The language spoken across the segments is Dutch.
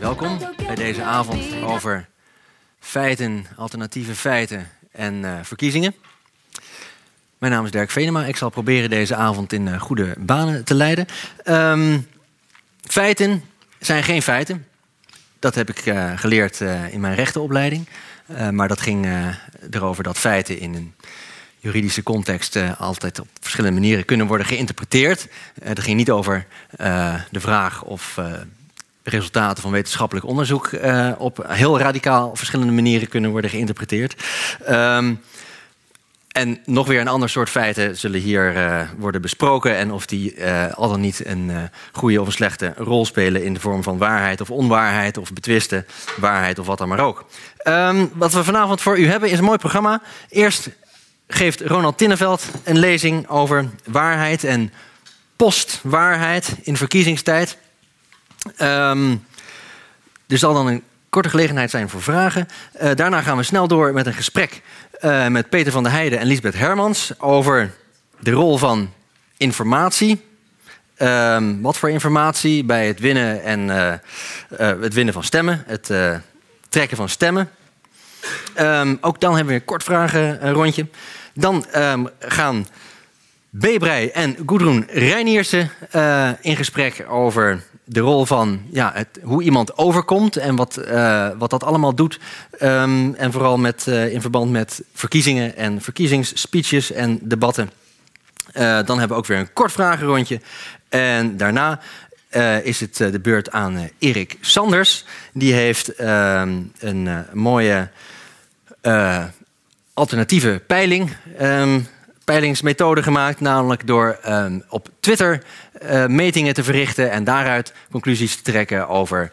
Welkom bij deze avond over feiten, alternatieve feiten en uh, verkiezingen. Mijn naam is Dirk Venema. Ik zal proberen deze avond in uh, goede banen te leiden. Um, feiten zijn geen feiten. Dat heb ik uh, geleerd in mijn rechtenopleiding. maar dat ging erover dat feiten in een juridische context altijd op verschillende manieren kunnen worden geïnterpreteerd. Het ging niet over de vraag of resultaten van wetenschappelijk onderzoek uh, op heel radicaal verschillende manieren kunnen worden geïnterpreteerd. Um, en nog weer een ander soort feiten zullen hier uh, worden besproken. En of die uh, al dan niet een goede of een slechte rol spelen in de vorm van waarheid of onwaarheid of betwiste waarheid of wat dan maar ook. Um, wat we vanavond voor u hebben is een mooi programma. Eerst geeft Ronald Tinneveld een lezing over waarheid en postwaarheid in verkiezingstijd. Um, er zal dan een korte gelegenheid zijn voor vragen. Uh, daarna gaan we snel door met een gesprek uh, met Peter van der Heijden en Lisbeth Hermans over de rol van informatie. Um, wat voor informatie bij het winnen, en, uh, het winnen van stemmen, het trekken van stemmen. Um, ook dan hebben we een kort vragenrondje. Dan gaan Bebrij en Gudrun Reiniersen in gesprek over de rol van ja, het, hoe iemand overkomt en wat, uh, wat dat allemaal doet. Um, en vooral met, uh, in verband met verkiezingen en verkiezingsspeeches en debatten. Uh, dan hebben we ook weer een kort vragenrondje. En daarna is het de beurt aan Erik Sanders. Die heeft ehm, een mooie alternatieve peiling. Um, peilingsmethode gemaakt, namelijk door op Twitter uh, metingen te verrichten en daaruit conclusies te trekken over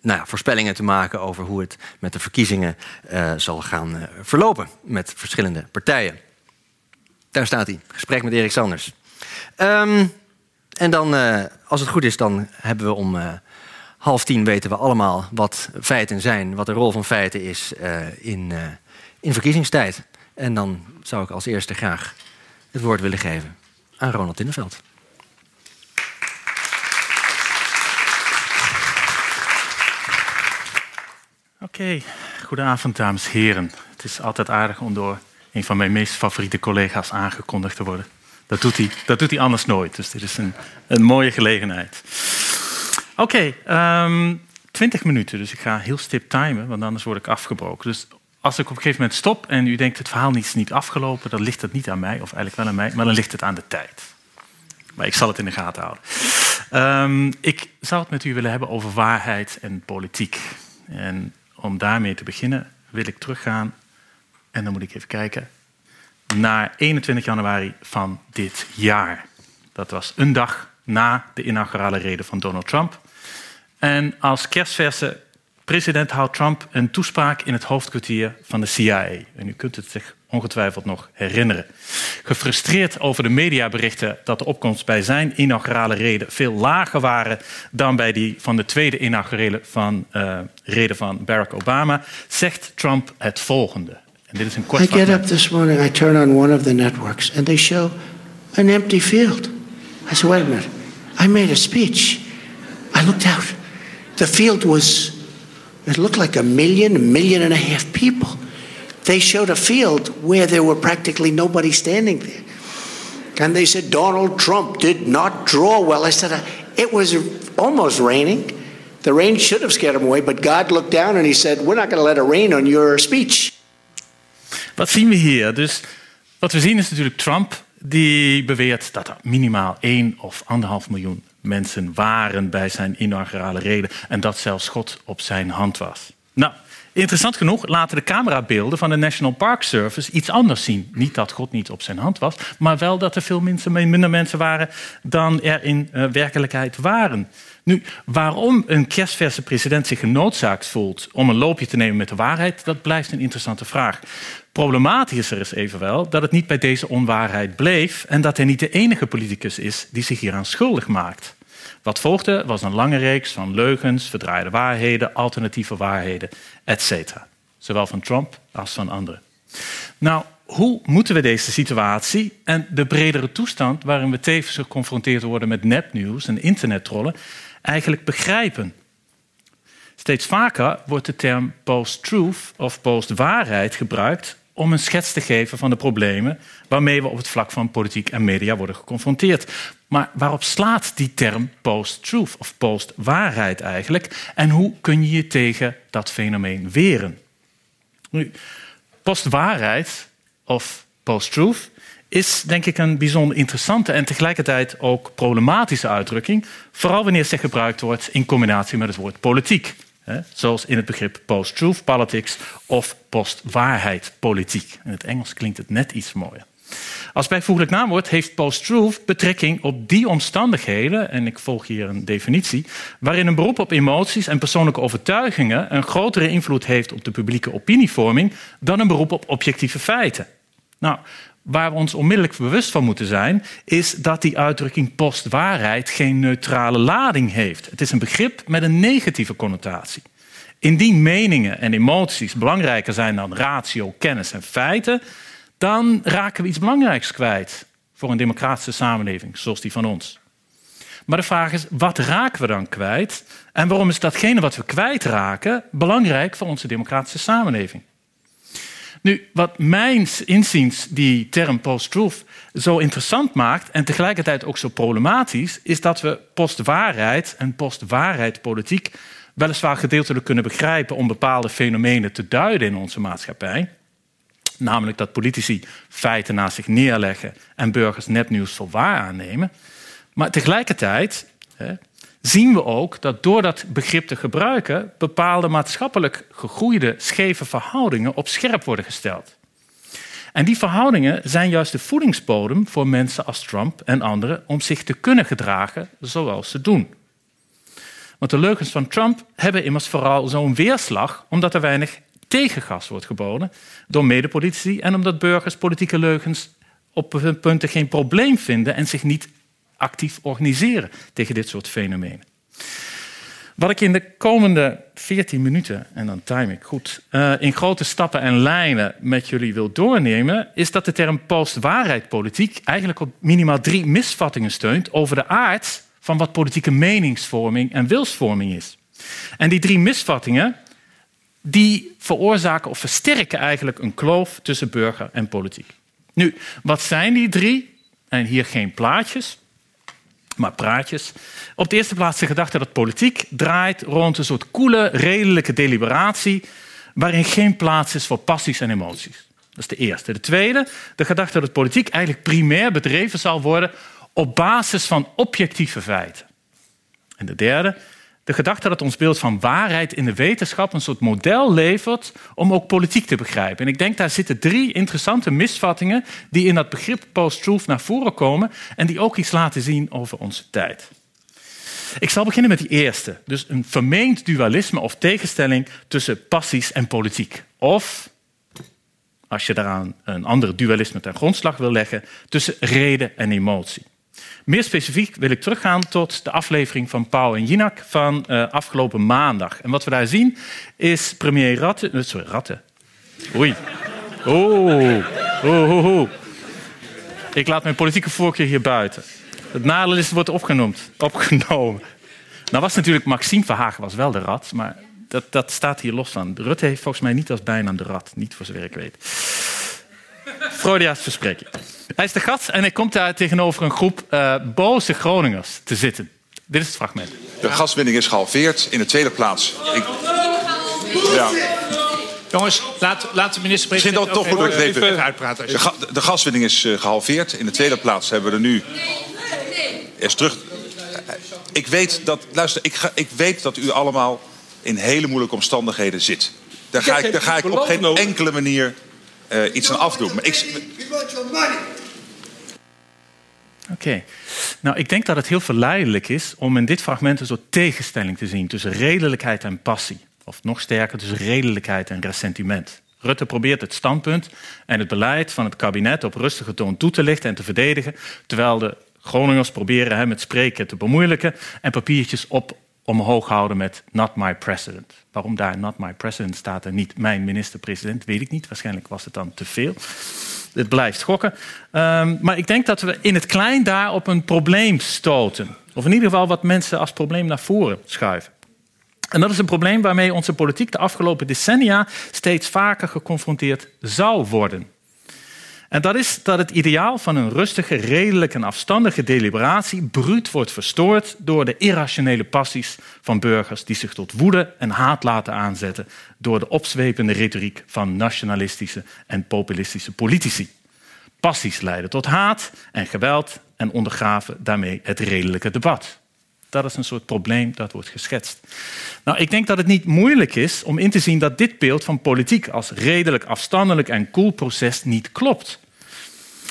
nou ja, voorspellingen te maken over hoe het met de verkiezingen uh, zal gaan uh, verlopen met verschillende partijen. Daar staat hij, gesprek met Erik Sanders. Um, en dan, als het goed is, dan hebben we om half tien weten we allemaal wat feiten zijn, wat de rol van feiten is in, in verkiezingstijd. En dan zou ik als eerste graag het woord willen geven aan Ronald Tinneveld. Oké, okay. goedenavond dames en heren. Het is altijd aardig om door een van mijn meest favoriete collega's aangekondigd te worden. Dat doet hij, dat doet hij anders nooit, dus dit is een, een mooie gelegenheid. Oké, okay, ehm, 20 minuten, dus ik ga heel stip timen, want anders word ik afgebroken. Dus als ik op een gegeven moment stop en u denkt het verhaal is niet afgelopen, dan ligt het niet aan mij, of eigenlijk wel aan mij, maar dan ligt het aan de tijd. Maar ik zal het in de gaten houden. Um, ik zou het met u willen hebben over waarheid en politiek. En om daarmee te beginnen wil ik teruggaan, en dan moet ik even kijken, naar 21 januari van dit jaar. Dat was een dag na de inaugurale reden van Donald Trump. En als kerstverse president houdt Trump een toespraak in het hoofdkwartier van de CIA. En u kunt het zich ongetwijfeld nog herinneren. Gefrustreerd over de mediaberichten dat de opkomst bij zijn inaugurale reden veel lager waren dan bij die van de tweede inaugurale van, uh, reden van Barack Obama, zegt Trump het volgende. En dit is een kort I get up this morning, I turn on one of the networks and they show an empty field. I said, wait a minute. I made a speech. I looked out. The field was It looked like a million, a million and a half people. They showed a field where there were practically nobody standing there. And they said Donald Trump did not draw well. I said, it was almost raining. The rain should have scared him away, but God looked down and he said, We're not going to let it rain on your speech. Wat zien we hier? Dus wat we zien is natuurlijk Trump die beweert dat er minimaal 1 of 1,5 miljoen mensen waren bij zijn inaugurale reden en dat zelfs God op zijn hand was. Nou, interessant genoeg laten de camerabeelden van de National Park Service iets anders zien. Niet dat God niet op zijn hand was, maar wel dat er veel minder mensen waren dan er in uh, werkelijkheid waren. Nu, waarom een kerstverse president zich genoodzaakt voelt om een loopje te nemen met de waarheid, dat blijft een interessante vraag. Problematischer is evenwel dat het niet bij deze onwaarheid bleef en dat hij niet de enige politicus is die zich hieraan schuldig maakt. Wat volgde was een lange reeks van leugens, verdraaide waarheden, alternatieve waarheden, etc. Zowel van Trump als van anderen. Nou, hoe moeten we deze situatie en de bredere toestand waarin we tevens geconfronteerd worden met nepnieuws en internettrollen eigenlijk begrijpen? Steeds vaker wordt de term post-truth of post-waarheid gebruikt om een schets te geven van de problemen waarmee we op het vlak van politiek en media worden geconfronteerd. Maar waarop slaat die term post-truth of post-waarheid eigenlijk? En hoe kun je je tegen dat fenomeen weren? Nu, post-waarheid of post-truth is denk ik een bijzonder interessante en tegelijkertijd ook problematische uitdrukking, vooral wanneer ze gebruikt wordt in combinatie met het woord politiek. Zoals in het begrip post-truth politics of post-waarheid politiek. In het Engels klinkt het net iets mooier. Als bijvoeglijk naamwoord heeft post-truth betrekking op die omstandigheden, en ik volg hier een definitie, waarin een beroep op emoties en persoonlijke overtuigingen een grotere invloed heeft op de publieke opinievorming dan een beroep op objectieve feiten. Nou, waar we ons onmiddellijk bewust van moeten zijn, is dat die uitdrukking postwaarheid geen neutrale lading heeft. Het is een begrip met een negatieve connotatie. Indien meningen en emoties belangrijker zijn dan ratio, kennis en feiten, dan raken we iets belangrijks kwijt voor een democratische samenleving zoals die van ons. Maar de vraag is, wat raken we dan kwijt? En waarom is datgene wat we kwijtraken belangrijk voor onze democratische samenleving? Nu, wat mijn inziens die term post-truth zo interessant maakt en tegelijkertijd ook zo problematisch, is dat we postwaarheid en postwaarheid politiek weliswaar gedeeltelijk kunnen begrijpen om bepaalde fenomenen te duiden in onze maatschappij. Namelijk dat politici feiten naast zich neerleggen en burgers nepnieuws voor waar aannemen. Maar tegelijkertijd zien we ook dat door dat begrip te gebruiken bepaalde maatschappelijk gegroeide scheve verhoudingen op scherp worden gesteld. En die verhoudingen zijn juist de voedingsbodem voor mensen als Trump en anderen om zich te kunnen gedragen zoals ze doen. Want de leugens van Trump hebben immers vooral zo'n weerslag omdat er weinig tegengas wordt geboden door medepolitici en omdat burgers politieke leugens op hun punten geen probleem vinden en zich niet actief organiseren tegen dit soort fenomenen. Wat ik in de komende 14 minuten, en dan time ik goed, uh, in grote stappen en lijnen met jullie wil doornemen, is dat de term postwaarheidpolitiek eigenlijk op minimaal drie misvattingen steunt over de aard van wat politieke meningsvorming en wilsvorming is. En die drie misvattingen die veroorzaken of versterken eigenlijk een kloof tussen burger en politiek. Nu, wat zijn die drie? En hier geen plaatjes maar praatjes. Op de eerste plaats de gedachte dat politiek draait rond een soort koele, redelijke deliberatie waarin geen plaats is voor passies en emoties. Dat is de eerste. De tweede, de gedachte dat politiek eigenlijk primair bedreven zal worden op basis van objectieve feiten. En de derde, de gedachte dat ons beeld van waarheid in de wetenschap een soort model levert om ook politiek te begrijpen. En ik denk daar zitten drie interessante misvattingen die in dat begrip post-truth naar voren komen en die ook iets laten zien over onze tijd. Ik zal beginnen met die eerste, dus een vermeend dualisme of tegenstelling tussen passies en politiek. Of, als je daaraan een ander dualisme ten grondslag wil leggen, tussen reden en emotie. Meer specifiek wil ik teruggaan tot de aflevering van Pauw en Jinak van uh, afgelopen maandag. En wat we daar zien is premier Ratten... Eh, sorry, Ratten. Oei. Oeh. Oeh, oeh, Ik laat mijn politieke voorkeur hier buiten. Het nadeel is, het wordt opgenoemd, opgenomen. Nou was natuurlijk Maxime Verhagen was wel de rat, maar dat, dat staat hier los van. Rutte heeft volgens mij niet als bijnaam de rat, niet voor zover ik weet. Freudiaans verspreking. Hij is de gast en hij komt daar tegenover een groep uh, boze Groningers te zitten. Dit is het fragment. De gaswinning is gehalveerd. In de tweede plaats. Ik... Ja. Jongens, laat, laat de minister-president toch even, even, even uitpraten. De, ga, de, gaswinning is uh, gehalveerd. In de tweede plaats hebben we er nu... Is terug... Ik weet dat... Luister, ik, ga, ik weet dat u allemaal in hele moeilijke omstandigheden zit. Daar ga ik, daar ga ik op geen enkele manier uh, iets aan afdoen. Maar ik... Oké. Nou, ik denk dat het heel verleidelijk is om in dit fragment een soort tegenstelling te zien tussen redelijkheid en passie. Of nog sterker, tussen redelijkheid en ressentiment. Rutte probeert het standpunt en het beleid van het kabinet op rustige toon toe te lichten en te verdedigen, terwijl de Groningers proberen hem met spreken te bemoeilijken en papiertjes op omhoog houden met not my president. Waarom daar not my president staat en niet mijn minister-president, weet ik niet. Waarschijnlijk was het dan te veel. Het blijft gokken. Um, maar ik denk dat we in het klein daar op een probleem stoten. Of in ieder geval wat mensen als probleem naar voren schuiven. En dat is een probleem waarmee onze politiek de afgelopen decennia steeds vaker geconfronteerd zou worden. En dat is dat het ideaal van een rustige, redelijke en afstandige deliberatie bruut wordt verstoord door de irrationele passies van burgers die zich tot woede en haat laten aanzetten door de opzwepende retoriek van nationalistische en populistische politici. Passies leiden tot haat en geweld en ondergraven daarmee het redelijke debat. Dat is een soort probleem dat wordt geschetst. Nou, ik denk dat het niet moeilijk is om in te zien dat dit beeld van politiek als redelijk, afstandelijk en cool proces niet klopt.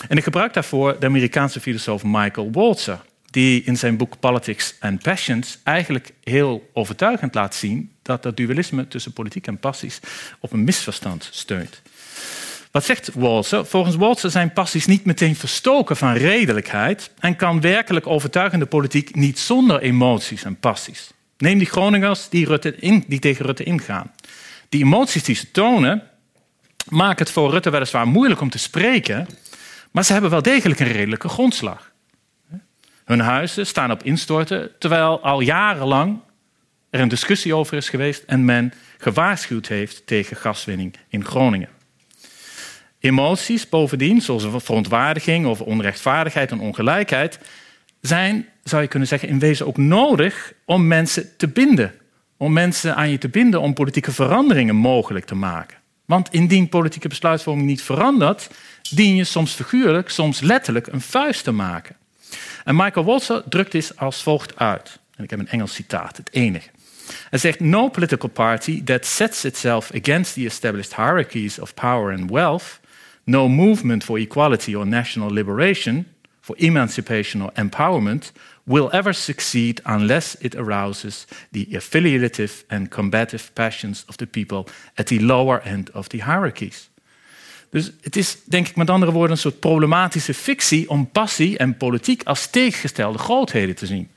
En ik gebruik daarvoor de Amerikaanse filosoof Michael Walzer, die in zijn boek Politics and Passions eigenlijk heel overtuigend laat zien dat dat dualisme tussen politiek en passies op een misverstand steunt. Wat zegt Walzer? Volgens Walzer zijn passies niet meteen verstoken van redelijkheid en kan werkelijk overtuigende politiek niet zonder emoties en passies. Neem die Groningers die, Rutte in, die tegen Rutte ingaan. Die emoties die ze tonen, maken het voor Rutte weliswaar moeilijk om te spreken, maar ze hebben wel degelijk een redelijke grondslag. Hun huizen staan op instorten, terwijl al jarenlang er een discussie over is geweest en men gewaarschuwd heeft tegen gaswinning in Groningen. Emoties bovendien, zoals verontwaardiging of onrechtvaardigheid en ongelijkheid, zijn, zou je kunnen zeggen, in wezen ook nodig om mensen te binden. Om mensen aan je te binden om politieke veranderingen mogelijk te maken. Want indien politieke besluitvorming niet verandert, dien je soms figuurlijk, soms letterlijk een vuist te maken. En Michael Walzer drukt dit als volgt uit. En ik heb een Engels citaat, het enige. Hij zegt: No political party that sets itself against the established hierarchies of power and wealth, no movement for equality or national liberation, for emancipation or empowerment, will ever succeed unless it arouses the affiliative and combative passions of the people at the lower end of the hierarchies. Dus het is, denk ik met andere woorden, een soort problematische fictie om passie en politiek als tegengestelde grootheden te zien.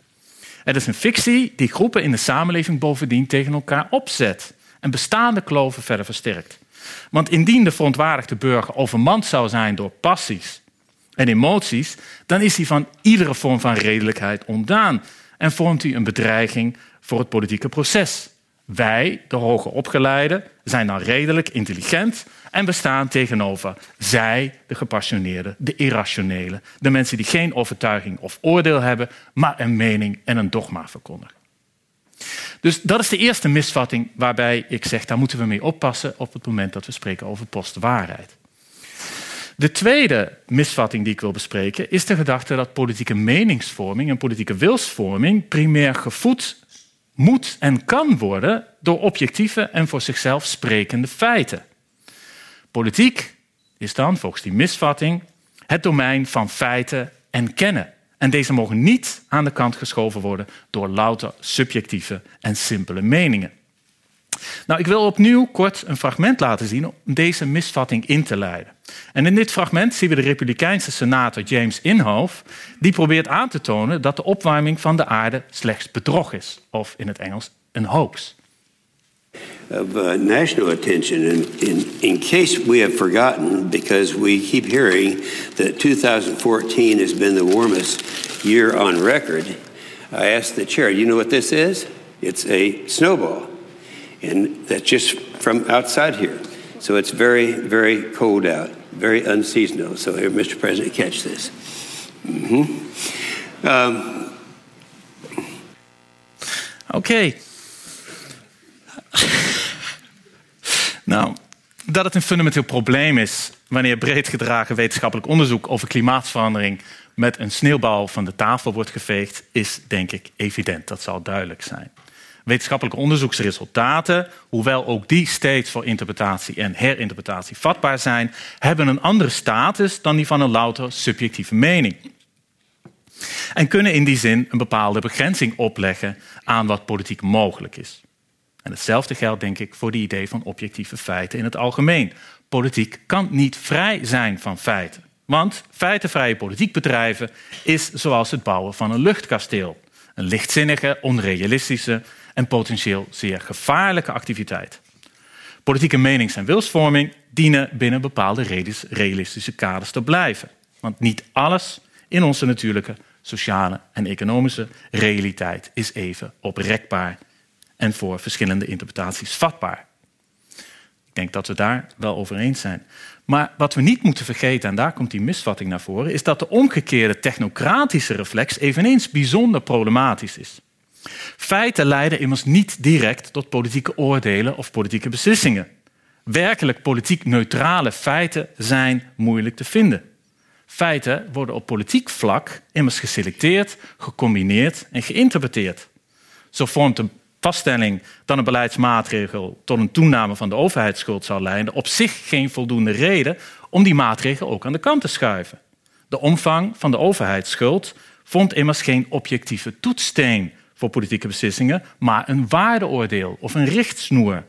Het is een fictie die groepen in de samenleving bovendien tegen elkaar opzet en bestaande kloven verder versterkt. Want indien de verontwaardigde burger overmand zou zijn door passies en emoties, dan is hij van iedere vorm van redelijkheid ontdaan en vormt hij een bedreiging voor het politieke proces. Wij, de hoger opgeleiden, zijn dan redelijk intelligent en bestaan tegenover zij, de gepassioneerden, de irrationele, de mensen die geen overtuiging of oordeel hebben, maar een mening en een dogma verkondigen. Dus dat is de eerste misvatting waarbij ik zeg, daar moeten we mee oppassen op het moment dat we spreken over postwaarheid. De tweede misvatting die ik wil bespreken is de gedachte dat politieke meningsvorming en politieke wilsvorming primair gevoed moet en kan worden door objectieve en voor zichzelf sprekende feiten. Politiek is dan, volgens die misvatting, het domein van feiten en kennen. En deze mogen niet aan de kant geschoven worden door louter subjectieve en simpele meningen. Nou, ik wil opnieuw kort een fragment laten zien om deze misvatting in te leiden. En in dit fragment zien we de Republikeinse senator James Inhofe, die probeert aan te tonen dat de opwarming van de aarde slechts bedrog is, of in het Engels een hoax. Of uh, national attention, in, in, in case we have forgotten, because we keep hearing that 2014 has been the warmest year on record, I asked the chair, you know what this is? It's a snowball. And that's just from outside here. So it's very, very cold out, very unseasonal. So here, Mr. President, catch this. Mm-hmm. Um, okay. nou, dat het een fundamenteel probleem is wanneer breed gedragen wetenschappelijk onderzoek over klimaatverandering met een sneeuwbal van de tafel wordt geveegd, is denk ik evident. Dat zal duidelijk zijn. Wetenschappelijke onderzoeksresultaten, hoewel ook die steeds voor interpretatie en herinterpretatie vatbaar zijn, hebben een andere status dan die van een louter subjectieve mening. En kunnen in die zin een bepaalde begrenzing opleggen aan wat politiek mogelijk is. En hetzelfde geldt, denk ik, voor die idee van objectieve feiten in het algemeen. Politiek kan niet vrij zijn van feiten. Want feitenvrije politiek bedrijven is zoals het bouwen van een luchtkasteel. Een lichtzinnige, onrealistische en potentieel zeer gevaarlijke activiteit. Politieke menings- en wilsvorming dienen binnen bepaalde realistische kaders te blijven. Want niet alles in onze natuurlijke, sociale en economische realiteit is even oprekbaar en voor verschillende interpretaties vatbaar. Ik denk dat we daar wel over eens zijn. Maar wat we niet moeten vergeten, en daar komt die misvatting naar voren, is dat de omgekeerde technocratische reflex eveneens bijzonder problematisch is. Feiten leiden immers niet direct tot politieke oordelen of politieke beslissingen. Werkelijk politiek neutrale feiten zijn moeilijk te vinden. Feiten worden op politiek vlak immers geselecteerd, gecombineerd en geïnterpreteerd. Zo vormt een vaststelling dat een beleidsmaatregel tot een toename van de overheidsschuld zal leiden op zich geen voldoende reden om die maatregel ook aan de kant te schuiven. De omvang van de overheidsschuld vond immers geen objectieve toetssteen voor politieke beslissingen, maar een waardeoordeel of een richtsnoer.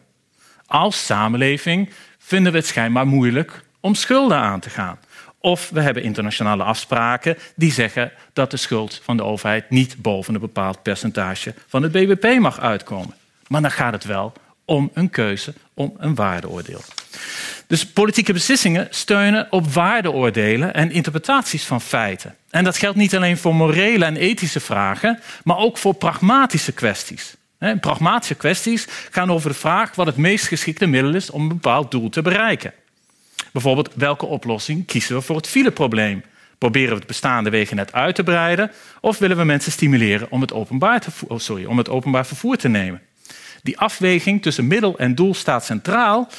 Als samenleving vinden we het schijnbaar moeilijk om schulden aan te gaan. Of we hebben internationale afspraken die zeggen dat de schuld van de overheid niet boven een bepaald percentage van het BBP mag uitkomen. Maar dan gaat het wel om een keuze, om een waardeoordeel. Dus politieke beslissingen steunen op waardeoordelen en interpretaties van feiten. En dat geldt niet alleen voor morele en ethische vragen, maar ook voor pragmatische kwesties. Pragmatische kwesties gaan over de vraag wat het meest geschikte middel is om een bepaald doel te bereiken. Bijvoorbeeld, welke oplossing kiezen we voor het fileprobleem? Proberen we het bestaande wegennet uit te breiden of willen we mensen stimuleren om het openbaar, oh sorry, om het openbaar vervoer te nemen? Die afweging tussen middel en doel staat centraal,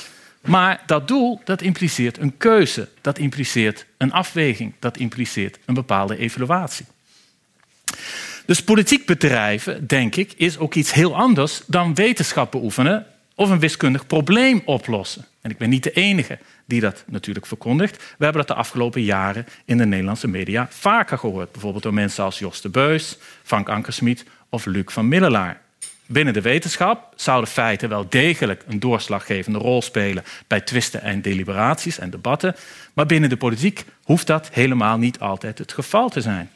maar dat doel dat impliceert een keuze, dat impliceert een afweging, dat impliceert een bepaalde evaluatie. Dus politiek bedrijven, denk ik, is ook iets heel anders dan wetenschap beoefenen of een wiskundig probleem oplossen. En ik ben niet de enige die dat natuurlijk verkondigt. We hebben dat de afgelopen jaren in de Nederlandse media vaker gehoord. Bijvoorbeeld door mensen als Jos de Beus, Frank Ankersmit of Luc van Middelaar. Binnen de wetenschap zouden feiten wel degelijk een doorslaggevende rol spelen bij twisten en deliberaties en debatten, maar binnen de politiek hoeft dat helemaal niet altijd het geval te zijn.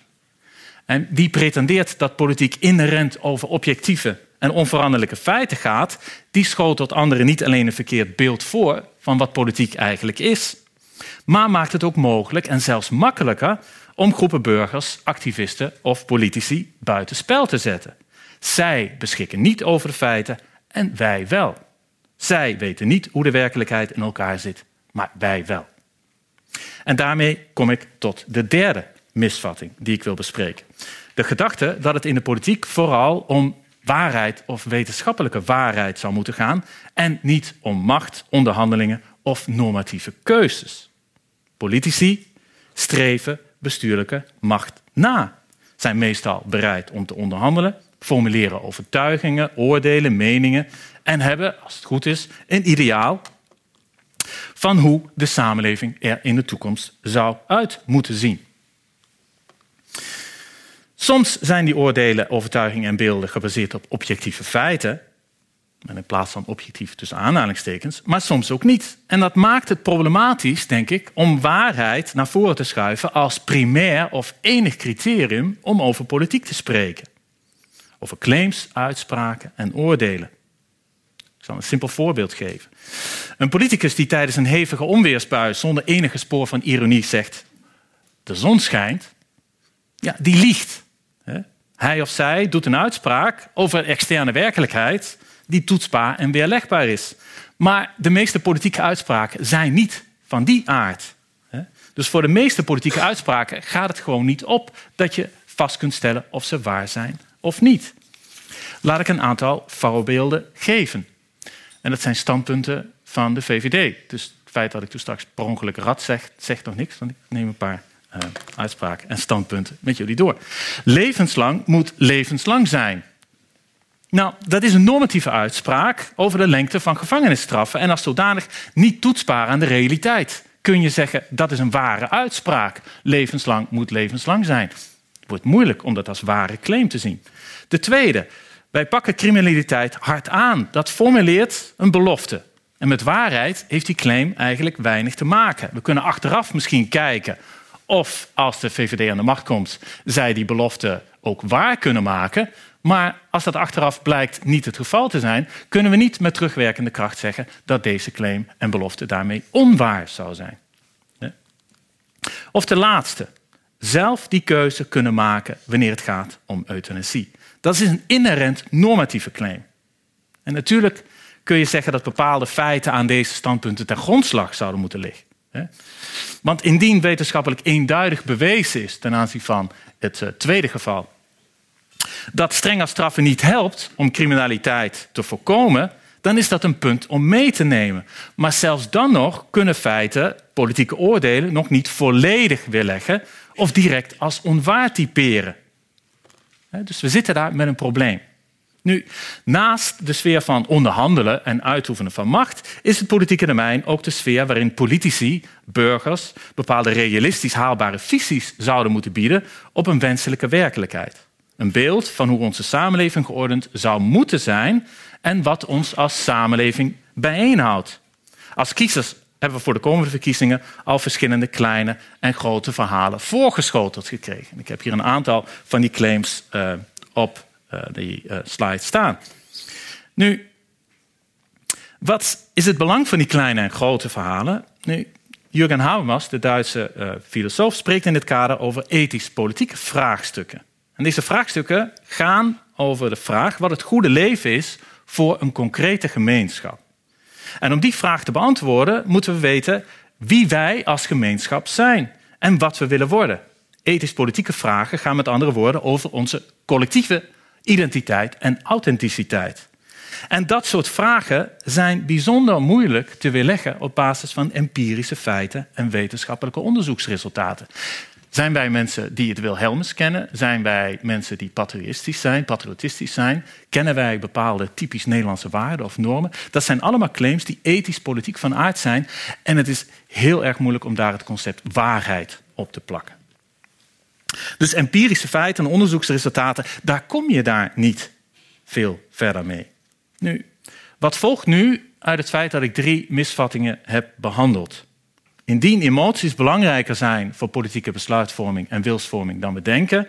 En wie pretendeert dat politiek inherent over objectieve en onveranderlijke feiten gaat, die tot anderen niet alleen een verkeerd beeld voor van wat politiek eigenlijk is, maar maakt het ook mogelijk en zelfs makkelijker om groepen burgers, activisten of politici buitenspel te zetten. Zij beschikken niet over de feiten en wij wel. Zij weten niet hoe de werkelijkheid in elkaar zit, maar wij wel. En daarmee kom ik tot de derde misvatting die ik wil bespreken. De gedachte dat het in de politiek vooral om waarheid of wetenschappelijke waarheid zou moeten gaan en niet om macht, onderhandelingen of normatieve keuzes. Politici streven bestuurlijke macht na, zijn meestal bereid om te onderhandelen, formuleren overtuigingen, oordelen, meningen en hebben, als het goed is, een ideaal van hoe de samenleving er in de toekomst zou uit moeten zien. Soms zijn die oordelen, overtuigingen en beelden gebaseerd op objectieve feiten, in plaats van objectief tussen aanhalingstekens, maar soms ook niet. En dat maakt het problematisch, denk ik, om waarheid naar voren te schuiven als primair of enig criterium om over politiek te spreken. Over claims, uitspraken en oordelen. Ik zal een simpel voorbeeld geven. Een politicus die tijdens een hevige onweersbui zonder enige spoor van ironie zegt: De zon schijnt, ja, die liegt. Hij of zij doet een uitspraak over een externe werkelijkheid die toetsbaar en weerlegbaar is. Maar de meeste politieke uitspraken zijn niet van die aard. Dus voor de meeste politieke uitspraken gaat het gewoon niet op dat je vast kunt stellen of ze waar zijn of niet. Laat ik een aantal voorbeelden geven. En dat zijn standpunten van de VVD. Dus het feit dat ik toen straks per ongeluk rat zeg, zegt nog niks, want ik neem een paar uh, uitspraken en standpunten met jullie door. Levenslang moet levenslang zijn. Nou, dat is een normatieve uitspraak over de lengte van gevangenisstraffen en als zodanig niet toetsbaar aan de realiteit. Kun je zeggen dat is een ware uitspraak. Levenslang moet levenslang zijn. Wordt moeilijk om dat als ware claim te zien. De tweede, wij pakken criminaliteit hard aan. Dat formuleert een belofte. En met waarheid heeft die claim eigenlijk weinig te maken. We kunnen achteraf misschien kijken of als de VVD aan de macht komt, zij die belofte ook waar kunnen maken. Maar als dat achteraf blijkt niet het geval te zijn, kunnen we niet met terugwerkende kracht zeggen dat deze claim en belofte daarmee onwaar zou zijn. Of de laatste, zelf die keuze kunnen maken wanneer het gaat om euthanasie. Dat is een inherent normatieve claim. En natuurlijk kun je zeggen dat bepaalde feiten aan deze standpunten ten grondslag zouden moeten liggen. Want indien wetenschappelijk eenduidig bewezen is ten aanzien van het eh, tweede geval, dat strenge straffen niet helpt om criminaliteit te voorkomen, dan is dat een punt om mee te nemen. Maar zelfs dan nog kunnen feiten, politieke oordelen, nog niet volledig weerleggen of direct als onwaar typeren. Dus we zitten daar met een probleem. Nu, naast de sfeer van onderhandelen en uitoefenen van macht, is het politieke domein ook de sfeer waarin politici, burgers, bepaalde realistisch haalbare visies zouden moeten bieden op een wenselijke werkelijkheid. Een beeld van hoe onze samenleving geordend zou moeten zijn en wat ons als samenleving bijeenhoudt. Als kiezers hebben we voor de komende verkiezingen al verschillende kleine en grote verhalen voorgeschoteld gekregen. Ik heb hier een aantal van die claims uh, op uh, die uh, slide staan. Nu, wat is het belang van die kleine en grote verhalen? Nu, Jürgen Habermas, de Duitse filosoof, spreekt in dit kader over ethisch-politieke vraagstukken. En deze vraagstukken gaan over de vraag wat het goede leven is voor een concrete gemeenschap. En om die vraag te beantwoorden moeten we weten wie wij als gemeenschap zijn en wat we willen worden. Ethisch-politieke vragen gaan met andere woorden over onze collectieve identiteit en authenticiteit. En dat soort vragen zijn bijzonder moeilijk te weerleggen op basis van empirische feiten en wetenschappelijke onderzoeksresultaten. Zijn wij mensen die het Wilhelmus kennen? Zijn wij mensen die patriotistisch zijn, patriotistisch zijn? Kennen wij bepaalde typisch Nederlandse waarden of normen? Dat zijn allemaal claims die ethisch-politiek van aard zijn. En het is heel erg moeilijk om daar het concept waarheid op te plakken. Dus empirische feiten en onderzoeksresultaten, daar kom je daar niet veel verder mee. Nu, wat volgt nu uit het feit dat ik drie misvattingen heb behandeld? Indien emoties belangrijker zijn voor politieke besluitvorming en wilsvorming dan we denken,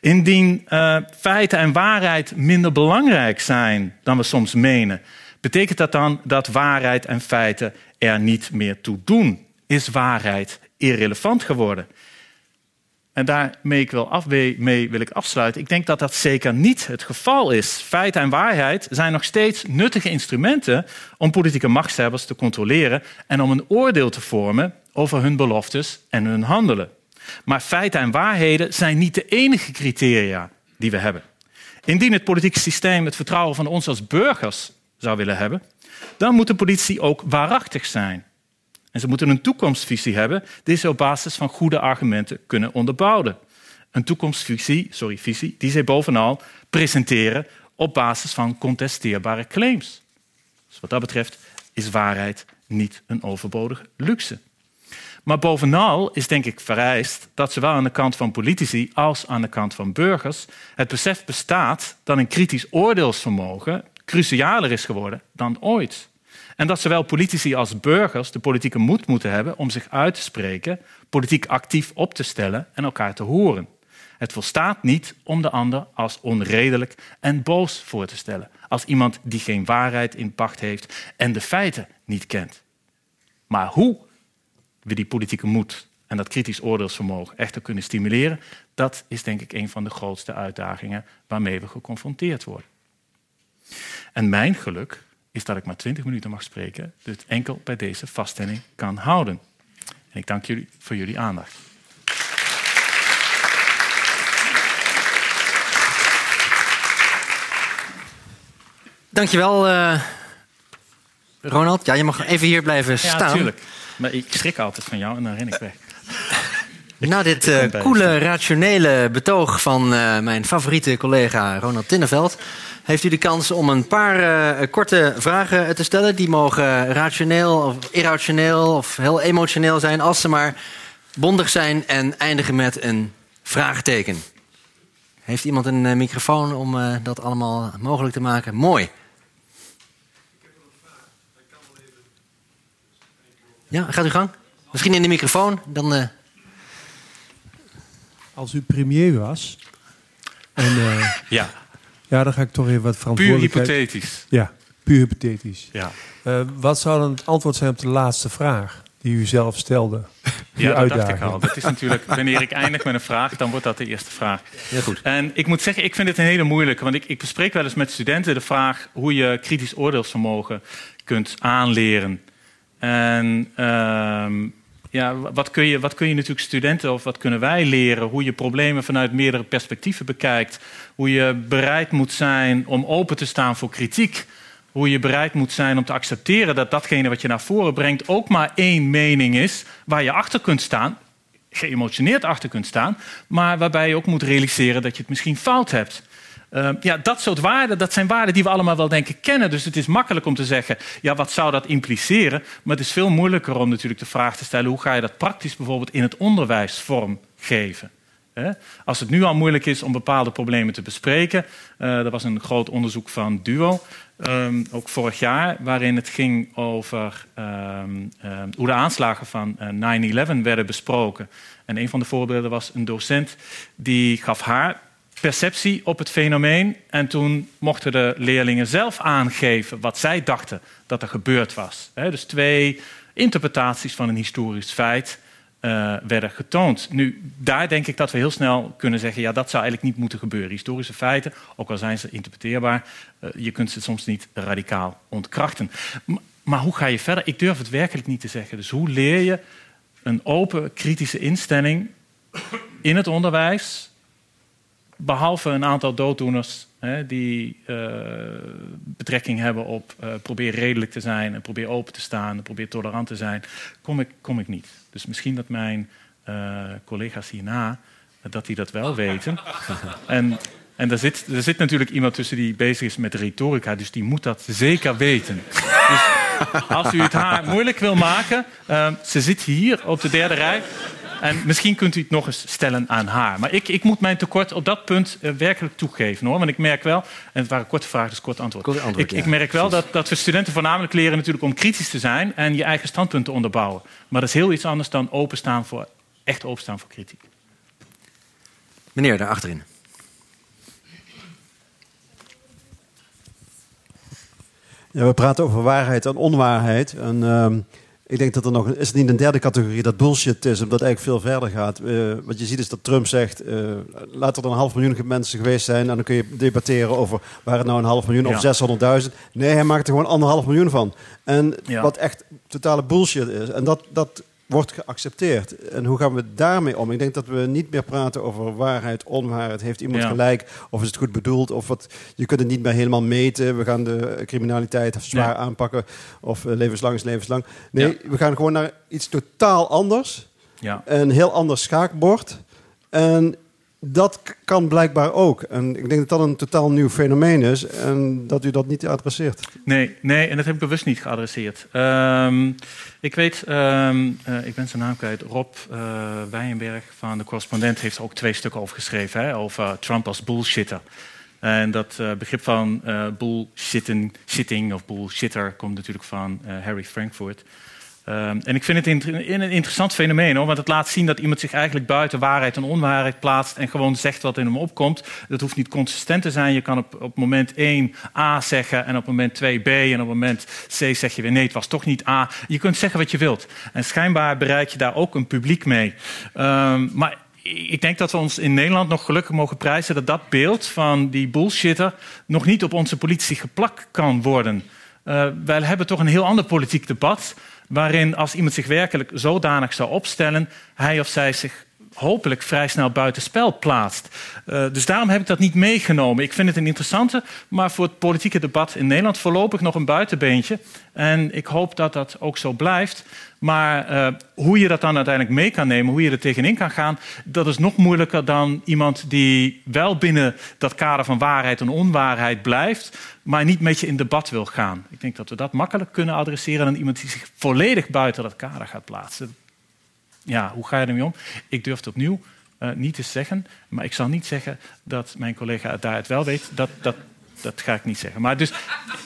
indien uh, feiten en waarheid minder belangrijk zijn dan we soms menen, betekent dat dan dat waarheid en feiten er niet meer toe doen? Is waarheid irrelevant geworden? En daarmee ik wil, af, mee wil ik afsluiten. Ik denk dat dat zeker niet het geval is. Feiten en waarheid zijn nog steeds nuttige instrumenten om politieke machtshebbers te controleren en om een oordeel te vormen over hun beloftes en hun handelen. Maar feiten en waarheden zijn niet de enige criteria die we hebben. Indien het politieke systeem het vertrouwen van ons als burgers zou willen hebben, dan moet de politie ook waarachtig zijn. En ze moeten een toekomstvisie hebben die ze op basis van goede argumenten kunnen onderbouwen. Een toekomstvisie sorry, visie, die ze bovenal presenteren op basis van contesteerbare claims. Dus wat dat betreft is waarheid niet een overbodige luxe. Maar bovenal is denk ik vereist dat zowel aan de kant van politici als aan de kant van burgers het besef bestaat dat een kritisch oordeelsvermogen crucialer is geworden dan ooit. En dat zowel politici als burgers de politieke moed moeten hebben om zich uit te spreken, politiek actief op te stellen en elkaar te horen. Het volstaat niet om de ander als onredelijk en boos voor te stellen, als iemand die geen waarheid in pacht heeft en de feiten niet kent. Maar hoe we die politieke moed en dat kritisch oordeelsvermogen echter kunnen stimuleren, dat is denk ik een van de grootste uitdagingen waarmee we geconfronteerd worden. En mijn geluk is dat ik maar 20 minuten mag spreken, dus enkel bij deze vaststelling kan houden. En ik dank jullie voor jullie aandacht. Dankjewel, uh, Ronald. Ja, je mag even hier blijven staan. Ja, natuurlijk. Maar ik schrik altijd van jou en dan ren ik weg. Na dit uh, coole, rationele betoog van uh, mijn favoriete collega Ronald Tinneveld... heeft u de kans om een paar uh, korte vragen te stellen. Die mogen rationeel of irrationeel of heel emotioneel zijn... als ze maar bondig zijn en eindigen met een vraagteken. Heeft iemand een microfoon om dat allemaal mogelijk te maken? Mooi. Ja, gaat u gang. Misschien in de microfoon, dan... Uh... Als u premier was... En, uh, ja. Ja, dan ga ik toch even wat verantwoordelijkheid... Puur hypothetisch. Ja, puur hypothetisch. Ja. Uh, wat zou dan het antwoord zijn op de laatste vraag? die u zelf stelde. Ja, dat dacht ik al. Dat is natuurlijk, wanneer ik eindig met een vraag, dan wordt dat de eerste vraag. Heel goed. En ik moet zeggen, ik vind het een hele moeilijke. Want ik, ik bespreek wel eens met studenten de vraag hoe je kritisch oordeelsvermogen kunt aanleren. En ehm, ja, wat kun, je, wat kun je natuurlijk studenten of wat kunnen wij leren? Hoe je problemen vanuit meerdere perspectieven bekijkt. Hoe je bereid moet zijn om open te staan voor kritiek. Hoe je bereid moet zijn om te accepteren dat datgene wat je naar voren brengt ook maar één mening is waar je achter kunt staan, geëmotioneerd achter kunt staan, maar waarbij je ook moet realiseren dat je het misschien fout hebt. Uh, ja, dat soort waarden, dat zijn waarden die we allemaal wel denken kennen. Dus het is makkelijk om te zeggen, ja, wat zou dat impliceren? Maar het is veel moeilijker om natuurlijk de vraag te stellen... hoe ga je dat praktisch bijvoorbeeld in het onderwijs vormgeven? Als het nu al moeilijk is om bepaalde problemen te bespreken... Uh, er was een groot onderzoek van DUO, um, ook vorig jaar... waarin het ging over um, hoe de aanslagen van uh, 9-11 werden besproken. En een van de voorbeelden was een docent die gaf haar perceptie op het fenomeen. En toen mochten de leerlingen zelf aangeven wat zij dachten dat er gebeurd was. Dus twee interpretaties van een historisch feit uh, werden getoond. Nu, daar denk ik dat we heel snel kunnen zeggen... ja, dat zou eigenlijk niet moeten gebeuren. Historische feiten, ook al zijn ze interpreteerbaar... Uh, je kunt ze soms niet radicaal ontkrachten. Maar hoe ga je verder? Ik durf het werkelijk niet te zeggen. Dus hoe leer je een open, kritische instelling in het onderwijs behalve een aantal dooddoeners hè, die uh, betrekking hebben op uh, probeer redelijk te zijn en probeer open te staan en probeer tolerant te zijn, kom ik, kom ik niet. Dus misschien dat mijn uh, collega's hierna dat die dat wel weten. en en er zit, er zit natuurlijk iemand tussen die bezig is met retorica, dus die moet dat zeker weten. Dus als u het haar moeilijk wil maken, ze zit hier op de derde rij. En misschien kunt u het nog eens stellen aan haar. Maar ik, ik moet mijn tekort op dat punt uh, werkelijk toegeven. Hoor. Want ik merk wel, en het waren korte vragen, dus kort antwoord. Kort antwoord ik, ja. ik, merk wel dat, dat we studenten voornamelijk leren natuurlijk om kritisch te zijn en je eigen standpunt te onderbouwen. Maar dat is heel iets anders dan openstaan voor, echt openstaan voor kritiek. Meneer, daar achterin. Ja, we praten over waarheid en onwaarheid. En, uh, ik denk dat er nog is het niet een derde categorie dat bullshit is, omdat eigenlijk veel verder gaat. Uh, wat je ziet is dat Trump zegt: uh, laat er dan een half miljoen mensen geweest zijn en dan kun je debatteren over waar het nou een half miljoen ja. of 600.000. Nee, hij maakt er gewoon anderhalf miljoen van. En ja. wat echt totale bullshit is. En dat, dat wordt geaccepteerd. En hoe gaan we daarmee om? Ik denk dat we niet meer praten over waarheid, onwaarheid. Heeft iemand ja. gelijk? Of is het goed bedoeld? Of wat, je kunt het niet meer helemaal meten. We gaan de criminaliteit zwaar ja. aanpakken. Of uh, levenslang is levenslang. Nee, ja. we gaan gewoon naar iets totaal anders. Een heel ander schaakbord. En dat kan blijkbaar ook. En ik denk dat dat een totaal nieuw fenomeen is en dat u dat niet adresseert. Nee, nee en dat heb ik bewust niet geadresseerd. Um, ik weet, um, uh, ik ben zijn naam kwijt, Rob uh, van de correspondent heeft ook twee stukken over geschreven, hè, over Trump als bullshitter. En dat uh, begrip van bullshitting shitting of bullshitter komt natuurlijk van Harry Frankfurt. Um, en ik vind het een, interessant fenomeen, hoor, want het laat zien dat iemand zich eigenlijk buiten waarheid en onwaarheid plaatst en gewoon zegt wat in hem opkomt. Dat hoeft niet consistent te zijn. Je kan op, op moment 1 A zeggen en op moment 2 B en op moment C zeg je weer nee, het was toch niet A. Je kunt zeggen wat je wilt. En schijnbaar bereik je daar ook een publiek mee. Um, maar ik denk dat we ons in Nederland nog gelukkig mogen prijzen dat dat beeld van die bullshitter nog niet op onze politici geplakt kan worden. Uh, wij hebben toch een heel ander politiek debat waarin als iemand zich werkelijk zodanig zou opstellen, hij of zij zich hopelijk vrij snel buitenspel plaatst. Uh, dus daarom heb ik dat niet meegenomen. Ik vind het een interessante, maar voor het politieke debat in Nederland voorlopig nog een buitenbeentje. En ik hoop dat dat ook zo blijft. Maar uh, hoe je dat dan uiteindelijk mee kan nemen, hoe je er tegenin kan gaan, dat is nog moeilijker dan iemand die wel binnen dat kader van waarheid en onwaarheid blijft, maar niet met je in debat wil gaan. Ik denk dat we dat makkelijk kunnen adresseren dan iemand die zich volledig buiten dat kader gaat plaatsen ja, hoe ga je ermee om? Ik durf het opnieuw uh, niet te zeggen, maar ik zal niet zeggen dat mijn collega daar het wel weet. Dat, dat, dat ga ik niet zeggen. Maar dus,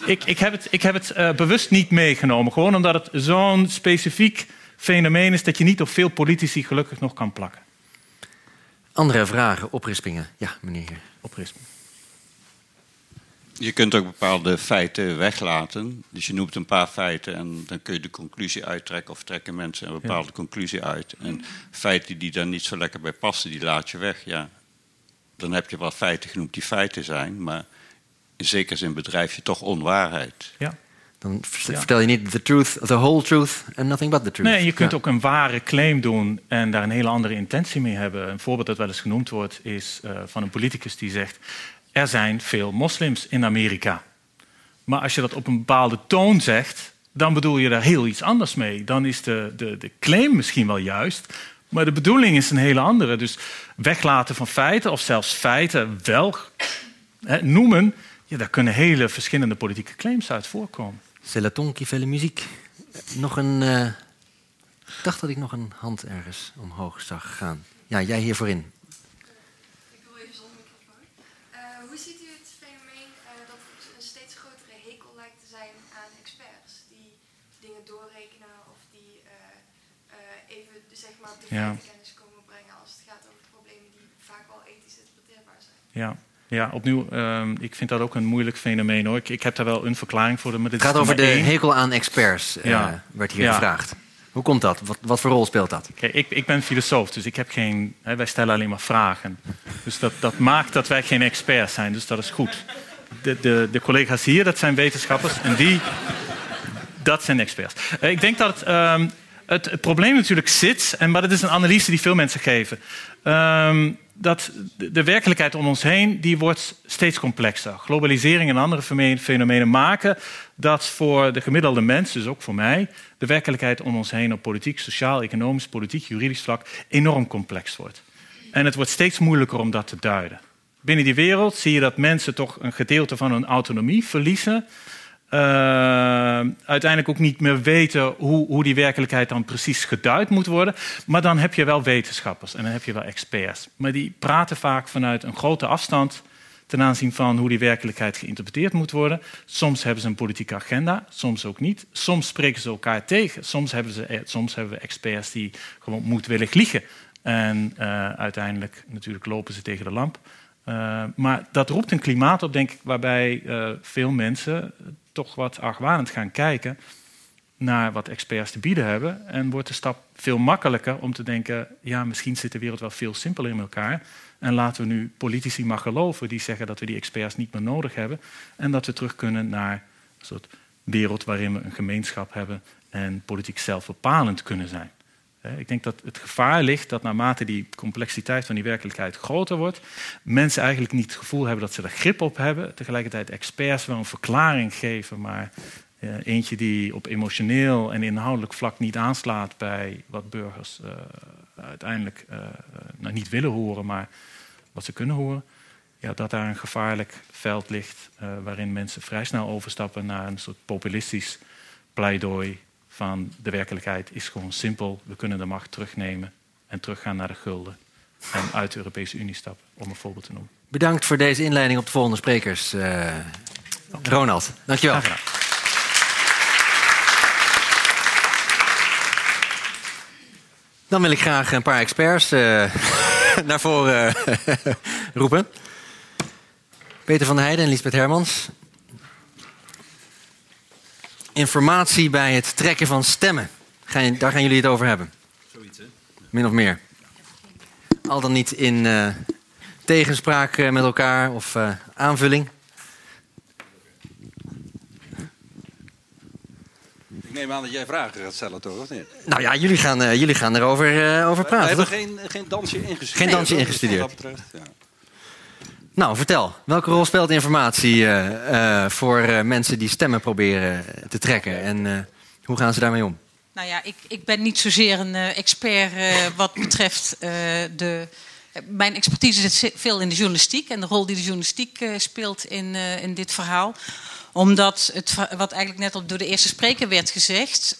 ik, ik heb het, ik heb het uh, bewust niet meegenomen. Gewoon omdat het zo'n specifiek fenomeen is dat je niet op veel politici gelukkig nog kan plakken. Andere vragen, oprispingen. Ja, meneer. Oprispingen. je kunt ook bepaalde feiten weglaten. Dus je noemt een paar feiten en dan kun je de conclusie uittrekken of trekken mensen een bepaalde conclusie uit. En feiten die daar niet zo lekker bij passen, die laat je weg. Ja, dan heb je wel feiten genoemd die feiten zijn, maar in zekere zin bedrijf je toch onwaarheid. Ja. Dan vertel je niet the truth, the whole truth and nothing but the truth. Nee, je kunt ook een ware claim doen en daar een hele andere intentie mee hebben. Een voorbeeld dat wel eens genoemd wordt is uh, van een politicus die zegt: er zijn veel moslims in Amerika. Maar als je dat op een bepaalde toon zegt, dan bedoel je daar heel iets anders mee. Dan is de, de, de claim misschien wel juist, maar de bedoeling is een hele andere. Dus weglaten van feiten, of zelfs feiten wel hè, noemen, ja, daar kunnen hele verschillende politieke claims uit voorkomen. C'est la ton qui fait la musique. Nog een. Uh, ik dacht dat ik nog een hand ergens omhoog zag gaan. Ja, jij hier voorin. ja. kennis komen brengen als het gaat over problemen die vaak wel ethisch interpreteerbaar zijn. Ja. Ja, opnieuw, uh, ik vind dat ook een moeilijk fenomeen hoor. Ik, ik heb daar wel een verklaring voor. Maar dit het gaat over de hekel aan experts, uh, ja. werd hier gevraagd. Hoe komt dat? Wat, wat voor rol speelt dat? Kijk, ik, ik ben filosoof, dus ik heb geen, hè, wij stellen alleen maar vragen. Dus dat, dat maakt dat wij geen experts zijn, dus dat is goed. De, de, de collega's hier, dat zijn wetenschappers en die, dat zijn experts. Uh, ik denk dat het, uh, het, het, probleem natuurlijk zit, en, maar dat is een analyse die veel mensen geven. Um, dat de werkelijkheid om ons heen die wordt steeds complexer. Globalisering en andere fenomenen maken dat voor de gemiddelde mens, dus ook voor mij, de werkelijkheid om ons heen op politiek, sociaal, economisch, politiek, juridisch vlak enorm complex wordt. En het wordt steeds moeilijker om dat te duiden. Binnen die wereld zie je dat mensen toch een gedeelte van hun autonomie verliezen uh, uiteindelijk ook niet meer weten hoe, hoe die werkelijkheid dan precies geduid moet worden. Maar dan heb je wel wetenschappers en dan heb je wel experts. Maar die praten vaak vanuit een grote afstand ten aanzien van hoe die werkelijkheid geïnterpreteerd moet worden. Soms hebben ze een politieke agenda, soms ook niet. Soms spreken ze elkaar tegen. Soms hebben, ze, eh, soms hebben we experts die gewoon moedwillig liegen. En uh, uiteindelijk natuurlijk lopen ze tegen de lamp. Maar dat roept een klimaat op, denk ik, waarbij veel mensen toch wat argwanend gaan kijken naar wat experts te bieden hebben. En wordt de stap veel makkelijker om te denken: ja, misschien zit de wereld wel veel simpeler in elkaar. En laten we nu politici maar geloven die zeggen dat we die experts niet meer nodig hebben. En dat we terug kunnen naar een soort wereld waarin we een gemeenschap hebben en politiek zelfbepalend kunnen zijn. Ik denk dat het gevaar ligt dat naarmate die complexiteit van die werkelijkheid groter wordt, mensen eigenlijk niet het gevoel hebben dat ze er grip op hebben. Tegelijkertijd experts wel een verklaring geven, maar eentje die op emotioneel en inhoudelijk vlak niet aanslaat bij wat burgers uh, uiteindelijk uh, nou, niet willen horen, maar wat ze kunnen horen. Ja, dat daar een gevaarlijk veld ligt waarin mensen vrij snel overstappen naar een soort populistisch pleidooi van de werkelijkheid is gewoon simpel. We kunnen de macht terugnemen en teruggaan naar de gulden. En uit de Europese Unie stappen, om een voorbeeld te noemen. Bedankt voor deze inleiding op de volgende sprekers. Uh, Ronald, dankjewel. Dan wil ik graag een paar experts uh, naar voren uh, roepen. Peter van der Heijden en Lisbeth Hermans informatie bij het trekken van stemmen. daar gaan jullie het over hebben. Zoiets, hè? Min of meer. Al dan niet in uh, tegenspraak eh, met elkaar of uh, aanvulling. Ik neem aan dat jij vragen gaat stellen, toch? Of niet? Nou ja, jullie gaan, jullie gaan erover over praten. We hebben geen, geen dansje ingestudeerd. Geen dansje ingestudeerd. Ja. Nou, vertel. Welke rol speelt informatie uh, uh, voor uh, mensen die stemmen proberen te trekken? En hoe gaan ze daarmee om? Nou ja, ik, ik ben niet zozeer een expert wat betreft de. Mijn expertise zit veel in de journalistiek en de rol die de journalistiek speelt in, in dit verhaal omdat het, wat eigenlijk net al door de eerste spreker werd gezegd,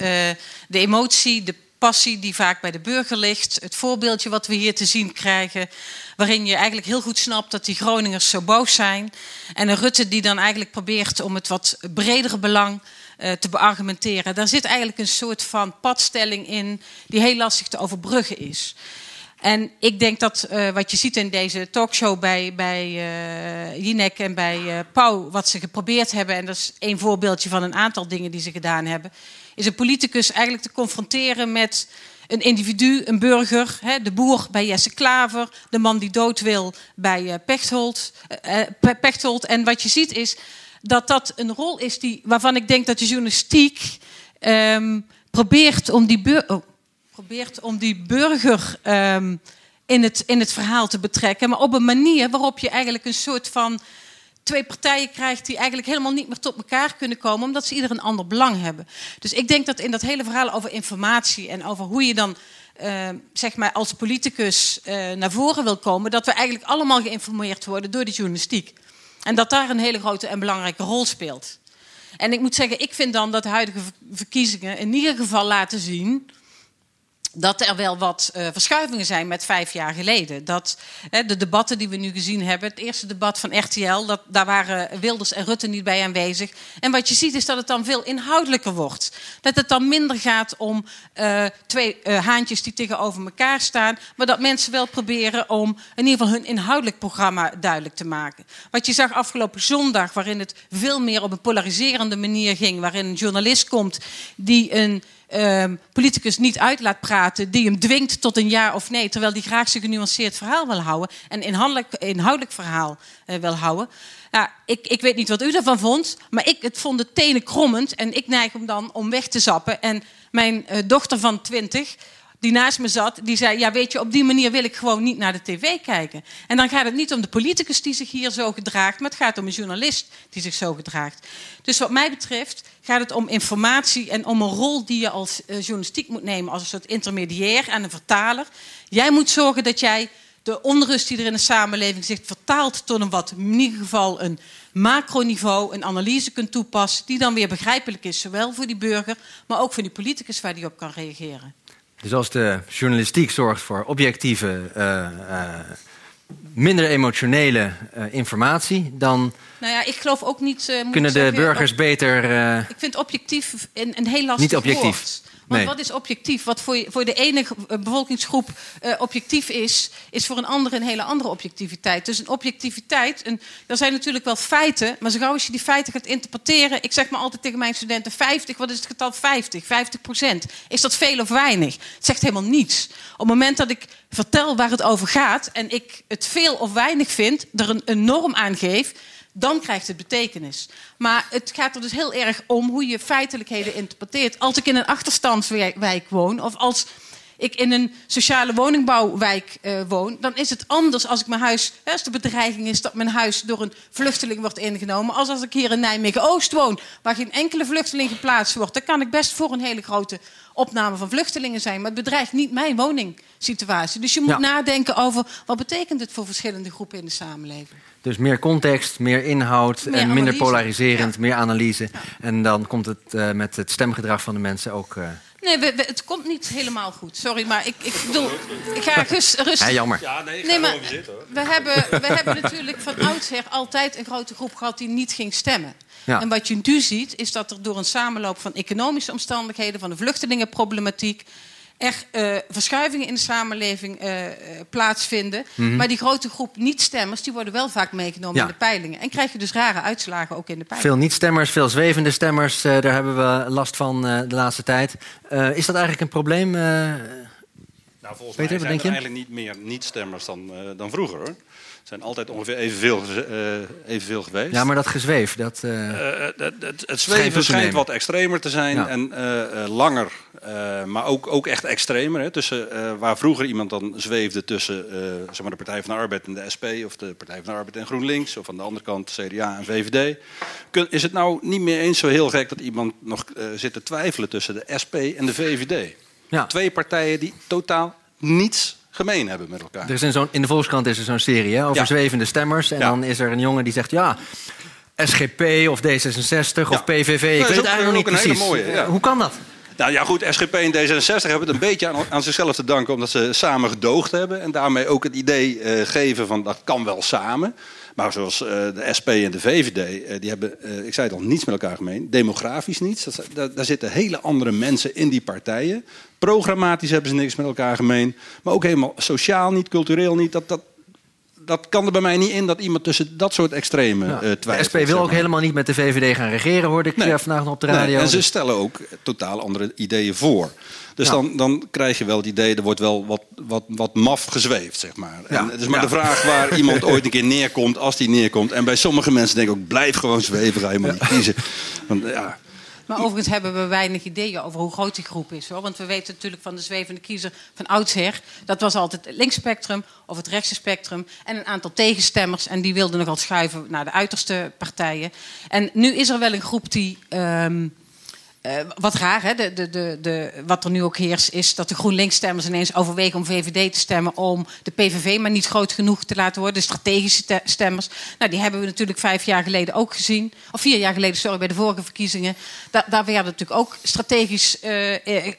de emotie, de passie die vaak bij de burger ligt. Het voorbeeldje wat we hier te zien krijgen, waarin je eigenlijk heel goed snapt dat die Groningers zo boos zijn. En een Rutte die dan eigenlijk probeert om het wat bredere belang uh, te beargumenteren. Daar zit eigenlijk een soort van padstelling in die heel lastig te overbruggen is. En ik denk dat uh, wat je ziet in deze talkshow bij, bij uh, Jinek en bij uh, Pauw, wat ze geprobeerd hebben, en dat is één voorbeeldje van een aantal dingen die ze gedaan hebben, is een politicus eigenlijk te confronteren met een individu, een burger, hè, de boer bij Jesse Klaver, de man die dood wil bij Pechtold. En wat je ziet is dat dat een rol is die, waarvan ik denk dat de journalistiek um, probeert om die burger. Oh, probeert om die burger um, in, het, in het verhaal te betrekken. Maar op een manier waarop je eigenlijk een soort van twee partijen krijgt die eigenlijk helemaal niet meer tot elkaar kunnen komen, omdat ze ieder een ander belang hebben. Dus ik denk dat in dat hele verhaal over informatie en over hoe je dan uh, zeg maar als politicus uh, naar voren wil komen, dat we eigenlijk allemaal geïnformeerd worden door de journalistiek. En dat daar een hele grote en belangrijke rol speelt. En ik moet zeggen, ik vind dan dat de huidige verkiezingen in ieder geval laten zien dat er wel wat uh, verschuivingen zijn met vijf jaar geleden. Dat hè, de debatten die we nu gezien hebben, het eerste debat van RTL, dat, daar waren Wilders en Rutte niet bij aanwezig. En wat je ziet is dat het dan veel inhoudelijker wordt. Dat het dan minder gaat om uh, twee uh, haantjes die tegenover elkaar staan, maar dat mensen wel proberen om in ieder geval hun inhoudelijk programma duidelijk te maken. Wat je zag afgelopen zondag, waarin het veel meer op een polariserende manier ging, waarin een journalist komt die een um, politicus niet uit laat praten, die hem dwingt tot een ja of nee, terwijl die graag zijn genuanceerd verhaal wil houden en inhoudelijk, inhoudelijk verhaal uh, wil houden. Nou, ik, ik, weet niet wat u ervan vond, maar ik het vond de tenen krommend en ik neig hem dan om weg te zappen. En mijn uh, dochter van 20, die naast me zat, die zei: Ja, weet je, op die manier wil ik gewoon niet naar de tv kijken. En dan gaat het niet om de politicus die zich hier zo gedraagt, maar het gaat om een journalist die zich zo gedraagt. Dus wat mij betreft gaat het om informatie en om een rol die je als uh, journalistiek moet nemen, als een soort intermediair en een vertaler. Jij moet zorgen dat jij de onrust die er in de samenleving zit vertaalt tot een wat, in ieder geval een macroniveau, een analyse kunt toepassen, die dan weer begrijpelijk is, zowel voor die burger, maar ook voor die politicus waar die op kan reageren. Dus als de journalistiek zorgt voor objectieve, uh, uh, minder emotionele uh, informatie, dan. Nou ja, ik geloof ook niet. kunnen de burgers beter. ik vind objectief een, een heel lastig Niet objectief. Woord. Want wat is objectief? Wat voor, voor de ene bevolkingsgroep uh, objectief is, is voor een andere een hele andere objectiviteit. Dus een objectiviteit, een, er zijn natuurlijk wel feiten, maar zo gauw als je die feiten gaat interpreteren. Ik zeg maar altijd tegen mijn studenten: 50, wat is het getal 50? 50 procent. Is dat veel of weinig? Het zegt helemaal niets. Op het moment dat ik vertel waar het over gaat en ik het veel of weinig vind, er een, een norm aan geef dan krijgt het betekenis. Maar het gaat er dus heel erg om hoe je feitelijkheden interpreteert. Als ik in een achterstandswijk woon, of als ik in een sociale woningbouwwijk uh, woon, dan is het anders als ik mijn huis, als de bedreiging is dat mijn huis door een vluchteling wordt ingenomen, als als ik hier in Nijmegen-Oost woon, waar geen enkele vluchteling geplaatst wordt. Dan kan ik best voor een hele grote opname van vluchtelingen zijn, maar het bedreigt niet mijn woningsituatie. Dus je moet ja. nadenken over wat betekent het voor verschillende groepen in de samenleving. Dus meer context, meer inhoud meer en minder analyse. polariserend, ja. meer analyse. Ja. En dan komt het uh, met het stemgedrag van de mensen ook. Uh... Nee, we, we, het komt niet helemaal goed. Sorry, maar ik, ik bedoel, ik ga rustig. Ja, jammer. Ja, nee, ik nee, maar zitten, hoor. We hebben, we hebben natuurlijk van oudsher altijd een grote groep gehad die niet ging stemmen. Ja. En wat je nu ziet, is dat er door een samenloop van economische omstandigheden, van de vluchtelingenproblematiek, er uh, verschuivingen in de samenleving uh, plaatsvinden. Mm -hmm. Maar die grote groep niet-stemmers, die worden wel vaak meegenomen ja. in de peilingen. En krijg je dus rare uitslagen ook in de peilingen. Veel niet-stemmers, veel zwevende stemmers, uh, daar hebben we last van de laatste tijd. is dat eigenlijk een probleem? nou, volgens Peter, mij zijn er eigenlijk niet meer niet-stemmers dan, dan vroeger hoor zijn altijd ongeveer evenveel, uh, evenveel geweest. Ja, maar dat gezweef, dat... Uh, uh, het, het, het zweven schijnt wat extremer te zijn ja. en langer, maar ook, ook echt extremer. Hè, tussen, waar vroeger iemand dan zweefde tussen zeg maar de Partij van de Arbeid en de SP... of de Partij van de Arbeid en GroenLinks, of aan de andere kant CDA en VVD... Kun, is het nou niet meer eens zo heel gek dat iemand nog zit te twijfelen tussen de SP en de VVD? Ja. Twee partijen die totaal niets gemeen hebben met elkaar. Er is in, in de Volkskrant is er zo'n serie hè, over ja. zwevende stemmers. En ja. dan is er een jongen die zegt... ja, SGP of D66 of PVV. ik weet het eigenlijk nog niet precies. Mooie. Hoe kan dat? Nou ja, goed, SGP en D66 hebben het een beetje aan, aan zichzelf te danken... omdat ze samen gedoogd hebben. En daarmee ook het idee uh, geven van dat kan wel samen. Maar zoals uh, de SP en de VVD, uh, die hebben, ik zei het al, niets met elkaar gemeen. Demografisch niets. Dat, daar zitten hele andere mensen in die partijen. Programmatisch hebben ze niks met elkaar gemeen. Maar ook helemaal sociaal niet, cultureel niet. Dat, dat, dat kan er bij mij niet in dat iemand tussen dat soort extreme ja. uh, twijfelt. De SP wil ook helemaal niet met de VVD gaan regeren, hoorde ik nee. vandaag nog op de radio. Nee, en ze stellen ook totaal andere ideeën voor. Dus ja. dan, dan krijg je wel het idee, er wordt wel wat, wat, wat maf gezweefd, zeg maar. Ja. En het is maar de vraag waar iemand ooit een keer neerkomt, als die neerkomt. En bij sommige mensen denk ik ook, blijf gewoon zweven, ga je maar niet kiezen. Want ja, maar overigens hebben we weinig ideeën over hoe groot die groep is. Hoor. Want we weten natuurlijk van de zwevende kiezer van oudsher. Dat was altijd het linksspectrum of het rechtse spectrum. En een aantal tegenstemmers. En die wilden nogal schuiven naar de uiterste partijen. En nu is er wel een groep die. Um, uh, wat raar, hè? De, de, de, wat er nu ook heerst, is dat de GroenLinks-stemmers ineens overwegen om VVD te stemmen. om de PVV maar niet groot genoeg te laten worden. De strategische stemmers. Nou, die hebben we natuurlijk vijf jaar geleden ook gezien. Of vier jaar geleden, sorry, bij de vorige verkiezingen. Da daar werden natuurlijk ook strategisch. Uh, uh,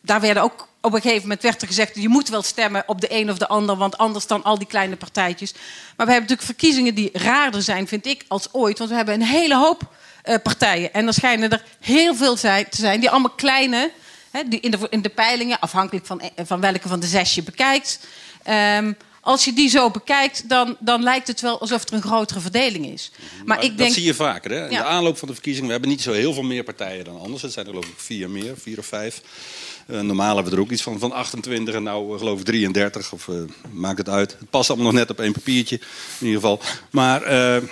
daar werden ook op een gegeven moment werd er gezegd: je moet wel stemmen op de een of de ander, want anders dan al die kleine partijtjes. Maar we hebben natuurlijk verkiezingen die raarder zijn, vind ik, als ooit. Want we hebben een hele hoop uh, partijen. En er schijnen er heel veel te zijn, die allemaal kleine, hè, die in, de, in de peilingen, afhankelijk van, eh, van welke van de zes je bekijkt. Um, als je die zo bekijkt, dan, dan lijkt het wel alsof er een grotere verdeling is. Maar, maar ik denk, dat zie je vaker. Hè? In ja. de aanloop van de verkiezingen, we hebben niet zo heel veel meer partijen dan anders. Het zijn er geloof ik vier meer, vier of vijf. Uh, normaal hebben we er ook iets van, van 28 en nou geloof ik 33. Of uh, maakt het uit. Het past allemaal nog net op één papiertje in ieder geval. Maar uh,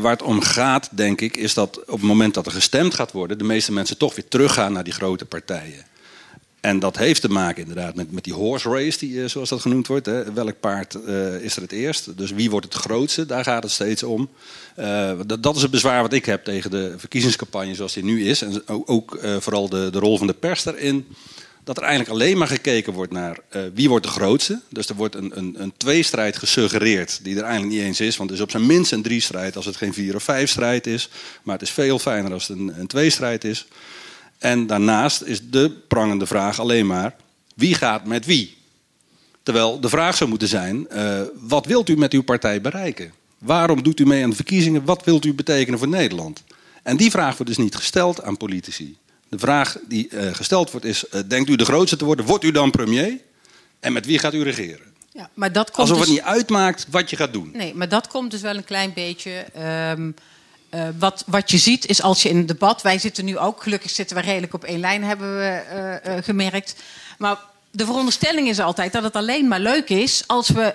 waar het om gaat, denk ik, is dat op het moment dat er gestemd gaat worden, de meeste mensen toch weer teruggaan naar die grote partijen. En dat heeft te maken inderdaad met, met die horse race, die, uh, zoals dat genoemd wordt. Hè. Welk paard uh, is er het eerst? Dus wie wordt het grootste? Daar gaat het steeds om. Dat, dat, is het bezwaar wat ik heb tegen de verkiezingscampagne zoals die nu is. En ook, ook vooral de, de rol van de pers daarin dat er eigenlijk alleen maar gekeken wordt naar uh, wie wordt de grootste. Dus er wordt een, een, een tweestrijd gesuggereerd die er eigenlijk niet eens is. Want het is op zijn minst een drie-strijd als het geen vier of vijf strijd is. Maar het is veel fijner als het een, een tweestrijd is. En daarnaast is de prangende vraag alleen maar wie gaat met wie. Terwijl de vraag zou moeten zijn, uh, wat wilt u met uw partij bereiken? Waarom doet u mee aan de verkiezingen? Wat wilt u betekenen voor Nederland? En die vraag wordt dus niet gesteld aan politici. De vraag die uh, gesteld wordt is: uh, denkt u de grootste te worden? Wordt u dan premier? En met wie gaat u regeren? Ja, maar dat komt Alsof dus... het niet uitmaakt wat je gaat doen. Nee, maar dat komt dus wel een klein beetje. Um, uh, wat, wat je ziet is als je in een debat. Wij zitten nu ook, gelukkig zitten we redelijk op één lijn, hebben we gemerkt. Maar de veronderstelling is altijd dat het alleen maar leuk is als we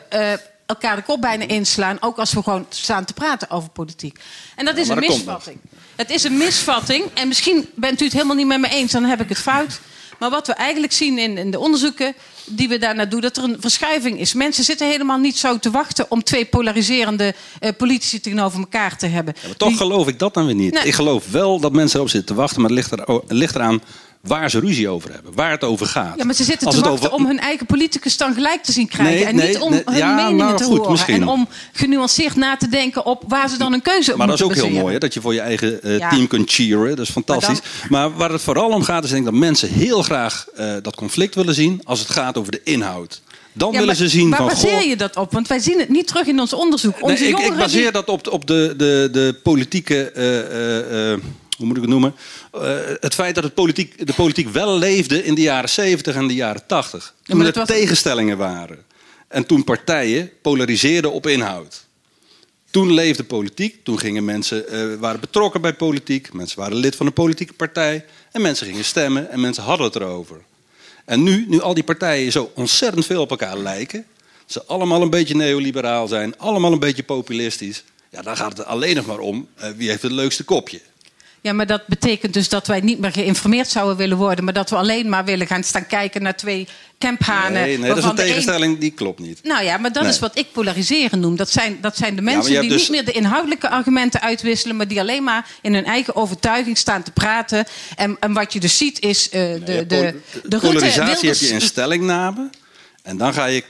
elkaar de kop bijna inslaan. Ook als we gewoon staan te praten over politiek. En dat ja, is een misvatting. Het is een misvatting. En misschien bent u het helemaal niet met me eens, dan heb ik het fout. Maar wat we eigenlijk zien in, in de onderzoeken die we daarna doen, dat er een verschuiving is. Mensen zitten helemaal niet zo te wachten om twee polariserende uh, politici tegenover elkaar te hebben. Ja, maar toch die... geloof ik dat dan weer niet. Nee. Ik geloof wel dat mensen erop zitten te wachten, maar het ligt, er, het ligt eraan waar ze ruzie over hebben, waar het over gaat. Ja, maar ze zitten Als te wachten over... om hun eigen politicus dan gelijk te zien krijgen. Nee, en niet om nee, hun ja, meningen nou, te goed, horen. Misschien. En om genuanceerd na te denken op waar ze dan een keuze op Maar dat is ook heel mooi, hè, dat je voor je eigen uh, ja. team kunt cheeren. Dat is fantastisch. Maar, dan... maar, waar het vooral om gaat, is denk ik dat mensen heel graag uh, dat conflict willen zien als het gaat over de inhoud. Dan ja, willen ze zien waar van. Waar baseer je dat op? Want wij zien het niet terug in ons onderzoek. Onze nee, ik, ik baseer die... dat op, op de, de, de politieke. Uh, uh, hoe moet ik het noemen? Uh, het feit dat het politiek, de politiek wel leefde in de jaren 70 en de jaren 80. Toen ja, er was... tegenstellingen waren. En toen partijen polariseerden op inhoud. Toen leefde politiek, toen gingen mensen, uh, waren betrokken bij politiek, mensen waren lid van een politieke partij en mensen gingen stemmen en mensen hadden het erover. En nu, nu al die partijen zo ontzettend veel op elkaar lijken, ze allemaal een beetje neoliberaal zijn, allemaal een beetje populistisch, ja, dan gaat het alleen nog maar om uh, wie heeft het leukste kopje. Ja, maar dat betekent dus dat wij niet meer geïnformeerd zouden willen worden, maar dat we alleen maar willen gaan staan kijken naar twee kemphanen. Nee, nee dat is een tegenstelling een... die klopt niet. Nou ja, maar dat nee. is wat ik polariseren noem. Dat zijn, dat zijn de mensen ja, die dus... niet meer de inhoudelijke argumenten uitwisselen, maar die alleen maar in hun eigen overtuiging staan te praten. En, en wat je dus ziet is uh, de, nee, de, de, de Polarisatie heb je in stellingname en dan ga je,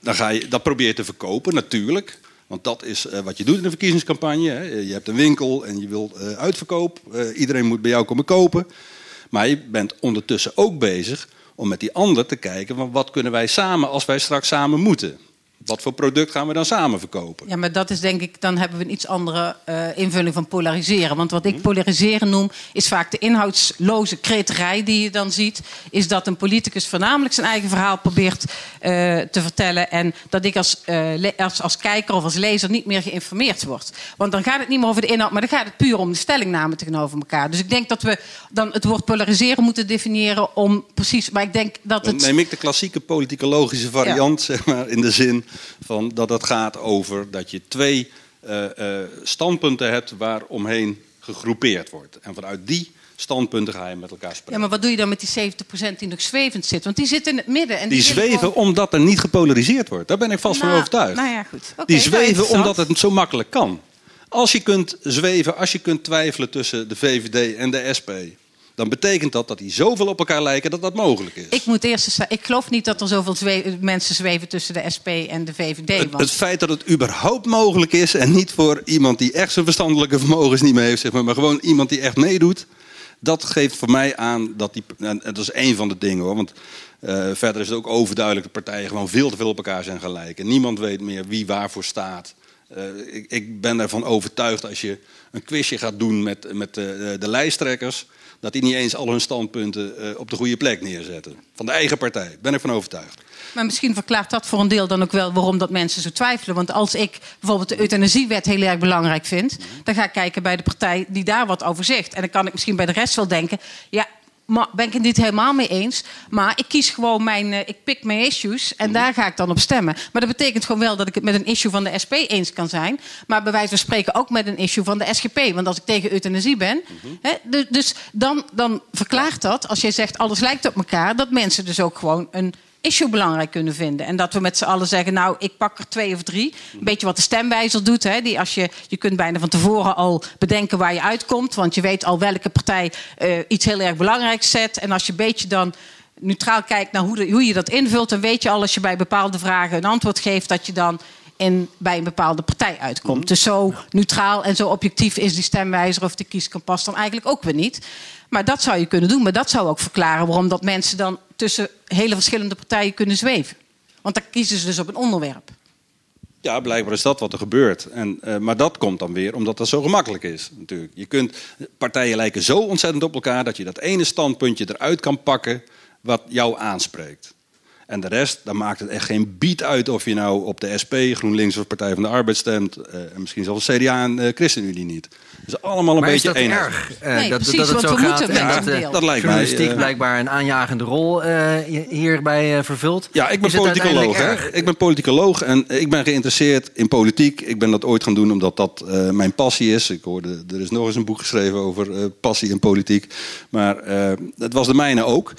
dan ga je dat probeer je te verkopen, natuurlijk. Want dat is uh, wat je doet in een verkiezingscampagne. Hè. Je hebt een winkel en je wilt uh, uitverkoop. Uh, iedereen moet bij jou komen kopen. Maar je bent ondertussen ook bezig om met die ander te kijken... van wat kunnen wij samen als wij straks samen moeten... Wat voor product gaan we dan samen verkopen? Ja, maar dat is denk ik, dan hebben we een iets andere uh, invulling van polariseren. Want wat ik polariseren noem, is vaak de inhoudsloze kreterij die je dan ziet. Is dat een politicus voornamelijk zijn eigen verhaal probeert uh, te vertellen. En dat ik als, uh, als, als kijker of als lezer niet meer geïnformeerd word. Want dan gaat het niet meer over de inhoud, maar dan gaat het puur om de stellingname tegenover elkaar. Dus ik denk dat we dan het woord polariseren moeten definiëren om precies. Maar ik denk dat het. Dan neem ik de klassieke politicologische variant, ja. zeg maar, in de zin van dat het gaat over dat je twee uh, uh, standpunten hebt waar omheen gegroepeerd wordt. En vanuit die standpunten ga je met elkaar spreken. Ja, maar wat doe je dan met die 70% die nog zwevend zit? Want die zit in het midden. En die, die zweven gewoon... omdat er niet gepolariseerd wordt. Daar ben ik vast nou, van overtuigd. Nou ja, goed. Okay, die zweven omdat het zo makkelijk kan. Als je kunt zweven, als je kunt twijfelen tussen de VVD en de SP dan betekent dat dat die zoveel op elkaar lijken dat dat mogelijk is. Ik moet eerst ik geloof niet dat er zoveel mensen zweven tussen de SP en de VVD. Het, het, feit dat het überhaupt mogelijk is en niet voor iemand die echt zijn verstandelijke vermogens niet meer heeft, zeg maar, maar gewoon iemand die echt meedoet, dat geeft voor mij aan dat die. En dat is één van de dingen hoor. Want uh, verder is het ook overduidelijk dat partijen gewoon veel te veel op elkaar zijn gelijk. En niemand weet meer wie waarvoor staat. Uh, ik, ik, ben ervan overtuigd als je een quizje gaat doen met, met de, de lijsttrekkers dat die niet eens al hun standpunten uh, op de goede plek neerzetten. Van de eigen partij, ben ik van overtuigd. Maar misschien verklaart dat voor een deel dan ook wel waarom dat mensen zo twijfelen. Want als ik bijvoorbeeld de euthanasiewet heel erg belangrijk vind, dan ga ik kijken bij de partij die daar wat over zegt. En dan kan ik misschien bij de rest wel denken, ja, ben ik het niet helemaal mee eens. Maar ik kies gewoon mijn. Uh, ik pik mijn issues en daar ga ik dan op stemmen. Maar dat betekent gewoon wel dat ik het met een issue van de SP eens kan zijn. Maar bij wijze van spreken ook met een issue van de SGP. Want als ik tegen euthanasie ben. dus, dus dan, dan verklaart dat, als jij zegt alles lijkt op elkaar, dat mensen dus ook gewoon een issue belangrijk kunnen vinden. En dat we met z'n allen zeggen, nou, ik pak er twee of drie. Een beetje wat de stemwijzer doet. Hè, die als je, je kunt bijna van tevoren al bedenken waar je uitkomt. Want je weet al welke partij uh, iets heel erg belangrijks zet. En als je een beetje dan neutraal kijkt naar hoe, hoe je dat invult... dan weet je al als je bij bepaalde vragen een antwoord geeft... dat je dan bij een bepaalde partij uitkomt. Mm. Dus zo neutraal en zo objectief is die stemwijzer of de kieskompas dan eigenlijk ook weer niet. Maar dat zou je kunnen doen. Maar dat zou ook verklaren waarom dat mensen dan tussen hele verschillende partijen kunnen zweven. Want dan kiezen ze dus op een onderwerp. Ja, blijkbaar is dat wat er gebeurt. En, uh, maar dat komt dan weer omdat dat zo gemakkelijk is. Natuurlijk. Je kunt, partijen lijken zo ontzettend op elkaar dat je dat ene standpuntje eruit kan pakken wat jou aanspreekt. En de rest, dan maakt het echt geen bied uit of je nou op de SP, GroenLinks of Partij van de Arbeid stemt. Uh, en misschien zelfs CDA en uh, ChristenUnie niet. Dus allemaal een maar beetje is dat erg? Uh, nee, dat, precies, dat het zo gaat en dat, uh, dat lijkt mij, blijkbaar een aanjagende rol hierbij vervult. Ja, ik ben politicoloog. Ik ben politicoloog en ik ben geïnteresseerd in politiek. Ik ben dat ooit gaan doen omdat dat mijn passie is. Ik hoorde, er is nog eens een boek geschreven over passie en politiek. Maar het was de mijne ook.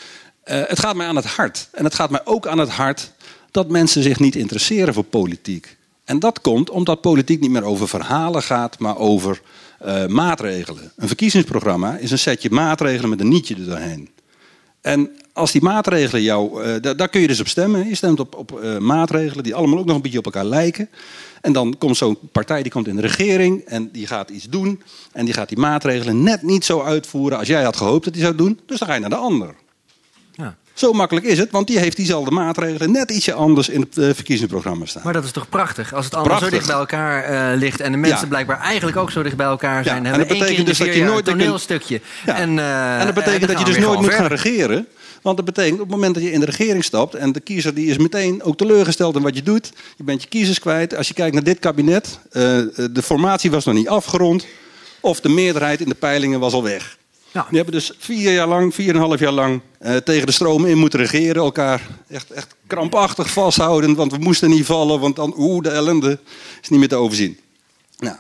Uh, het gaat mij aan het hart. En het gaat mij ook aan het hart dat mensen zich niet interesseren voor politiek. En dat komt omdat politiek niet meer over verhalen gaat, maar over uh, maatregelen. Een verkiezingsprogramma is een setje maatregelen met een nietje er doorheen. En als die maatregelen jou. Uh, daar, kun je dus op stemmen. Je stemt op, op maatregelen die allemaal ook nog een beetje op elkaar lijken. En dan komt zo'n partij die komt in de regering en die gaat iets doen. En die gaat die maatregelen net niet zo uitvoeren als jij had gehoopt dat hij zou doen. Dus dan ga je naar de ander. Zo makkelijk is het, want die heeft diezelfde maatregelen net ietsje anders in het uh, verkiezingsprogramma staan. Maar dat is toch prachtig? Als het allemaal zo dicht bij elkaar uh, ligt en de mensen ja. blijkbaar eigenlijk ook zo dicht bij elkaar zijn. Ja. En dat betekent dus dat je nooit een toneelstukje. Ja. En, uh, en dat betekent dat je dus nooit moet gaan regeren. Want dat betekent op het moment dat je in de regering stapt en de kiezer die is meteen ook teleurgesteld in wat je doet. Je bent je kiezers kwijt. Als je kijkt naar dit kabinet, de formatie was nog niet afgerond. Of de meerderheid in de peilingen was al weg. Ja. Die hebben dus vier jaar lang, vier en een half jaar lang uh, tegen de stroom in moeten regeren. Elkaar echt, echt krampachtig vasthouden, want we moesten niet vallen, want dan, oeh, de ellende is niet meer te overzien. Nou,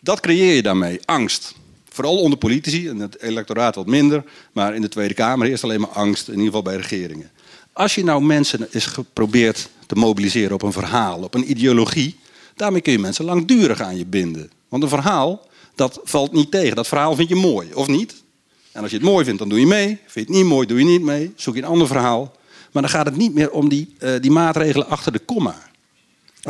dat creëer je daarmee, angst. Vooral onder politici, en het electoraat wat minder, maar in de Tweede Kamer eerst alleen maar angst, in ieder geval bij regeringen. Als je nou mensen is geprobeerd te mobiliseren op een verhaal, op een ideologie, daarmee kun je mensen langdurig aan je binden. Want een verhaal, dat valt niet tegen. Dat verhaal vind je mooi, of niet? En als je het mooi vindt, dan doe je mee. Vind je het niet mooi, doe je niet mee. Zoek je een ander verhaal. Maar dan gaat het niet meer om die, uh, die maatregelen achter de komma.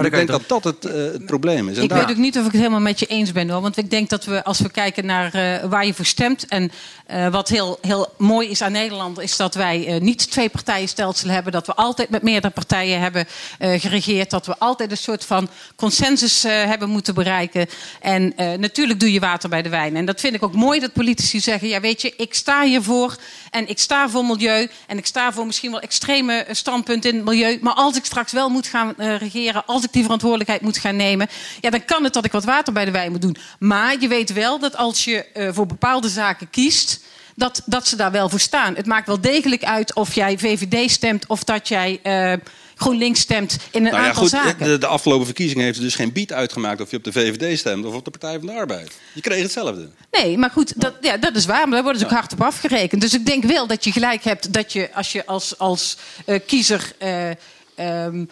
Ik denk dat dat het, uh, het probleem is. En ik weet ook niet of ik het helemaal met je eens ben hoor. Want ik denk dat we, als we kijken naar uh, waar je voor stemt. En uh, wat heel, heel mooi is aan Nederland, is dat wij niet twee partijenstelsel hebben. Dat we altijd met meerdere partijen hebben geregeerd. Dat we altijd een soort van consensus hebben moeten bereiken. En natuurlijk doe je water bij de wijn. En dat vind ik ook mooi dat politici zeggen: ja, weet je, ik sta hiervoor. En ik sta voor milieu. En ik sta voor misschien wel extreme standpunten in het milieu. Maar als ik straks wel moet gaan regeren. Als ik die verantwoordelijkheid moet gaan nemen, ja, dan kan het dat ik wat water bij de wijn moet doen. Maar je weet wel dat als je uh, voor bepaalde zaken kiest, dat, dat ze daar wel voor staan. Het maakt wel degelijk uit of jij VVD stemt of dat jij. Uh, GroenLinks stemt in een nou ja, aantal goed, zaken. De, de, afgelopen verkiezingen heeft er dus geen bied uitgemaakt of je op de VVD stemt of op de Partij van de Arbeid. Je kreeg hetzelfde. Nee, maar goed, dat, ja, dat is waar. Maar daar worden ze ook hard op afgerekend. Dus ik denk wel dat je gelijk hebt dat je als je als, als uh, kiezer. Uh, um,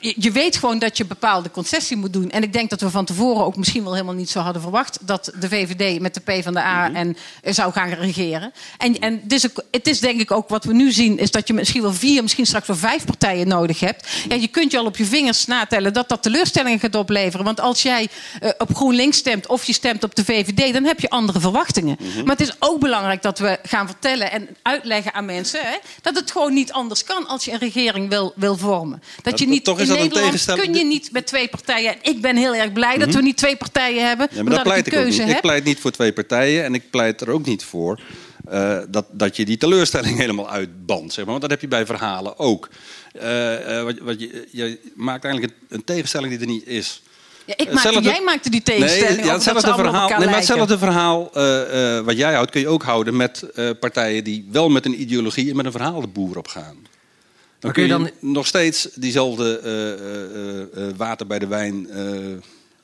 je weet gewoon dat je bepaalde concessie moet doen. En ik denk dat we van tevoren ook misschien wel helemaal niet zo hadden verwacht dat de VVD met de P van de A mhm. en eh, zou gaan regeren. En, en het, is ook, het is denk ik ook wat we nu zien, is dat je misschien wel vier, misschien straks wel vijf partijen nodig hebt. Ja, je kunt je al op je vingers natellen dat dat teleurstellingen gaat opleveren. Want als jij uh, op GroenLinks stemt of je stemt op de VVD, dan heb je andere verwachtingen. Mhm. Maar het is ook belangrijk dat we gaan vertellen en uitleggen aan mensen hè, dat het gewoon niet anders kan als je een regering wil, wil vormen. Dat je niet toch is in dat Nederland een tegenstelling. kun je niet met twee partijen. Ik ben heel erg blij dat we mhm. niet twee partijen hebben. Ja, maar dat pleit ik niet. Ik pleit niet voor twee partijen en ik pleit er ook niet voor uh, dat, dat je die teleurstelling helemaal uitbandt. Zeg maar. Want dat heb je bij verhalen ook. Uh, uh, wat, wat je, je, maakt eigenlijk een, een, tegenstelling die er niet is. Ja, ik maakte, jij maakte die tegenstelling. Nee, ja, hetzelfde verhaal, nee, maar hetzelfde verhaal wat jij houdt kun je ook houden met partijen die wel met een ideologie en met een verhaal de boer op gaan. Dan kun je, dan... nog steeds diezelfde uh, uh, water bij de wijn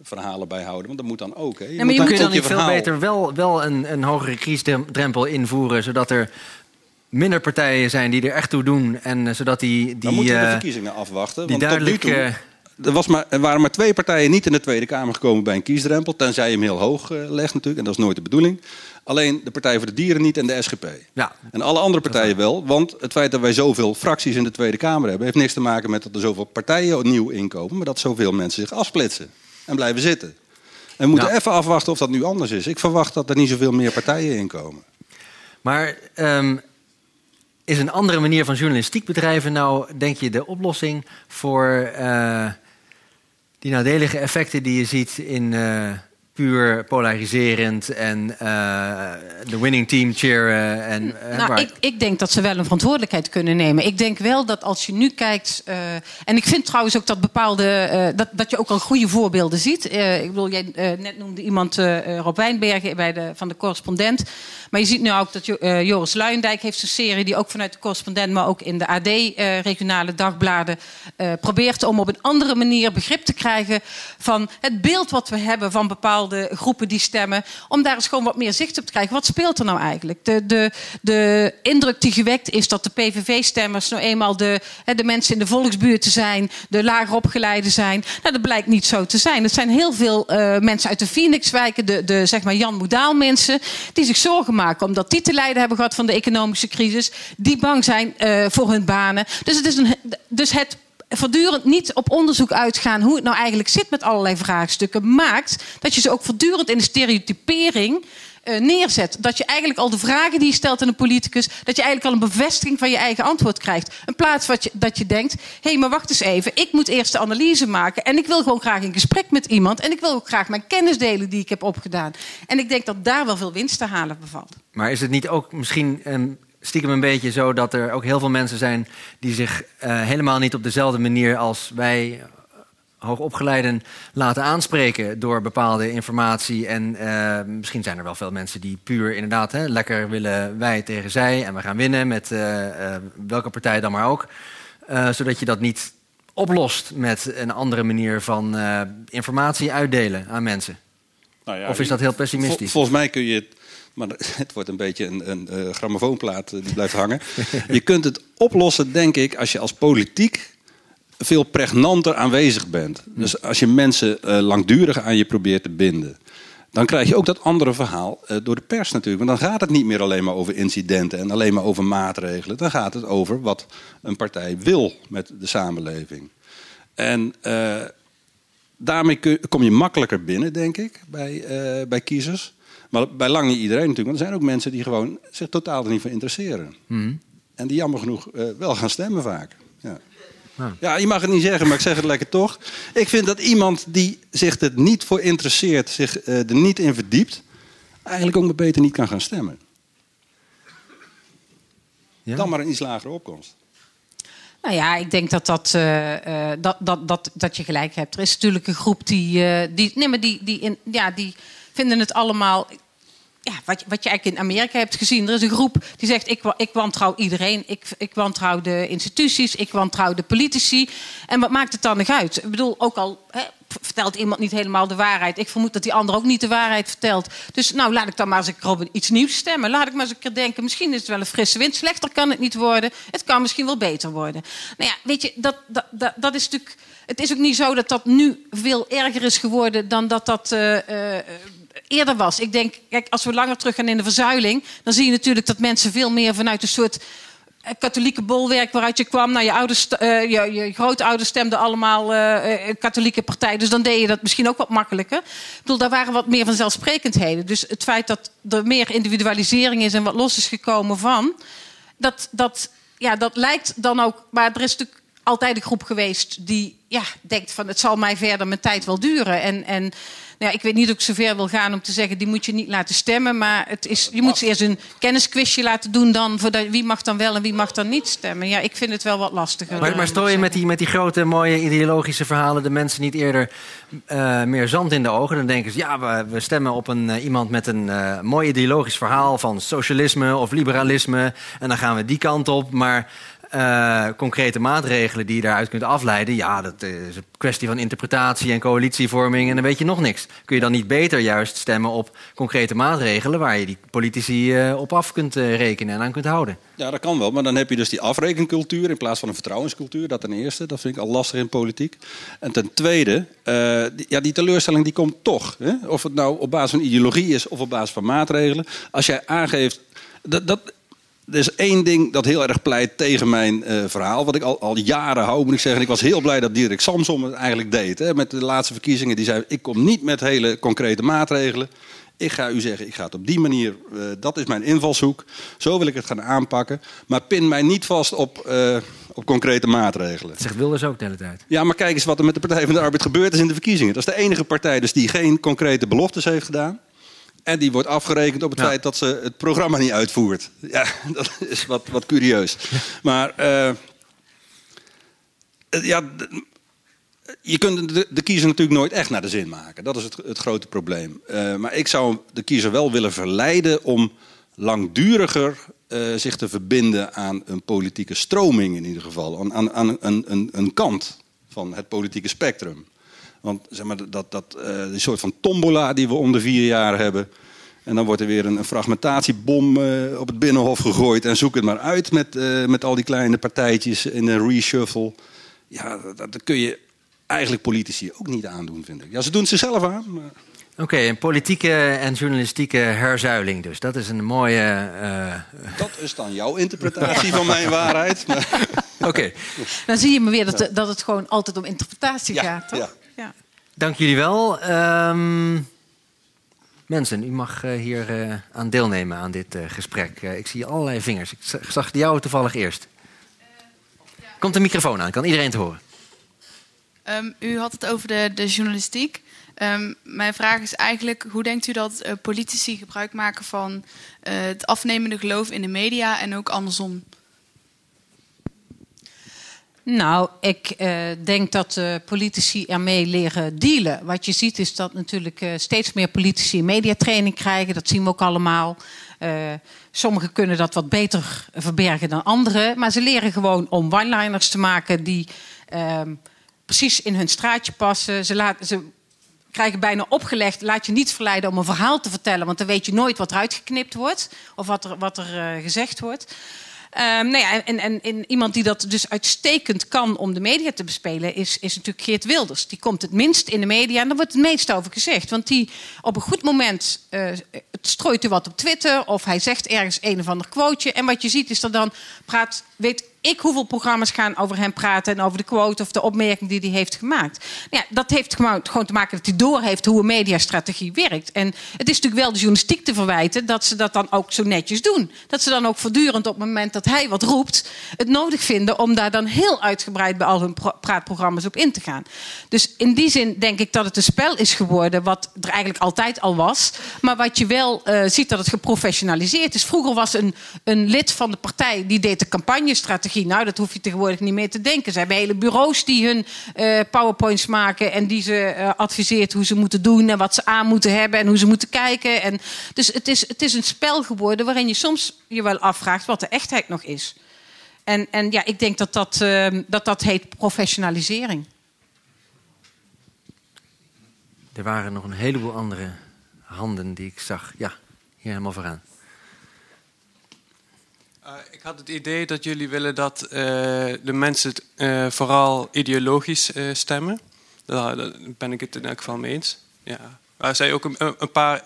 verhalen bijhouden. Want dat moet dan ook. Hè. Je ja, maar je kun je dan niet veel beter wel, wel een, een hogere kiesdrempel invoeren... zodat er minder partijen zijn die er echt toe doen. En zodat die... die dan moeten we de verkiezingen afwachten. Die want duidelijk... er, was maar, er waren maar twee partijen niet in de Tweede Kamer gekomen bij een kiesdrempel. Tenzij je hem heel hoog legt natuurlijk. En dat is nooit de bedoeling. Alleen de Partij voor de Dieren niet en de SGP. Ja. En alle andere partijen wel. Want het feit dat wij zoveel fracties in de Tweede Kamer hebben... heeft niks te maken met dat er zoveel partijen nieuw inkomen... maar dat zoveel mensen zich afsplitsen en blijven zitten. En we moeten even afwachten of dat nu anders is. Ik verwacht dat er niet zoveel meer partijen inkomen. Maar um, is een andere manier van journalistiek bedrijven nou, denk je, de oplossing voor uh, die nadelige effecten die je ziet in... Uh, puur polariserend en uh, de winning team cheeren. En, uh, nou, ik, ik, denk dat ze wel een verantwoordelijkheid kunnen nemen. Ik denk wel dat als je nu kijkt. Uh, en ik vind trouwens ook dat bepaalde. dat, dat je ook al goede voorbeelden ziet. ik bedoel, jij net noemde iemand Rob Wijnbergen bij de, van de correspondent. Maar je ziet nu ook dat Joris Luijendijk heeft een serie die ook vanuit de correspondent, maar ook in de AD regionale dagbladen probeert om op een andere manier begrip te krijgen van het beeld wat we hebben van bepaalde bepaalde groepen die stemmen. Om daar eens gewoon wat meer zicht op te krijgen. Wat speelt er nou eigenlijk? De, de, de indruk die gewekt is dat de PVV-stemmers nou eenmaal de, de mensen in de volksbuurt zijn, de lager opgeleide zijn. Nou, dat blijkt niet zo te zijn. Het zijn heel veel uh, mensen uit de Phoenixwijken, de, de zeg maar Jan Modaal mensen, die zich zorgen maken omdat die te lijden hebben gehad van de economische crisis, die bang zijn uh, voor hun banen. Dus het, is een, dus het voortdurend niet op onderzoek uitgaan hoe het nou eigenlijk zit met allerlei vraagstukken, maakt dat je ze ook voortdurend in de stereotypering uh, neerzet. Dat je eigenlijk al de vragen die je stelt aan een politicus, dat je eigenlijk al een bevestiging van je eigen antwoord krijgt. In plaats van dat je denkt: hé, hey, maar wacht eens even, ik moet eerst de analyse maken en ik wil gewoon graag in gesprek met iemand en ik wil ook graag mijn kennis delen die ik heb opgedaan. En ik denk dat daar wel veel winst te halen bevalt. Maar is het niet ook misschien. Um stiekem een beetje zo dat er ook heel veel mensen zijn die zich uh, helemaal niet op dezelfde manier als wij eh, hoogopgeleiden laten aanspreken door bepaalde informatie. En uh, misschien zijn er wel veel mensen die puur inderdaad hè, lekker willen wij tegen zij en we gaan winnen met uh, welke partij dan maar ook. zodat je dat niet oplost met een andere manier van informatie uitdelen aan mensen. Nou ja, of is dat heel pessimistisch? volgens mij kun je het maar het wordt een beetje een, een, een grammofoonplaat eh, die blijft hangen. je kunt het oplossen, denk ik, als je als politiek veel pregnanter aanwezig bent. Dus als je mensen uh, langdurig aan je probeert te binden. Dan krijg je ook dat andere verhaal door de pers natuurlijk. Want dan gaat het niet meer alleen maar over incidenten en alleen maar over maatregelen. Dan gaat het over wat een partij wil met de samenleving. En daarmee kom je makkelijker binnen, denk ik, bij, bij kiezers. Maar bij lang niet iedereen natuurlijk. Want er zijn ook mensen die gewoon zich totaal er niet voor interesseren. Mhm. En die jammer genoeg uh, wel gaan stemmen vaak. Ja. Ja, je mag het niet zeggen, maar ik zeg het lekker toch. Ik vind dat iemand die zich er niet voor interesseert, zich uh, er niet in verdiept, eigenlijk ook maar beter niet kan gaan stemmen. Ja? Dan maar een iets lagere opkomst. Nou ja, ik denk dat, dat, uh, dat, dat, dat, dat je gelijk hebt. Er is natuurlijk een groep die. Uh, die nee, maar die, die, in, ja, die vinden het allemaal ja, wat, wat je eigenlijk in Amerika hebt gezien. Er is een groep die zegt: Ik, ik wantrouw iedereen. Ik, ik wantrouw de instituties. Ik wantrouw de politici. En wat maakt het dan nog uit? Ik bedoel, ook al hè, vertelt iemand niet helemaal de waarheid. Ik vermoed dat die ander ook niet de waarheid vertelt. Dus nou, laat ik dan maar eens op iets nieuws stemmen. Laat ik maar eens een keer denken: misschien is het wel een frisse wind. Slechter kan het niet worden. Het kan misschien wel beter worden. Nou ja, weet je, dat, dat, dat, dat is natuurlijk. Het is ook niet zo dat dat nu veel erger is geworden dan dat dat. Uh, uh, eerder was. Ik denk, kijk, als we langer terug gaan in de verzuiling, dan zie je natuurlijk dat mensen veel meer vanuit een soort eh, katholieke bolwerk waaruit je kwam. Nou, je, ouders, uh, je, je grootouders stemden allemaal uh, katholieke partij. Dus dan deed je dat misschien ook wat makkelijker. Ik bedoel, daar waren wat meer vanzelfsprekendheden. Dus het feit dat er meer individualisering is en wat los is gekomen van... dat, dat, ja, dat lijkt dan ook... Maar er is natuurlijk altijd een groep geweest die ja, denkt van... het zal mij verder mijn tijd wel duren. En... en ja, ik weet niet of ik zover wil gaan om te zeggen... die moet je niet laten stemmen. Maar het is, je moet ze eerst een kennisquizje laten doen... Dan, voor wie mag dan wel en wie mag dan niet stemmen. Ja, ik vind het wel wat lastiger. Maar, maar stoor je met die, met die grote, mooie ideologische verhalen... de mensen niet eerder uh, meer zand in de ogen? Dan denken ze, ja, we, we stemmen op een, uh, iemand met een uh, mooi ideologisch verhaal... van socialisme of liberalisme. En dan gaan we die kant op. Maar uh, concrete maatregelen die je daaruit kunt afleiden. Ja, dat is een kwestie van interpretatie en coalitievorming en dan weet je nog niks. Kun je dan niet beter juist stemmen op concrete maatregelen waar je die politici uh, op af kunt uh, rekenen en aan kunt houden? Ja, dat kan wel, maar dan heb je dus die afrekencultuur in plaats van een vertrouwenscultuur. Dat ten eerste, dat vind ik al lastig in politiek. En ten tweede, die, ja, die teleurstelling die komt toch. Hè? Of het nou op basis van ideologie is of op basis van maatregelen. Als jij aangeeft. Dat, dat, er is één ding dat heel erg pleit tegen mijn uh, verhaal. Wat ik al, al jaren hou, moet ik zeggen. Ik was heel blij dat Dirk Samsom het eigenlijk deed. Hè, met de laatste verkiezingen. Die zei, ik kom niet met hele concrete maatregelen. Ik ga u zeggen, ik ga het op die manier, uh, dat is mijn invalshoek. Zo wil ik het gaan aanpakken. Maar pin mij niet vast op, uh, op concrete maatregelen. Dat zegt Wilders ook de hele tijd. Ja, maar kijk eens wat er met de Partij van de Arbeid gebeurd is in de verkiezingen. Dat is de enige partij dus die geen concrete beloftes heeft gedaan. En die wordt afgerekend op het feit dat ze het programma niet uitvoert. Ja, dat is wat, wat curieus. Maar uh, ja, je kunt de, de, kiezer natuurlijk nooit echt naar de zin maken. Dat is het, het grote probleem. Uh, maar ik zou de kiezer wel willen verleiden om langduriger uh, zich te verbinden aan een politieke stroming in ieder geval. Aan, aan, aan een, een, een kant van het politieke spectrum. Want zeg maar, dat, dat, uh, die soort van tombola die we om de vier jaar hebben. En dan wordt er weer een, een fragmentatiebom uh, op het binnenhof gegooid. En zoek het maar uit met, uh, met al die kleine partijtjes in een reshuffle. Ja, dat, dat, kun je eigenlijk politici ook niet aandoen, vind ik. Ja, ze doen het zichzelf aan. Maar... Oké, okay, een politieke en journalistieke herzuiling dus. Dat is een mooie... Dat is dan jouw interpretatie van mijn waarheid. Oké. Okay. Dan zie je me weer dat, dat het gewoon altijd om interpretatie ja, gaat, toch? Ja. Dank jullie wel. Um, mensen, u mag uh, hier uh, aan deelnemen aan dit uh, gesprek. ik zie allerlei vingers. Ik zag jou toevallig eerst. Komt de microfoon aan, kan iedereen het horen. Um, u had het over de, de journalistiek. Um, mijn vraag is eigenlijk, hoe denkt u dat politici gebruik maken van het afnemende geloof in de media en ook andersom? Nou, ik uh, denk dat uh, politici ermee leren dealen. Wat je ziet is dat natuurlijk uh, steeds meer politici mediatraining krijgen. Dat zien we ook allemaal. sommigen kunnen dat wat beter verbergen dan anderen. Maar ze leren gewoon om one-liners te maken die ehm, precies in hun straatje passen. Ze, ze krijgen bijna opgelegd: laat je niet verleiden om een verhaal te vertellen. Want dan weet je nooit wat er uitgeknipt wordt of wat er, wat er gezegd wordt. Um, nou ja, en, en, iemand die dat dus uitstekend kan om de media te bespelen, is, is natuurlijk Geert Wilders. Die komt het minst in de media en daar wordt het meest over gezegd. Want die op een goed moment het strooit er wat op Twitter of hij zegt ergens een of ander quoteje. En wat je ziet is dat dan weet ik hoeveel programma's gaan over hem praten en over de quote of de opmerking die hij heeft gemaakt. Nou ja, dat heeft gewoon, te maken dat hij doorheeft hoe een mediastrategie werkt. En het is natuurlijk wel de journalistiek te verwijten dat ze dat dan ook zo netjes doen. Dat ze dan ook voortdurend op het moment dat hij wat roept, het nodig vinden om daar dan heel uitgebreid bij al hun praatprogramma's op in te gaan. Dus in die zin denk ik dat het een spel is geworden wat er eigenlijk altijd al was. Maar wat je wel uh, ziet dat het geprofessionaliseerd is. Vroeger was een, een lid van de partij die deed de campagnestrategie. Nou, dat hoef je tegenwoordig niet meer te denken. Ze hebben hele bureaus die hun uh, powerpoints maken en die ze uh, adviseert hoe ze moeten doen en wat ze aan moeten hebben en hoe ze moeten kijken. En dus het is, het is een spel geworden waarin je soms je wel afvraagt wat de echtheid nog is. En, en ja, ik denk dat dat, uh, dat dat heet professionalisering. Er waren nog een heleboel andere handen die ik zag. Ja, hier helemaal vooraan. Uh, ik had het idee dat jullie willen dat uh, de mensen uh, vooral ideologisch stemmen. Daar, daar, ben ik het in elk geval mee eens. Ja. Maar zij ook een, een paar,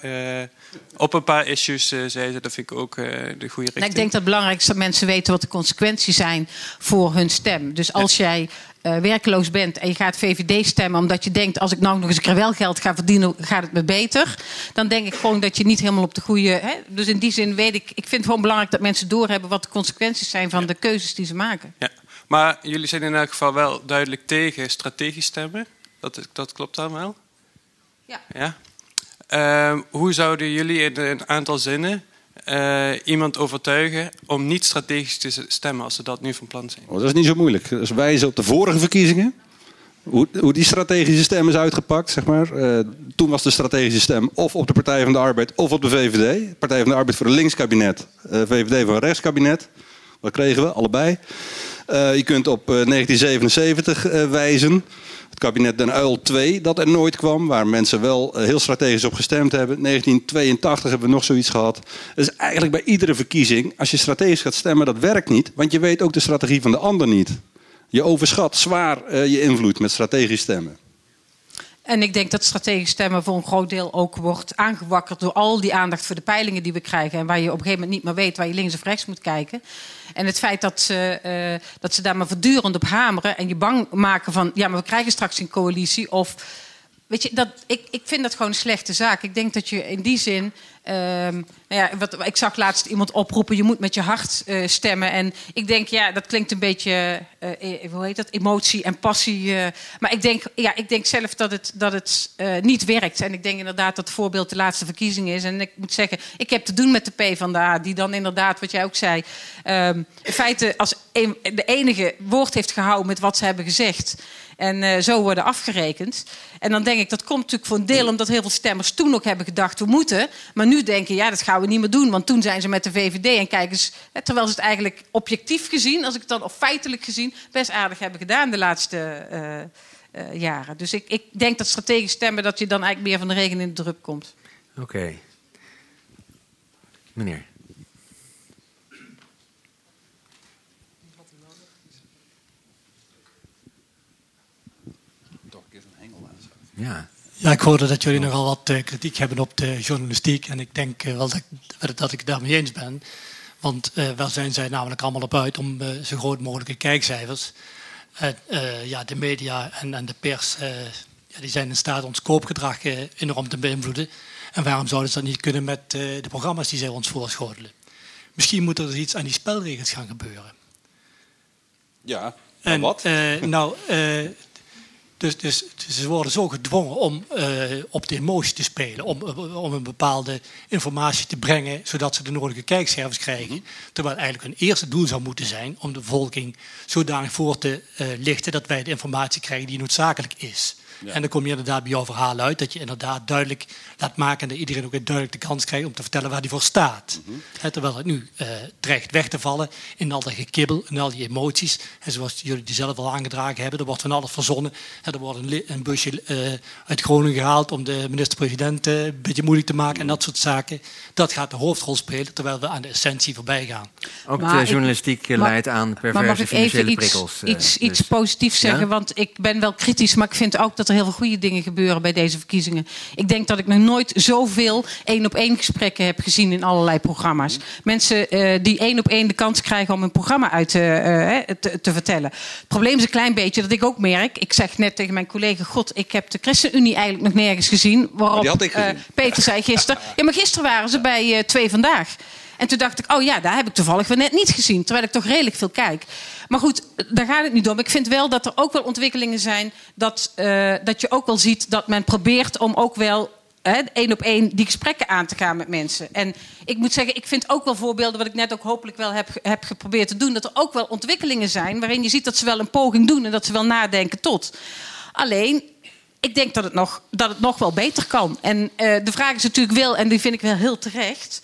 op een paar issues zei ze, dat vind ik ook de goede richting. Nou, ik denk dat het belangrijk is dat mensen weten wat de consequenties zijn voor hun stem. Dus als ja. jij uh, werkloos bent en je gaat VVD stemmen omdat je denkt: als ik nou nog eens een keer wel geld ga verdienen, gaat het me beter. Dan denk ik gewoon dat je niet helemaal op de goede. Hè? Dus in die zin weet ik, ik vind het gewoon belangrijk dat mensen doorhebben wat de consequenties zijn van ja. de keuzes die ze maken. Ja. Maar jullie zijn in elk geval wel duidelijk tegen strategisch stemmen. Dat, dat klopt allemaal? Ja. ja? Uh, hoe zouden jullie in een aantal zinnen uh, iemand overtuigen om niet strategisch te stemmen als ze dat nu van plan zijn? Oh, dat is niet zo moeilijk. Dus wijzen op de vorige verkiezingen. Hoe, hoe die strategische stem is uitgepakt, zeg maar. Uh, toen was de strategische stem of op de Partij van de Arbeid of op de VVD. Partij van de Arbeid voor een linkskabinet, uh, VVD voor een rechtskabinet. Wat kregen we? Allebei. je kunt op 1977 wijzen het kabinet Den Uil 2 dat er nooit kwam, waar mensen wel eh, heel strategisch op gestemd hebben. 1982 hebben we nog zoiets gehad. Dus eigenlijk bij iedere verkiezing, als je strategisch gaat stemmen, dat werkt niet, want je weet ook de strategie van de ander niet. Je overschat zwaar uh, je invloed met strategisch stemmen. En ik denk dat strategisch stemmen voor een groot deel ook wordt aangewakkerd door al die aandacht voor de peilingen die we krijgen. En waar je op een gegeven moment niet meer weet waar je links of rechts moet kijken. En het feit dat ze, uh, dat ze daar maar voortdurend op hameren en je bang maken van ja, maar we krijgen straks een coalitie. Of weet je, dat, ik, ik vind dat gewoon een slechte zaak. Ik denk dat je in die zin Um, nou ja, wat, ik zag laatst iemand oproepen: je moet met je hart uh, stemmen. En ik denk, ja, dat klinkt een beetje, uh, hoe heet dat, emotie en passie. Maar ik denk, ja, ik denk zelf dat het, dat het niet werkt. En ik denk inderdaad dat het voorbeeld de laatste verkiezing is. En ik moet zeggen, ik heb te doen met de P van die dan inderdaad, wat jij ook zei, um, in feite als de enige woord heeft gehouden met wat ze hebben gezegd. En uh, zo worden afgerekend. En dan denk ik, dat komt natuurlijk voor een deel omdat heel veel stemmers toen ook hebben gedacht, we moeten. Maar nu denken, ja, dat gaan we niet meer doen. Want toen zijn ze met de VVD en kijk eens, terwijl ze het eigenlijk objectief gezien, als ik het dan, of feitelijk gezien, best aardig hebben gedaan de laatste uh, uh, jaren. Dus ik, ik denk dat strategisch stemmen, dat je dan eigenlijk meer van de regen in de druk komt. Oké. Meneer. Ja. Ja, ik hoorde dat jullie nogal wat uh, kritiek hebben op de journalistiek. En ik denk uh, wel dat, dat, ik het daarmee eens ben. Want uh, waar zijn zij namelijk allemaal op uit om zo groot mogelijke kijkcijfers. ja, de media en, en de pers ja, die zijn in staat ons koopgedrag enorm te beïnvloeden. En waarom zouden ze dat niet kunnen met de programma's die zij ons voorschotelen? Misschien moet er dus iets aan die spelregels gaan gebeuren. Ja, en wat? nou, dus, dus, dus, ze worden zo gedwongen om uh, op de emotie te spelen, om, om een bepaalde informatie te brengen, zodat ze de nodige kijkcijfers krijgen. Mhm. Terwijl eigenlijk hun eerste doel zou moeten zijn om de bevolking zodanig voor te uh, lichten dat wij de informatie krijgen die noodzakelijk is. En dan kom je inderdaad bij jouw verhaal uit dat je inderdaad duidelijk laat maken en dat iedereen ook duidelijk de kans krijgt om te vertellen waar hij voor staat. Mm -hmm. terwijl het nu uh, dreigt weg te vallen in al dat gekibbel en al die emoties. En zoals jullie die zelf al aangedragen hebben, er wordt van alles verzonnen. er wordt een, een busje uh, uit Groningen gehaald om de minister-president uh, een beetje moeilijk te maken mm -hmm. en dat soort zaken. Dat gaat de hoofdrol spelen terwijl we aan de essentie voorbij gaan. Ook maar de journalistiek ik, leidt aan perverse maar mag ik financiële even prikkels. Iets, iets, iets positiefs zeggen, ja? want ik ben wel kritisch, maar ik vind ook dat dat er heel veel goede dingen gebeuren bij deze verkiezingen. Ik denk dat ik nog nooit zoveel één op één gesprekken heb gezien in allerlei programma's. Mensen uh, die één op één de kans krijgen om een programma uit uh, te, te, vertellen. Het probleem is een klein beetje dat ik ook merk. Ik zeg net tegen mijn collega: God, ik heb de ChristenUnie eigenlijk nog nergens gezien. Waarop die had ik gezien. Peter zei gisteren. Ja, maar gisteren waren ze bij twee vandaag. En toen dacht ik, oh ja, daar heb ik toevallig weer net niet gezien. Terwijl ik toch redelijk veel kijk. Maar goed, daar gaat het niet om. Ik vind wel dat er ook wel ontwikkelingen zijn. Dat, uh, dat je ook wel ziet dat men probeert om ook wel één op één die gesprekken aan te gaan met mensen. En ik moet zeggen, ik vind ook wel voorbeelden, wat ik net ook hopelijk wel heb, heb geprobeerd te doen, dat er ook wel ontwikkelingen zijn waarin je ziet dat ze wel een poging doen en dat ze wel nadenken tot. Alleen, ik denk dat het nog, dat het nog wel beter kan. En uh, de vraag is natuurlijk wel, en die vind ik wel heel terecht.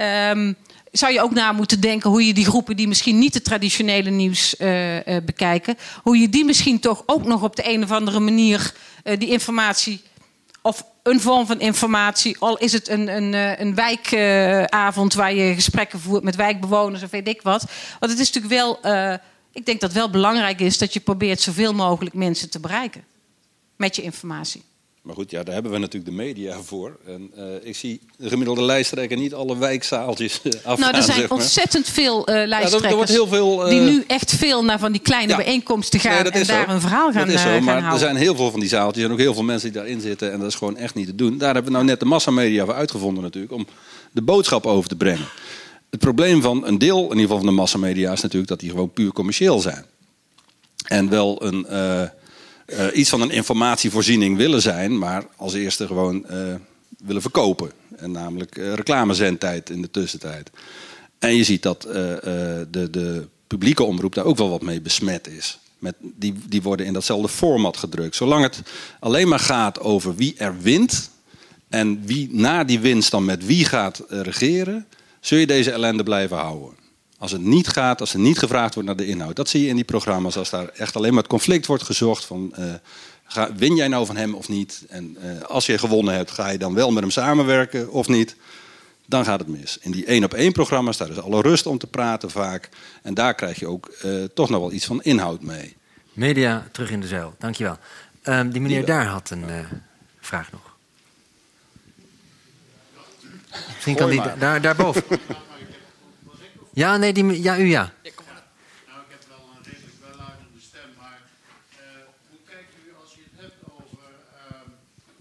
Um, zou je ook na moeten denken hoe je die groepen die misschien niet het traditionele nieuws uh, uh, bekijken, hoe je die misschien toch ook nog op de een of andere manier uh, die informatie of een vorm van informatie, al is het een, een, een wijkavond waar je gesprekken voert met wijkbewoners of weet ik wat. Want het is natuurlijk wel, ik denk dat wel belangrijk is dat je probeert zoveel mogelijk mensen te bereiken met je informatie. Maar goed, ja, daar hebben we natuurlijk de media voor. En uh, ik zie de gemiddelde lijsttrekker niet alle wijkzaaltjes uh, afgaan. Nou, er zijn zeg maar. ontzettend veel uh, lijsttrekkers ja, er, wordt heel veel, die nu echt veel naar van die kleine ja, bijeenkomsten gaan nee, en daar zo. een verhaal gaan, dat is zo, gaan maar houden. Er zijn heel veel van die zaaltjes en ook heel veel mensen die daarin zitten. En dat is gewoon echt niet te doen. Daar hebben we nou net de massamedia voor uitgevonden natuurlijk. Om de boodschap over te brengen. Het probleem van een deel in ieder geval van de massamedia is natuurlijk dat die gewoon puur commercieel zijn. En wel een uh, iets van een informatievoorziening willen zijn, maar als eerste gewoon uh, willen verkopen. En namelijk uh, reclamezendtijd in de tussentijd. En je ziet dat de, de publieke omroep daar ook wel wat mee besmet is. Met, die, die worden in datzelfde format gedrukt. Zolang het alleen maar gaat over wie er wint en wie na die winst dan met wie gaat regeren, zul je deze ellende blijven houden. Als het niet gaat, als er niet gevraagd wordt naar de inhoud. Dat zie je in die programma's. Als daar echt alleen maar het conflict wordt gezocht van... Uh, ga, win jij nou van hem of niet? En uh, als je gewonnen hebt, ga je dan wel met hem samenwerken of niet? Dan gaat het mis. In die één op één programma's, daar is alle rust om te praten vaak. En daar krijg je ook uh, toch nog wel iets van inhoud mee. Media terug in de zeil, dankjewel. Um, die meneer daar had een vraag nog. Misschien kan die daar, daarboven. Ja, nee, die, ja, u ja. Nou, ik heb wel een redelijk welluidende stem, maar uh, hoe kijkt u als je het hebt over uh,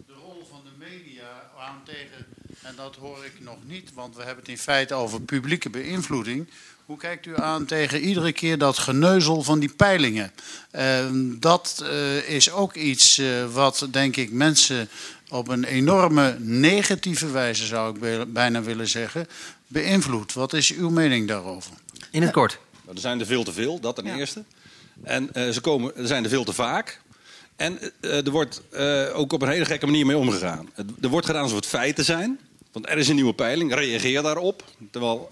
de rol van de media aan tegen, en dat hoor ik nog niet, want we hebben het in feite over publieke beïnvloeding. Hoe kijkt u aan tegen iedere keer dat geneuzel van die peilingen? Uh, dat is ook iets wat, denk ik, mensen op een enorme negatieve wijze, zou ik bijna willen zeggen, beïnvloedt. Wat is uw mening daarover? In het kort. Nou, er zijn er veel te veel, dat ten ja. eerste. En uh, ze komen, er zijn er veel te vaak. En uh, er wordt uh, ook op een hele gekke manier mee omgegaan. Er wordt gedaan alsof het feiten zijn. Want er is een nieuwe peiling, reageer daarop. Terwijl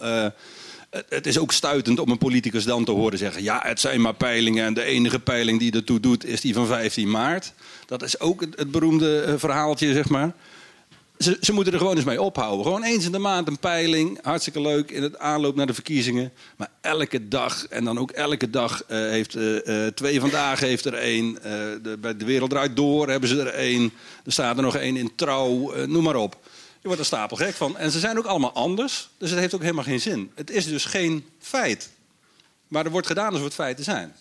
het is ook stuitend om een politicus dan te horen zeggen... ja, het zijn maar peilingen en de enige peiling die ertoe doet is die van 15 maart. Dat is ook het, het beroemde verhaaltje, zeg maar. Ze, moeten er gewoon eens mee ophouden. Gewoon eens in de maand een peiling. Hartstikke leuk in het aanloop naar de verkiezingen. Maar elke dag, en dan ook elke dag, uh, heeft uh, twee vandaag heeft er één. Bij de Wereld Draait Door hebben ze er één. Er staat er nog één in Trouw, noem maar op. Je wordt er stapel gek van. En ze zijn ook allemaal anders. Dus het heeft ook helemaal geen zin. Het is dus geen feit. Maar er wordt gedaan alsof het feiten zijn.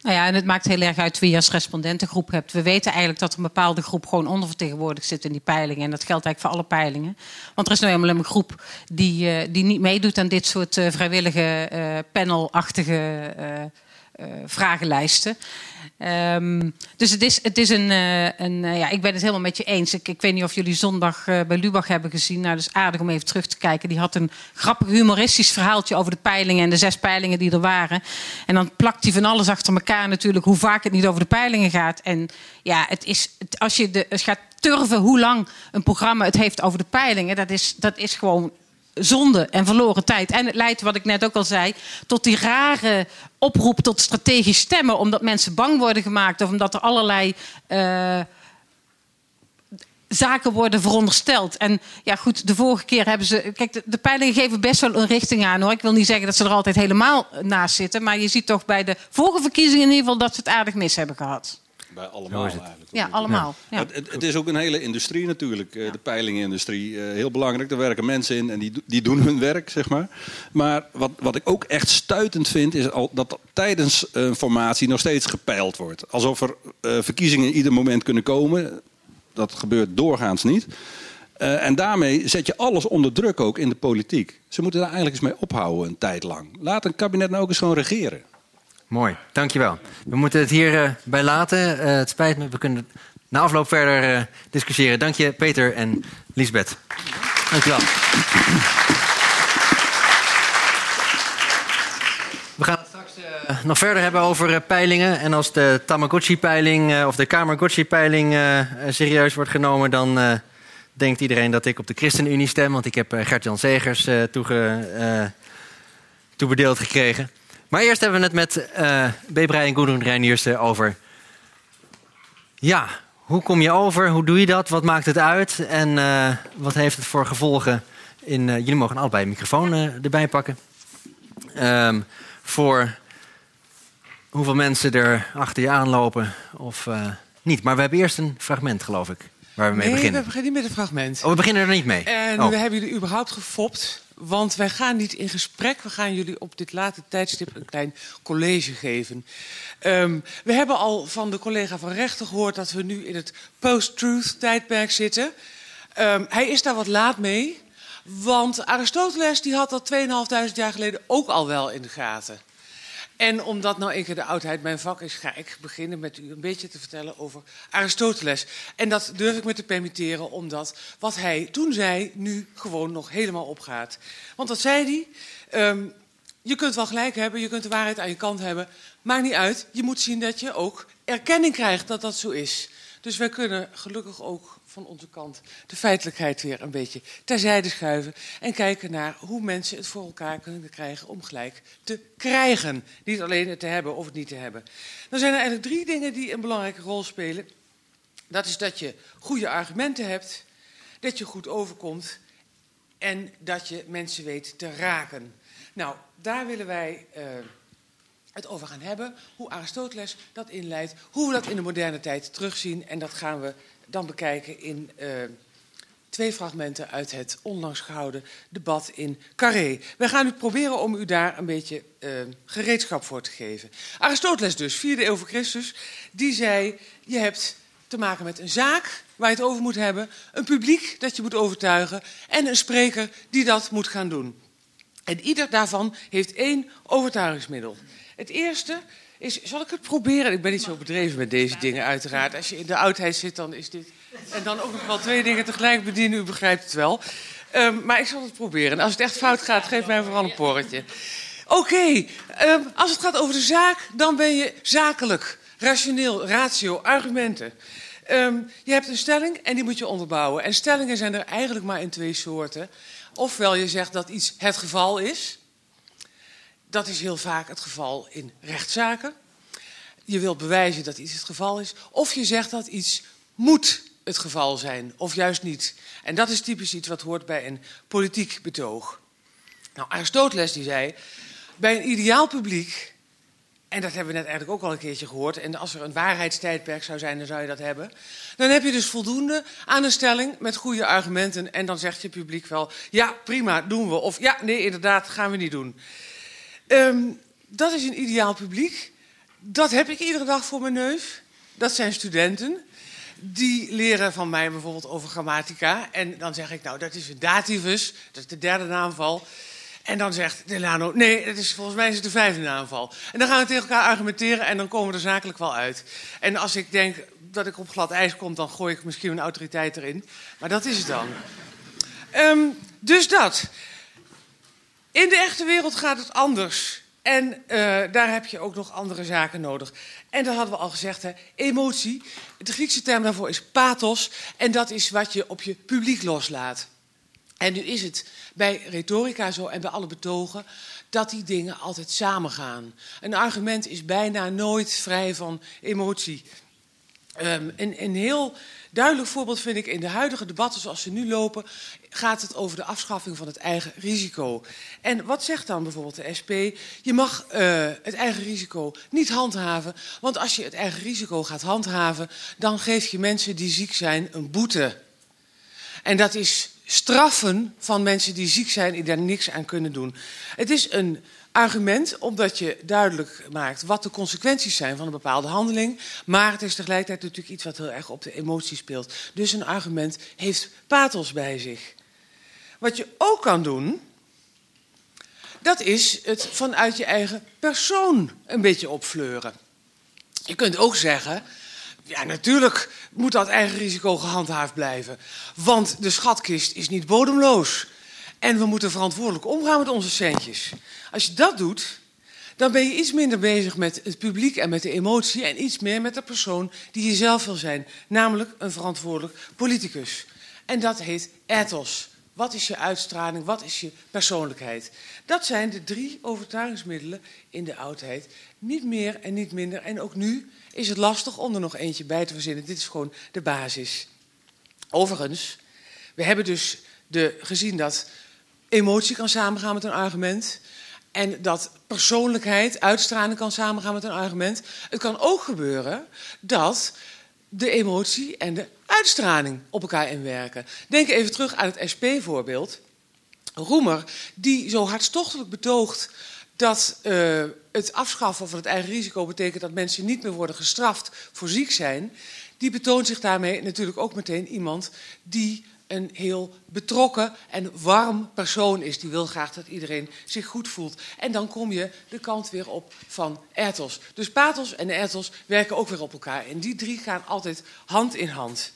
Nou ja, en het maakt heel erg uit wie je als respondentengroep hebt. We weten eigenlijk dat er een bepaalde groep gewoon ondervertegenwoordigd zit in die peilingen. En dat geldt eigenlijk voor alle peilingen. Want er is nou helemaal een groep die, uh, die niet meedoet aan dit soort uh, vrijwillige uh, panelachtige vragenlijsten. Um, dus het is, het is een, een ja, ik ben het helemaal met je eens. Ik, ik weet niet of jullie zondag bij Lubach hebben gezien. Nou, is aardig om even terug te kijken. Die had een grappig humoristisch verhaaltje over de peilingen en de zes peilingen die er waren. En dan plakt hij van alles achter elkaar natuurlijk, hoe vaak het niet over de peilingen gaat. En ja, het is, als je de, het gaat turven hoe lang een programma het heeft over de peilingen, dat is, dat is gewoon zonde en verloren tijd. En het leidt, wat ik net ook al zei, tot die rare oproep tot strategisch stemmen. Omdat mensen bang worden gemaakt of omdat er allerlei. Uh, zaken worden verondersteld. En ja, goed, de vorige keer hebben ze. Kijk, de, de, peilingen geven best wel een richting aan hoor. Ik wil niet zeggen dat ze er altijd helemaal naast zitten. Maar je ziet toch bij de vorige verkiezingen in ieder geval dat ze het aardig mis hebben gehad. Bij allemaal het. eigenlijk. Ja, allemaal. Ja. Het, het, het is ook een hele industrie natuurlijk, eh, de peilingenindustrie. Eh, heel belangrijk, daar werken mensen in en die, die doen hun werk, zeg maar. Maar wat, wat ik ook echt stuitend vind, is al, dat tijdens een formatie nog steeds gepeild wordt. Alsof er eh, verkiezingen ieder moment kunnen komen. Dat gebeurt doorgaans niet. Eh, en daarmee zet je alles onder druk ook in de politiek. Ze moeten daar eigenlijk eens mee ophouden een tijd lang. Laat een kabinet nou ook eens gewoon regeren. Mooi, dankjewel. We moeten het hier eh, bij laten. Eh, het spijt me, we kunnen na afloop verder eh, discussiëren. Dank je, Peter en Lisbeth. Dankjewel. We gaan het straks nog verder hebben over peilingen. En als de Tamagotchi-peiling of de Kamergotchi-peiling eh, serieus wordt genomen... dan denkt iedereen dat ik op de ChristenUnie stem. Want ik heb Gert-Jan eh, toebedeeld gekregen. Maar eerst hebben we het met eh Bebrij en Gudrun Reinierste over... Ja, hoe kom je over? Hoe doe je dat? Wat maakt het uit? En eh, wat heeft het voor gevolgen? In, eh, jullie mogen allebei een microfoon eh, erbij pakken. Ehm, voor hoeveel mensen er achter je aanlopen of eh, niet. Maar we hebben eerst een fragment, geloof ik, waar we mee nee, beginnen. we beginnen niet met een fragment. Oh, we beginnen er niet mee. En Oh. we hebben jullie überhaupt gefopt. Want wij gaan niet in gesprek. We gaan jullie op dit late tijdstip een klein college geven. Ehm, we hebben al van de collega van Rechter gehoord dat we nu in het post-truth tijdperk zitten. Ehm, hij is daar wat laat mee. Want Aristoteles die had dat 2500 jaar geleden ook al wel in de gaten. En omdat nou een keer de oudheid mijn vak is, ga ik beginnen met u een beetje te vertellen over Aristoteles. En dat durf ik me te permitteren, omdat wat hij toen zei, nu gewoon nog helemaal opgaat. Want wat zei hij? Ehm, je kunt wel gelijk hebben, je kunt de waarheid aan je kant hebben. Maakt niet uit, je moet zien dat je ook erkenning krijgt dat dat zo is. Dus wij kunnen gelukkig ook van onze kant de feitelijkheid weer een beetje terzijde schuiven. En kijken naar hoe mensen het voor elkaar kunnen krijgen om gelijk te krijgen. Niet alleen het te hebben of het niet te hebben. Dan zijn er eigenlijk drie dingen die een belangrijke rol spelen. Dat is dat je goede argumenten hebt, dat je goed overkomt en dat je mensen weet te raken. Nou, daar willen wij eh, het over gaan hebben. Hoe Aristoteles dat inleidt, hoe we dat in de moderne tijd terugzien. En dat gaan we dan bekijken in eh, twee fragmenten uit het onlangs gehouden debat in Carré. We gaan nu proberen om u daar een beetje eh, gereedschap voor te geven. Aristoteles dus, vierde eeuw voor Christus, die zei... je hebt te maken met een zaak waar je het over moet hebben... een publiek dat je moet overtuigen... en een spreker die dat moet gaan doen. En ieder daarvan heeft één overtuigingsmiddel. Het eerste is, zal ik het proberen? Ik ben niet zo bedreven met deze dingen uiteraard. Als je in de oudheid zit, dan is dit... En dan ook nog wel twee dingen tegelijk bedienen, u begrijpt het wel. Ehm, maar ik zal het proberen. En als het echt fout gaat, geef mij vooral een porretje. Oké, ehm, als het gaat over de zaak, dan ben je zakelijk, rationeel, ratio, argumenten. Ehm, je hebt een stelling en die moet je onderbouwen. En stellingen zijn er eigenlijk maar in twee soorten. Ofwel je zegt dat iets het geval is. Dat is heel vaak het geval in rechtszaken. Je wilt bewijzen dat iets het geval is. Of je zegt dat iets moet het geval zijn, of juist niet. En dat is typisch iets wat hoort bij een politiek betoog. Nou, Aristoteles die zei, bij een ideaal publiek, en dat hebben we net eigenlijk ook al een keertje gehoord, en als er een waarheidstijdperk zou zijn, dan zou je dat hebben. Dan heb je dus voldoende aan een stelling met goede argumenten, en dan zegt je publiek wel, ja, prima, doen we. Of ja, nee, inderdaad, gaan we niet doen. Ehm, dat is een ideaal publiek. Dat heb ik iedere dag voor mijn neus. Dat zijn studenten. Die leren van mij bijvoorbeeld over grammatica. En dan zeg ik, nou, dat is een dativus. Dat is de derde naamval. En dan zegt Delano, nee, dat is, volgens mij is het de vijfde naamval. En dan gaan we tegen elkaar argumenteren en dan komen we er zakelijk wel uit. En als ik denk dat ik op glad ijs kom, dan gooi ik misschien een autoriteit erin. Maar dat is het dan. Ehm, dus dat. In de echte wereld gaat het anders. En eh, daar heb je ook nog andere zaken nodig. En dat hadden we al gezegd, hè. emotie. De Griekse term daarvoor is pathos. En dat is wat je op je publiek loslaat. En nu is het bij retorica zo en bij alle betogen dat die dingen altijd samengaan. Een argument is bijna nooit vrij van emotie. Een, een heel duidelijk voorbeeld vind ik in de huidige debatten zoals ze nu lopen, gaat het over de afschaffing van het eigen risico. En wat zegt dan bijvoorbeeld de SP? Je mag uh, het eigen risico niet handhaven, want als je het eigen risico gaat handhaven, dan geef je mensen die ziek zijn een boete. En dat is straffen van mensen die ziek zijn en daar niks aan kunnen doen. Het is een argument omdat je duidelijk maakt wat de consequenties zijn van een bepaalde handeling. Maar het is tegelijkertijd natuurlijk iets wat heel erg op de emotie speelt. Dus een argument heeft pathos bij zich. Wat je ook kan doen, dat is het vanuit je eigen persoon een beetje opfleuren. Je kunt ook zeggen, ja, natuurlijk moet dat eigen risico gehandhaafd blijven. Want de schatkist is niet bodemloos. En we moeten verantwoordelijk omgaan met onze centjes. Als je dat doet, dan ben je iets minder bezig met het publiek en met de emotie en iets meer met de persoon die je zelf wil zijn, namelijk een verantwoordelijk politicus. En dat heet ethos. Wat is je uitstraling? Wat is je persoonlijkheid? Dat zijn de drie overtuigingsmiddelen in de oudheid. Niet meer en niet minder. En ook nu is het lastig om er nog eentje bij te verzinnen. Dit is gewoon de basis. Overigens, we hebben dus de, gezien dat emotie kan samengaan met een argument. En dat persoonlijkheid, uitstraling kan samengaan met een argument. Het kan ook gebeuren dat de emotie en de uitstraling op elkaar inwerken. Denk even terug aan het SP-voorbeeld. Roemer, die zo hartstochtelijk betoogt dat uh, het afschaffen van het eigen risico betekent dat mensen niet meer worden gestraft voor ziek zijn, die betoont zich daarmee natuurlijk ook meteen iemand die een heel betrokken en warm persoon is. Die wil graag dat iedereen zich goed voelt. En dan kom je de kant weer op van ethos. Dus pathos en ethos werken ook weer op elkaar. En die drie gaan altijd hand in hand.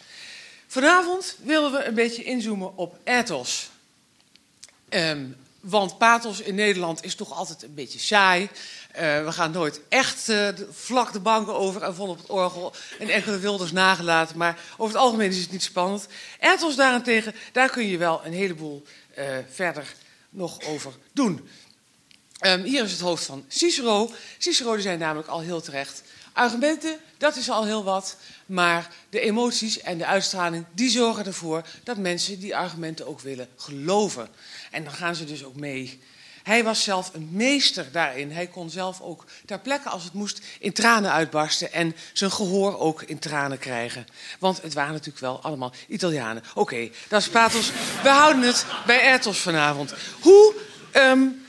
Vanavond willen we een beetje inzoomen op ethos. Um, want pathos in Nederland is toch altijd een beetje saai. Uh, we gaan nooit echt uh, vlak de banken over en vol op het orgel en enkele wilders nagelaten. Maar over het algemeen is het niet spannend. Ethos daarentegen, daar kun je wel een heleboel uh, verder nog over doen. Um, hier is het hoofd van Cicero. Cicero zijn namelijk al heel terecht. Argumenten, dat is al heel wat. Maar de emoties en de uitstraling, die zorgen ervoor dat mensen die argumenten ook willen geloven. En dan gaan ze dus ook mee. Hij was zelf een meester daarin. Hij kon zelf ook ter plekke, als het moest, in tranen uitbarsten. En zijn gehoor ook in tranen krijgen. Want het waren natuurlijk wel allemaal Italianen. Oké, okay, dat is Pathos. We houden het bij Ertos vanavond. Hoe um,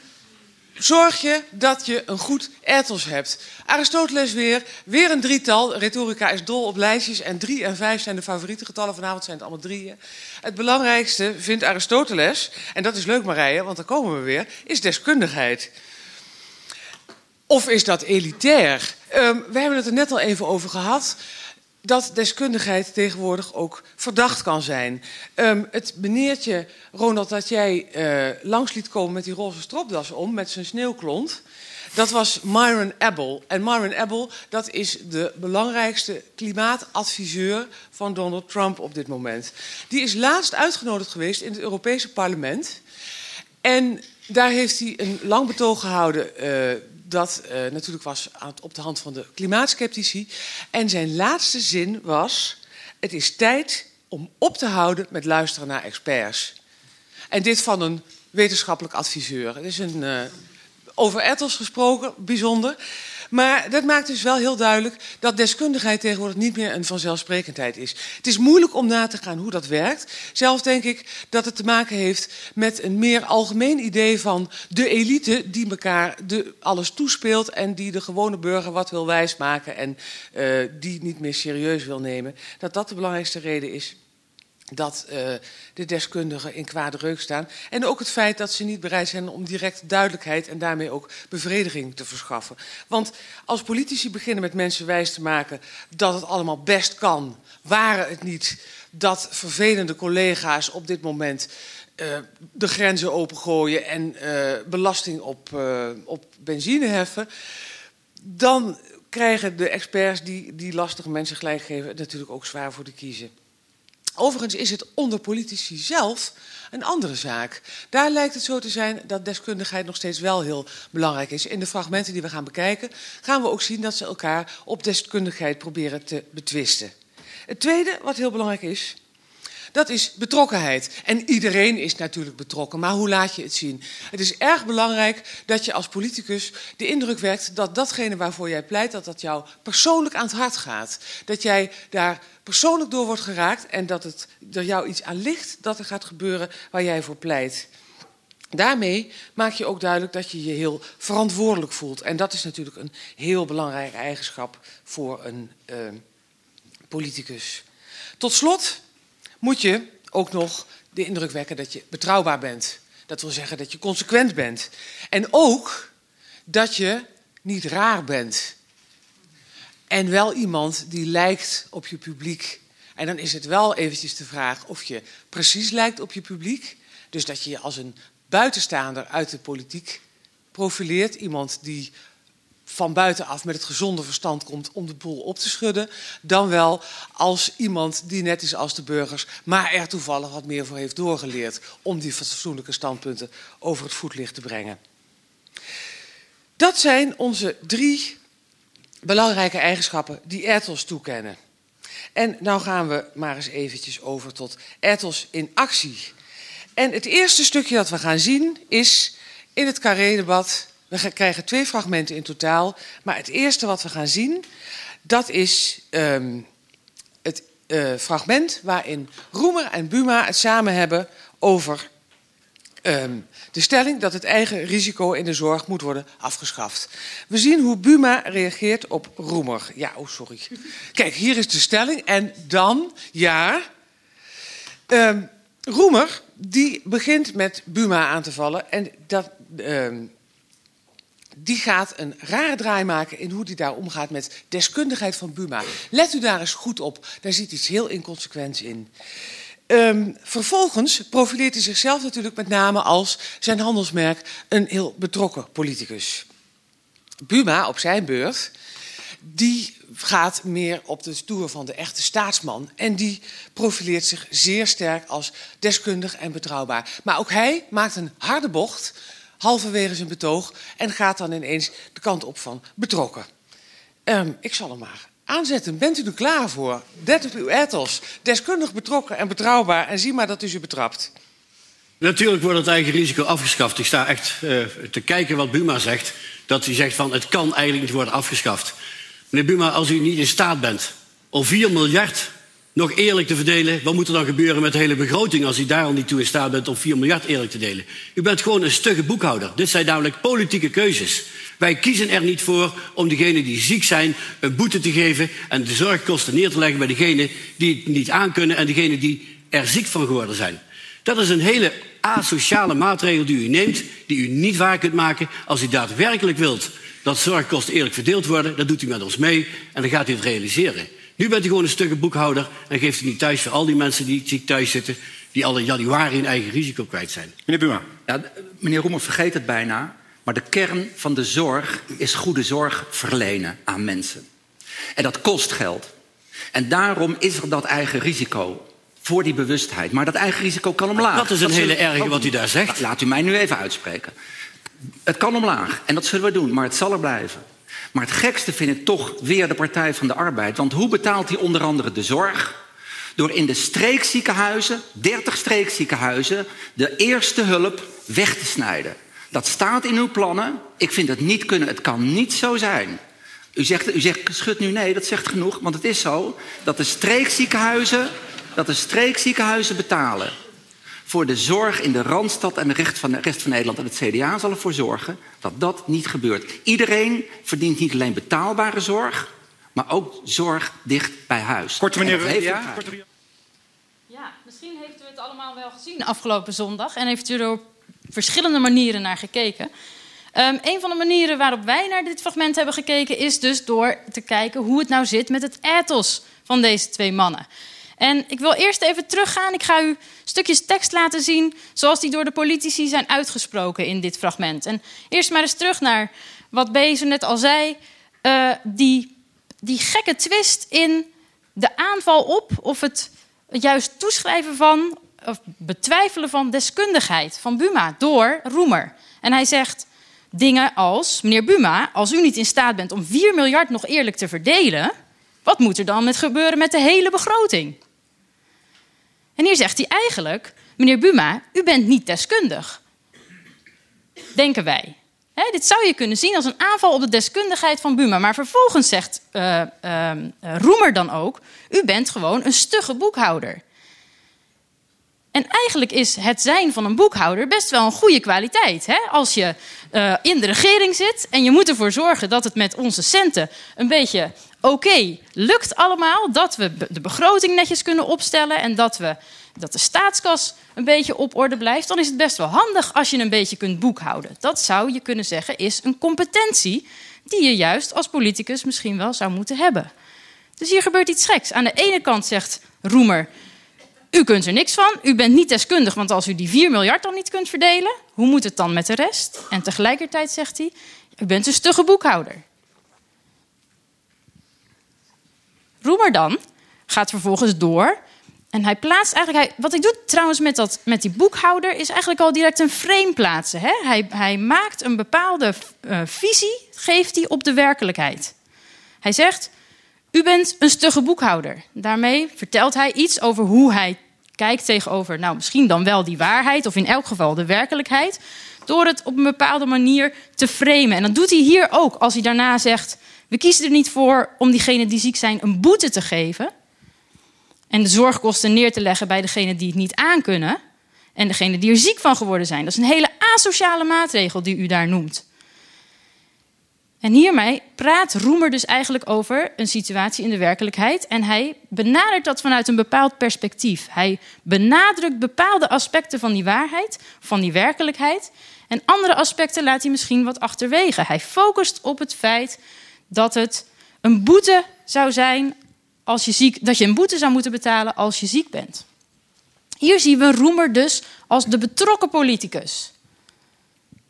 zorg je dat je een goed ethos hebt. Aristoteles weer, weer een drietal. Retorica is dol op lijstjes en drie en vijf zijn de favoriete getallen. Vanavond zijn het allemaal drieën. Het belangrijkste vindt Aristoteles, en dat is leuk Marije, want daar komen we weer, is deskundigheid. Of is dat elitair? Um, we hebben het er net al even over gehad dat deskundigheid tegenwoordig ook verdacht kan zijn. Um, het meneertje, Ronald, dat jij uh, langs liet komen met die roze stropdas om, met zijn sneeuwklont... dat was Myron Abel. En Myron Abel, dat is de belangrijkste klimaatadviseur van Donald Trump op dit moment. Die is laatst uitgenodigd geweest in het Europese parlement... En daar heeft hij een lang betoog gehouden uh, dat uh, natuurlijk was op de hand van de klimaatskeptici. En zijn laatste zin was: Het is tijd om op te houden met luisteren naar experts. En dit van een wetenschappelijk adviseur. Het is een, uh, over ethos gesproken, bijzonder. Maar dat maakt dus wel heel duidelijk dat deskundigheid tegenwoordig niet meer een vanzelfsprekendheid is. Het is moeilijk om na te gaan hoe dat werkt. Zelf denk ik dat het te maken heeft met een meer algemeen idee van de elite die elkaar de, alles toespeelt en die de gewone burger wat wil wijsmaken en uh, die niet meer serieus wil nemen. Dat dat de belangrijkste reden is dat uh, de deskundigen in kwade reuk staan. En ook het feit dat ze niet bereid zijn om direct duidelijkheid en daarmee ook bevrediging te verschaffen. Want als politici beginnen met mensen wijs te maken dat het allemaal best kan, waren het niet dat vervelende collega's op dit moment uh, de grenzen opengooien en uh, belasting op, op benzine heffen, dan krijgen de experts die die lastige mensen gelijk geven natuurlijk ook zwaar voor de kiezen. Overigens is het onder politici zelf een andere zaak. Daar lijkt het zo te zijn dat deskundigheid nog steeds wel heel belangrijk is. In de fragmenten die we gaan bekijken gaan we ook zien dat ze elkaar op deskundigheid proberen te betwisten. Het tweede, wat heel belangrijk is, dat is betrokkenheid. En iedereen is natuurlijk betrokken, maar hoe laat je het zien? Het is erg belangrijk dat je als politicus de indruk wekt dat datgene waarvoor jij pleit, dat dat jou persoonlijk aan het hart gaat. Dat jij daar persoonlijk door wordt geraakt en dat het er jou iets aan ligt dat er gaat gebeuren waar jij voor pleit. Daarmee maak je ook duidelijk dat je je heel verantwoordelijk voelt. En dat is natuurlijk een heel belangrijke eigenschap voor een uh, politicus. Tot slot moet je ook nog de indruk wekken dat je betrouwbaar bent. Dat wil zeggen dat je consequent bent. En ook dat je niet raar bent. En wel iemand die lijkt op je publiek. En dan is het wel eventjes de vraag of je precies lijkt op je publiek. Dus dat je je als een buitenstaander uit de politiek profileert. Iemand die van buitenaf met het gezonde verstand komt om de boel op te schudden, dan wel als iemand die net is als de burgers, maar er toevallig wat meer voor heeft doorgeleerd om die fatsoenlijke standpunten over het voetlicht te brengen. Dat zijn onze drie belangrijke eigenschappen die ethos toekennen. En nou gaan we maar eens eventjes over tot ethos in actie. En het eerste stukje dat we gaan zien is in het carré-debat we krijgen twee fragmenten in totaal. Maar het eerste wat we gaan zien, dat is um, het uh, fragment waarin Roemer en Buma het samen hebben over um, de stelling dat het eigen risico in de zorg moet worden afgeschaft. We zien hoe Buma reageert op Roemer. Ja, oh sorry. Kijk, hier is de stelling. En dan, ja. Um, Roemer, die begint met Buma aan te vallen. En dat, die gaat een rare draai maken in hoe hij daar omgaat met deskundigheid van Buma. Let u daar eens goed op, daar zit iets heel inconsequents in. Um, vervolgens profileert hij zichzelf natuurlijk met name als zijn handelsmerk een heel betrokken politicus. Buma op zijn beurt, die gaat meer op de stoer van de echte staatsman. En die profileert zich zeer sterk als deskundig en betrouwbaar. Maar ook hij maakt een harde bocht halverwege zijn betoog en gaat dan ineens de kant op van betrokken. Um, ik zal hem maar aanzetten. Bent u er klaar voor? Let op uw ethos. Deskundig, betrokken en betrouwbaar. En zie maar dat u ze betrapt. Natuurlijk wordt het eigen risico afgeschaft. Ik sta echt uh, te kijken wat Buma zegt. Dat hij zegt van het kan eigenlijk niet worden afgeschaft. Meneer Buma, als u niet in staat bent om 4 miljard nog eerlijk te verdelen. Wat moet er dan gebeuren met de hele begroting als u daar al niet toe in staat bent om 4 miljard eerlijk te delen? U bent gewoon een stugge boekhouder. Dit zijn namelijk politieke keuzes. Wij kiezen er niet voor om degenen die ziek zijn een boete te geven en de zorgkosten neer te leggen bij degenen die het niet aankunnen en degenen die er ziek van geworden zijn. Dat is een hele asociale maatregel die u neemt, die u niet waar kunt maken als u daadwerkelijk wilt dat zorgkosten eerlijk verdeeld worden. Dat doet u met ons mee en dan gaat u het realiseren. Nu bent u gewoon een stukje boekhouder en geeft u niet thuis voor al die mensen die ziek thuis zitten, die al in januari hun eigen risico kwijt zijn. Meneer Buma. Ja, meneer Roemer vergeet het bijna, maar de kern van de zorg is goede zorg verlenen aan mensen. En dat kost geld. En daarom is er dat eigen risico voor die bewustheid. Maar dat eigen risico kan omlaag. Dat is een hele erge wat u daar zegt. Laat u mij nu even uitspreken. Het kan omlaag en dat zullen we doen, maar het zal er blijven. Maar het gekste vind ik toch weer de Partij van de Arbeid. Want hoe betaalt hij onder andere de zorg? Door in de streekziekenhuizen, 30 streekziekenhuizen, de eerste hulp weg te snijden. Dat staat in uw plannen. Ik vind het niet kunnen. Het kan niet zo zijn. U zegt, u zegt schud nu nee, dat zegt genoeg. Want het is zo dat de streekziekenhuizen, dat de streekziekenhuizen betalen voor de zorg in de Randstad en de rest van, de rest van Nederland. En het CDA zal ervoor zorgen dat dat niet gebeurt. Iedereen verdient niet alleen betaalbare zorg, maar ook zorg dicht bij huis. Kort meneer. Ja, ja, misschien heeft u het allemaal wel gezien afgelopen zondag en heeft u er op verschillende manieren naar gekeken. Um, een van de manieren waarop wij naar dit fragment hebben gekeken is dus door te kijken hoe het nou zit met het ethos van deze twee mannen. En ik wil eerst even teruggaan. Ik ga u stukjes tekst laten zien zoals die door de politici zijn uitgesproken in dit fragment. En eerst maar eens terug naar wat Bezen net al zei. Uh, die, die gekke twist in de aanval op of het, het juist toeschrijven van of betwijfelen van deskundigheid van Buma door Roemer. En hij zegt dingen als: Meneer Buma, als u niet in staat bent om 4 miljard nog eerlijk te verdelen, Wat moet er dan met gebeuren met de hele begroting? En hier zegt hij eigenlijk, meneer Buma, u bent niet deskundig. Denken wij. dit zou je kunnen zien als een aanval op de deskundigheid van Buma. Maar vervolgens zegt uh, uh, Roemer dan ook: U bent gewoon een stugge boekhouder. En eigenlijk is het zijn van een boekhouder best wel een goede kwaliteit. Hè? Als je uh, in de regering zit en je moet ervoor zorgen dat het met onze centen een beetje oké lukt allemaal. Dat we de begroting netjes kunnen opstellen en dat, we, dat de staatskas een beetje op orde blijft. Dan is het best wel handig als je een beetje kunt boekhouden. Dat zou je kunnen zeggen is een competentie die je juist als politicus misschien wel zou moeten hebben. Dus hier gebeurt iets geks. Aan de ene kant zegt Roemer u kunt er niks van, u bent niet deskundig, want als u die 4 miljard dan niet kunt verdelen, hoe moet het dan met de rest? En tegelijkertijd zegt hij, u bent een stugge boekhouder. Roemer dan gaat vervolgens door en hij plaatst eigenlijk, hij, wat hij doet trouwens met, dat, met die boekhouder, is eigenlijk al direct een frame plaatsen. Hè? Hij, hij maakt een bepaalde uh, visie, geeft hij op de werkelijkheid. Hij zegt, u bent een stugge boekhouder. Daarmee vertelt hij iets over hoe hij kijkt tegenover, nou misschien dan wel die waarheid, of in elk geval de werkelijkheid, door het op een bepaalde manier te framen. En dat doet hij hier ook, als hij daarna zegt: We kiezen er niet voor om diegenen die ziek zijn een boete te geven en de zorgkosten neer te leggen bij degenen die het niet aankunnen en degenen die er ziek van geworden zijn. Dat is een hele asociale maatregel die u daar noemt. En hiermee praat Roemer dus eigenlijk over een situatie in de werkelijkheid. En hij benadert dat vanuit een bepaald perspectief. Hij benadrukt bepaalde aspecten van die waarheid, van die werkelijkheid. En andere aspecten laat hij misschien wat achterwege. Hij focust op het feit dat het een boete zou zijn als je ziek, dat je een boete zou moeten betalen als je ziek bent. Hier zien we Roemer dus als de betrokken politicus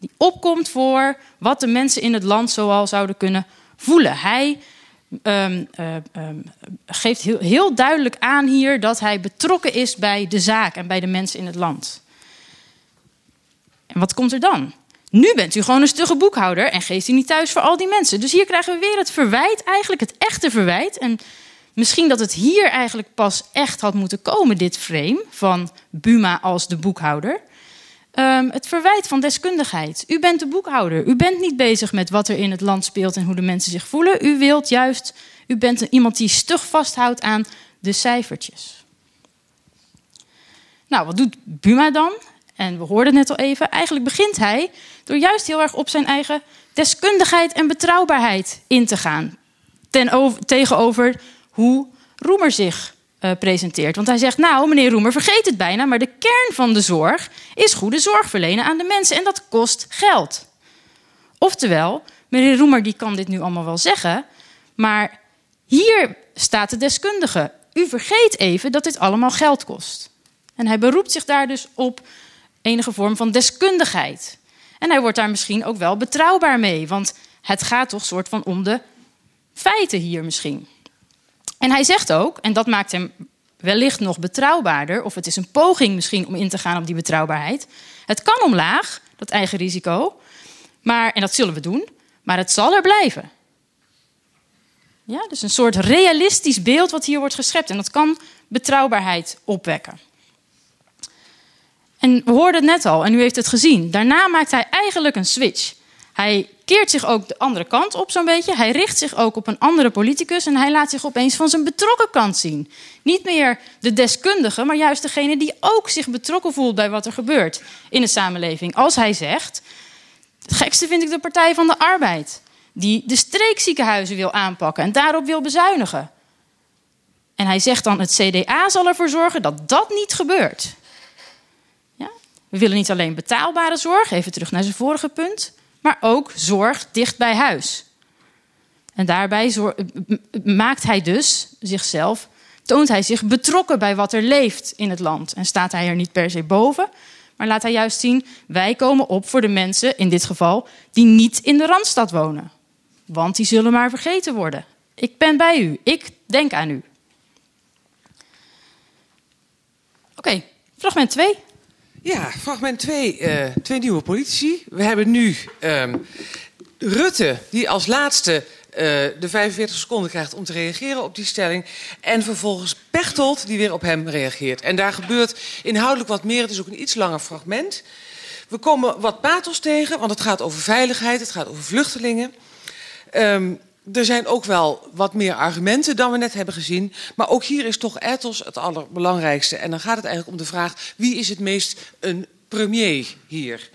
die opkomt voor wat de mensen in het land zoal zouden kunnen voelen. Hij um, uh, um, geeft heel, heel, duidelijk aan hier dat hij betrokken is bij de zaak en bij de mensen in het land. En wat komt er dan? Nu bent u gewoon een stugge boekhouder en geeft u niet thuis voor al die mensen. Dus hier krijgen we weer het verwijt, eigenlijk het echte verwijt. En misschien dat het hier eigenlijk pas echt had moeten komen, dit frame van Buma als de boekhouder. Um, het verwijt van deskundigheid. U bent de boekhouder. U bent niet bezig met wat er in het land speelt en hoe de mensen zich voelen. U wilt juist, u bent iemand die stug vasthoudt aan de cijfertjes. Nou, wat doet Buma dan? En we hoorden net al even. Eigenlijk begint hij door juist heel erg op zijn eigen deskundigheid en betrouwbaarheid in te gaan. Ten over, tegenover hoe Roemer zich uh, presenteert. Want hij zegt, nou meneer Roemer, vergeet het bijna, maar de kern van de zorg is goede zorg verlenen aan de mensen en dat kost geld. Oftewel, meneer Roemer die kan dit nu allemaal wel zeggen, maar hier staat de deskundige. U vergeet even dat dit allemaal geld kost. En hij beroept zich daar dus op enige vorm van deskundigheid. En hij wordt daar misschien ook wel betrouwbaar mee, want het gaat toch soort van om de feiten hier misschien. En hij zegt ook, en dat maakt hem wellicht nog betrouwbaarder, of het is een poging misschien om in te gaan op die betrouwbaarheid. Het kan omlaag, dat eigen risico, maar, en dat zullen we doen, maar het zal er blijven. Ja, dus een soort realistisch beeld wat hier wordt geschept. En dat kan betrouwbaarheid opwekken. En we hoorden het net al, en u heeft het gezien. Daarna maakt hij eigenlijk een switch. Hij keert zich ook de andere kant op zo'n beetje. Hij richt zich ook op een andere politicus en hij laat zich opeens van zijn betrokken kant zien. Niet meer de deskundige, maar juist degene die ook zich betrokken voelt bij wat er gebeurt in de samenleving. Als hij zegt, het gekste vind ik de Partij van de Arbeid, die de streekziekenhuizen wil aanpakken en daarop wil bezuinigen. En hij zegt dan, het CDA zal ervoor zorgen dat dat niet gebeurt. We willen niet alleen betaalbare zorg, even terug naar zijn vorige punt maar ook zorg dicht bij huis. En daarbij maakt hij dus zichzelf, toont hij zich betrokken bij wat er leeft in het land. En staat hij er niet per se boven, maar laat hij juist zien: wij komen op voor de mensen, in dit geval, die niet in de randstad wonen. Want die zullen maar vergeten worden. Ik ben bij u, ik denk aan u. Oké, fragment 2. Ja, fragment 2. Uh, twee nieuwe politici. We hebben nu um, Rutte, die als laatste de 45 seconden krijgt om te reageren op die stelling. En vervolgens Pechtold die weer op hem reageert. En daar gebeurt inhoudelijk wat meer. Het is ook een iets langer fragment. We komen wat pathos tegen, want het gaat over veiligheid, het gaat over vluchtelingen. Um, er zijn ook wel wat meer argumenten dan we net hebben gezien. Maar ook hier is toch ethos het allerbelangrijkste. En dan gaat het eigenlijk om de vraag: wie is het meest een premier hier?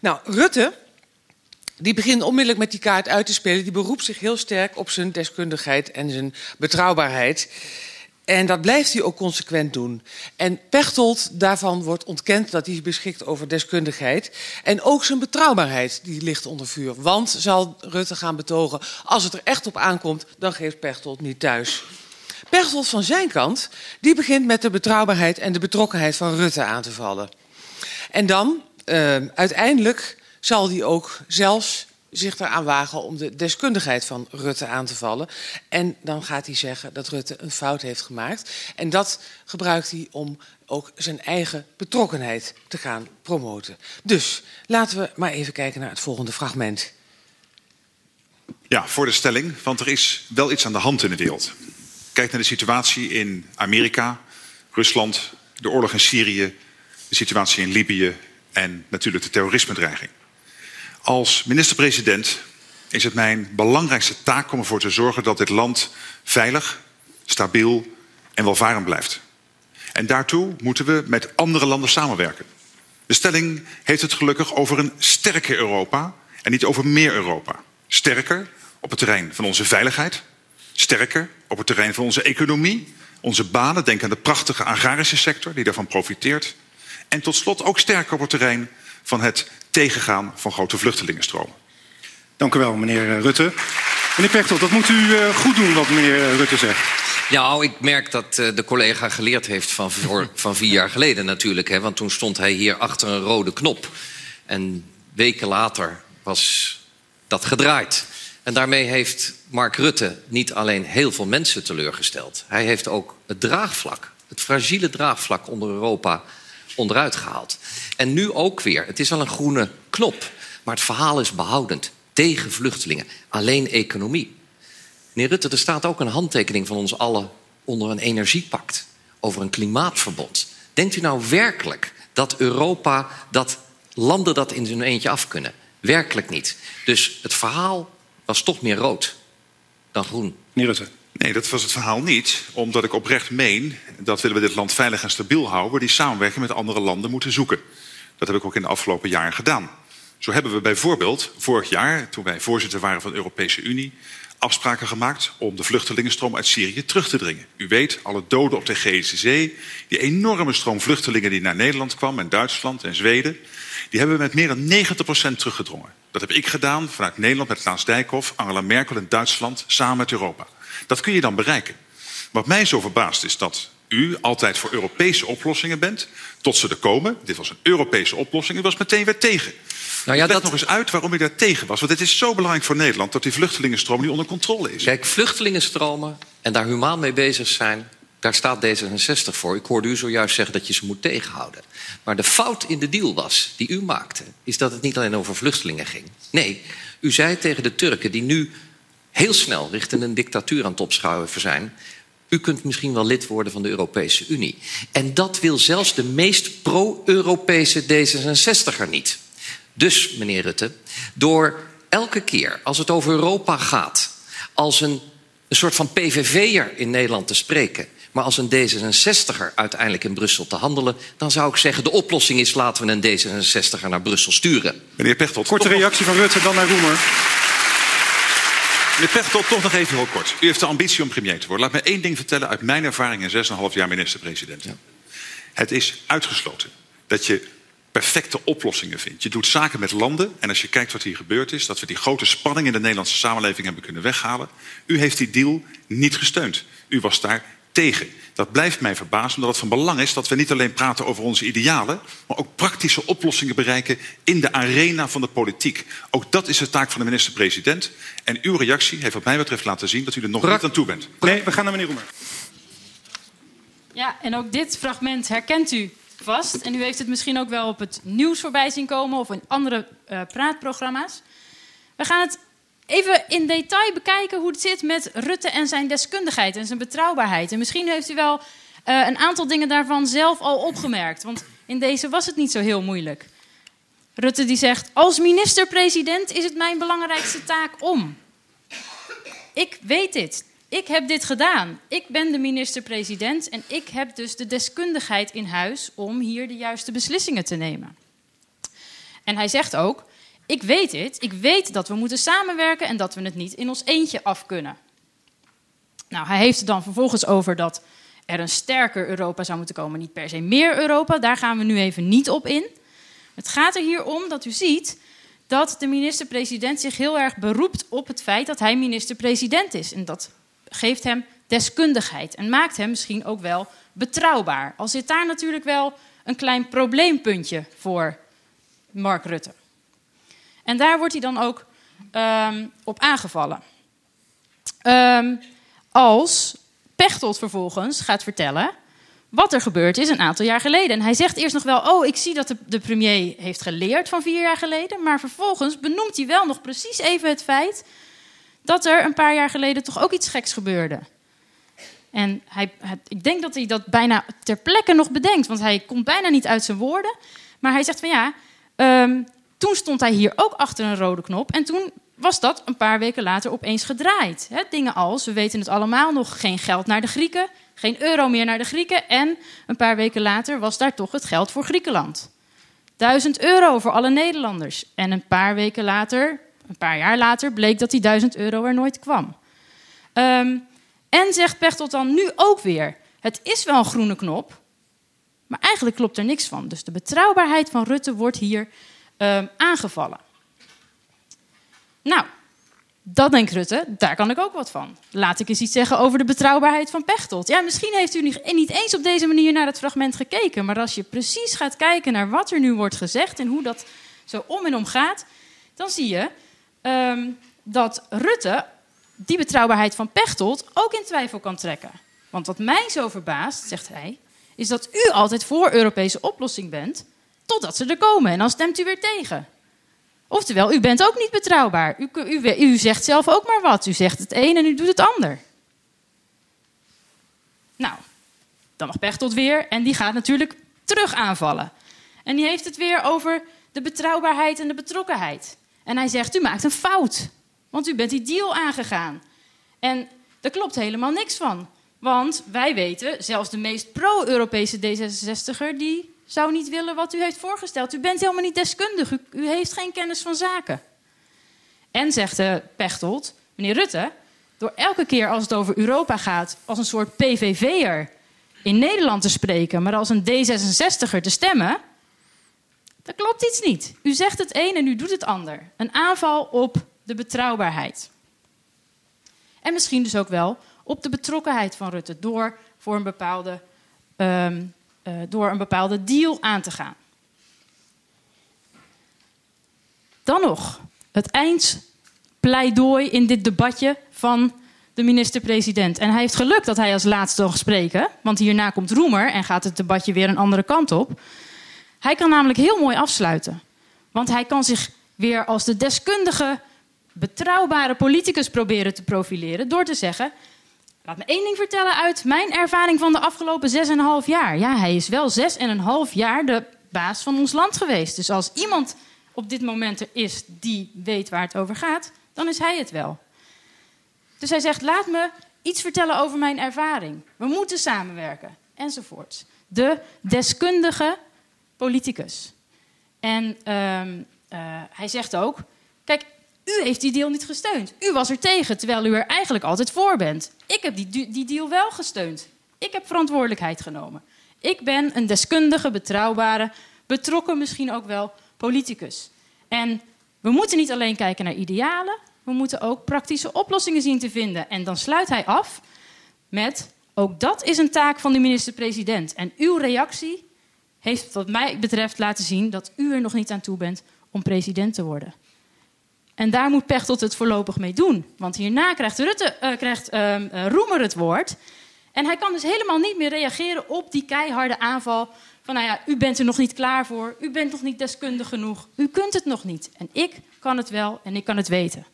Nou, Rutte, die begint onmiddellijk met die kaart uit te spelen. Die beroept zich heel sterk op zijn deskundigheid en zijn betrouwbaarheid. En dat blijft hij ook consequent doen. En Pechtold, daarvan wordt ontkend dat hij beschikt over deskundigheid. En ook zijn betrouwbaarheid, die ligt onder vuur. Want, zal Rutte gaan betogen, als het er echt op aankomt... dan geeft Pechtold niet thuis. Pechtold van zijn kant, die begint met de betrouwbaarheid... en de betrokkenheid van Rutte aan te vallen. En dan, uh, uiteindelijk, zal hij ook zelfs zich eraan wagen om de deskundigheid van Rutte aan te vallen. En dan gaat hij zeggen dat Rutte een fout heeft gemaakt. En dat gebruikt hij om ook zijn eigen betrokkenheid te gaan promoten. Dus laten we maar even kijken naar het volgende fragment. Ja, voor de stelling, want er is wel iets aan de hand in de wereld. Kijk naar de situatie in Amerika, Rusland, de oorlog in Syrië, de situatie in Libië en natuurlijk de terrorisme-dreiging. Als minister-president is het mijn belangrijkste taak om ervoor te zorgen dat dit land veilig, stabiel en welvarend blijft. En daartoe moeten we met andere landen samenwerken. De stelling heeft het gelukkig over een sterker Europa en niet over meer Europa. Sterker op het terrein van onze veiligheid, sterker op het terrein van onze economie, onze banen. Denk aan de prachtige agrarische sector die daarvan profiteert. En tot slot ook sterker op het terrein van het tegengaan van grote vluchtelingenstromen. Dank u wel, meneer Rutte. Meneer Pechtold, dat moet u eh, goed doen wat meneer Rutte zegt. Nou, ik merk dat eh, de collega geleerd heeft van, van vier jaar geleden natuurlijk. Hè, want toen stond hij hier achter een rode knop. En weken later was dat gedraaid. En daarmee heeft Mark Rutte niet alleen heel veel mensen teleurgesteld. Hij heeft ook het draagvlak, het fragiele draagvlak onder Europa onderuit gehaald. En nu ook weer. Het is wel een groene knop, maar het verhaal is behoudend. Tegen vluchtelingen, alleen economie. Meneer Rutte, er staat ook een handtekening van ons allen onder een energiepact over een klimaatverbond. Denkt u nou werkelijk dat Europa, dat landen dat in zijn eentje af kunnen? Werkelijk niet. Dus het verhaal was toch meer rood dan groen. Meneer Rutte. Nee, dat was het verhaal niet. Omdat ik oprecht meen dat willen we dit land veilig en stabiel houden... die samenwerking met andere landen moeten zoeken. Dat heb ik ook in de afgelopen jaren gedaan. Zo hebben we bijvoorbeeld vorig jaar, toen wij voorzitter waren van de Europese Unie... afspraken gemaakt om de vluchtelingenstroom uit Syrië terug te dringen. U weet, alle doden op de Geese Zee, die enorme stroom vluchtelingen die naar Nederland kwam... en Duitsland en Zweden, die hebben we met meer dan 90% teruggedrongen. Dat heb ik gedaan vanuit Nederland met Klaas Dijkhoff, Angela Merkel en Duitsland... samen met Europa. Dat kun je dan bereiken. Wat mij zo verbaast is dat u altijd voor Europese oplossingen bent, tot ze er komen. Dit was een Europese oplossing, u was meteen weer tegen. Nou ja, Leg dat... nog eens uit waarom u daar tegen was. Want het is zo belangrijk voor Nederland dat die vluchtelingenstroom nu onder controle is. Kijk, vluchtelingenstromen en daar humaan mee bezig zijn... daar staat D66 voor. Ik hoorde u zojuist zeggen dat je ze moet tegenhouden. Maar de fout in de deal was, die u maakte... is dat het niet alleen over vluchtelingen ging. Nee, u zei tegen de Turken die nu heel snel richting een dictatuur aan het opschuiven zijn. U kunt misschien wel lid worden van de Europese Unie. En dat wil zelfs de meest pro-Europese D66er niet. Dus, meneer Rutte, door elke keer als het over Europa gaat, als een, een soort van PVV'er in Nederland te spreken, maar als een D66er uiteindelijk in Brussel te handelen, dan zou ik zeggen: de oplossing is laten we een D66er naar Brussel sturen. Meneer Pechtold, korte reactie van Rutte, dan naar Roemer. Meneer Pechtold, toch nog even heel kort. U heeft de ambitie om premier te worden. Laat me één ding vertellen uit mijn ervaring in 6,5 jaar minister-president. Ja. Het is uitgesloten dat je perfecte oplossingen vindt. Je doet zaken met landen en als je kijkt wat hier gebeurd is... dat we die grote spanning in de Nederlandse samenleving hebben kunnen weghalen... u heeft die deal niet gesteund. U was daar tegen. Dat blijft mij verbazen, omdat het van belang is dat we niet alleen praten over onze idealen, maar ook praktische oplossingen bereiken in de arena van de politiek. Ook dat is de taak van de minister-president. En uw reactie heeft wat mij betreft laten zien dat u er nog niet aan toe bent. Nee, we gaan naar meneer Roemer. Ja, en ook dit fragment herkent u vast. En u heeft het misschien ook wel op het nieuws voorbij zien komen of in andere uh, praatprogramma's. We gaan het even in detail bekijken hoe het zit met Rutte en zijn deskundigheid en zijn betrouwbaarheid. En misschien heeft u wel uh, een aantal dingen daarvan zelf al opgemerkt. Want in deze was het niet zo heel moeilijk. Rutte die zegt: Als minister-president is het mijn belangrijkste taak om. Ik weet dit. Ik heb dit gedaan. Ik ben de minister-president en ik heb dus de deskundigheid in huis om hier de juiste beslissingen te nemen. En hij zegt ook: Ik weet dit. Ik weet dat we moeten samenwerken en dat we het niet in ons eentje af kunnen. Nou, hij heeft het dan vervolgens over dat er een sterker Europa zou moeten komen, niet per se meer Europa. Daar gaan we nu even niet op in. Het gaat er hier om dat u ziet dat de minister-president zich heel erg beroept op het feit dat hij minister-president is. En dat geeft hem deskundigheid en maakt hem misschien ook wel betrouwbaar. Al zit daar natuurlijk wel een klein probleempuntje voor Mark Rutte. En daar wordt hij dan ook um, op aangevallen. Um, als Pechtold vervolgens gaat vertellen wat er gebeurd is een aantal jaar geleden. En hij zegt eerst nog wel, oh, ik zie dat de, de, premier heeft geleerd van vier jaar geleden. Maar vervolgens benoemt hij wel nog precies even het feit dat er een paar jaar geleden toch ook iets geks gebeurde. En hij, ik denk dat hij dat bijna ter plekke nog bedenkt, want hij komt bijna niet uit zijn woorden. Maar hij zegt van ja, um, toen stond hij hier ook achter een rode knop. En toen was dat een paar weken later opeens gedraaid. Dingen als, we weten het allemaal nog, geen geld naar de Grieken, geen euro meer naar de Grieken. En een paar weken later was daar toch het geld voor Griekenland. Duizend euro voor alle Nederlanders. En een paar weken later, een paar jaar later, bleek dat die duizend euro er nooit kwam. Um, en zegt Pechtold dan nu ook weer: het is wel een groene knop, maar eigenlijk klopt er niks van. Dus de betrouwbaarheid van Rutte wordt hier um, aangevallen. Nou, dat denkt Rutte, daar kan ik ook wat van. Laat ik eens iets zeggen over de betrouwbaarheid van Pechtold. Ja, misschien heeft u niet eens op deze manier naar het fragment gekeken. Maar als je precies gaat kijken naar wat er nu wordt gezegd en hoe dat zo om en om gaat, dan zie je um, dat Rutte die betrouwbaarheid van Pechtold ook in twijfel kan trekken. Want wat mij zo verbaast, zegt hij, is dat u altijd voor Europese oplossing bent, totdat ze er komen. En dan stemt u weer tegen. Oftewel, u bent ook niet betrouwbaar. U, u, zegt zelf ook maar wat. U zegt het een en u doet het ander. Nou, dan mag Pechtold weer en die gaat natuurlijk terug aanvallen. En die heeft het weer over de betrouwbaarheid en de betrokkenheid. En hij zegt, u maakt een fout, want u bent die deal aangegaan. En daar klopt helemaal niks van. Want wij weten, zelfs de meest pro-Europese D66er, die zou niet willen wat u heeft voorgesteld. U bent helemaal niet deskundig. U, heeft geen kennis van zaken. En zegt de Pechtold, meneer Rutte, door elke keer als het over Europa gaat, als een soort PVV'er in Nederland te spreken, maar als een D66er te stemmen, dan klopt iets niet. U zegt het een en u doet het ander. Een aanval op de betrouwbaarheid. En misschien dus ook wel op de betrokkenheid van Rutte door voor een bepaalde um, uh, door een bepaalde deal aan te gaan. Dan nog het eindpleidooi in dit debatje van de minister-president. En hij heeft geluk dat hij als laatste mag spreken, want hierna komt Roemer en gaat het debatje weer een andere kant op. Hij kan namelijk heel mooi afsluiten, want hij kan zich weer als de deskundige, betrouwbare politicus proberen te profileren door te zeggen: Laat me één ding vertellen uit mijn ervaring van de afgelopen 6,5 jaar. Ja, hij is wel 6,5 jaar de baas van ons land geweest. Dus als iemand op dit moment er is die weet waar het over gaat, dan is hij het wel. Dus hij zegt: Laat me iets vertellen over mijn ervaring. We moeten samenwerken, enzovoort. De deskundige politicus. En um, uh, hij zegt ook: Kijk, u heeft die deal niet gesteund. U was er tegen, terwijl u er eigenlijk altijd voor bent. Ik heb die, die deal wel gesteund. Ik heb verantwoordelijkheid genomen. Ik ben een deskundige, betrouwbare, betrokken misschien ook wel politicus. En we moeten niet alleen kijken naar idealen, we moeten ook praktische oplossingen zien te vinden. En dan sluit hij af met: ook dat is een taak van de minister-president. En uw reactie heeft, wat mij betreft, laten zien dat u er nog niet aan toe bent om president te worden. En daar moet Pechtold het voorlopig mee doen. Want hierna krijgt, Rutte, eh, krijgt ehm, eh, Roemer het woord. En hij kan dus helemaal niet meer reageren op die keiharde aanval. Van nou ja, u bent er nog niet klaar voor. U bent nog niet deskundig genoeg. U kunt het nog niet. En ik kan het wel en ik kan het weten.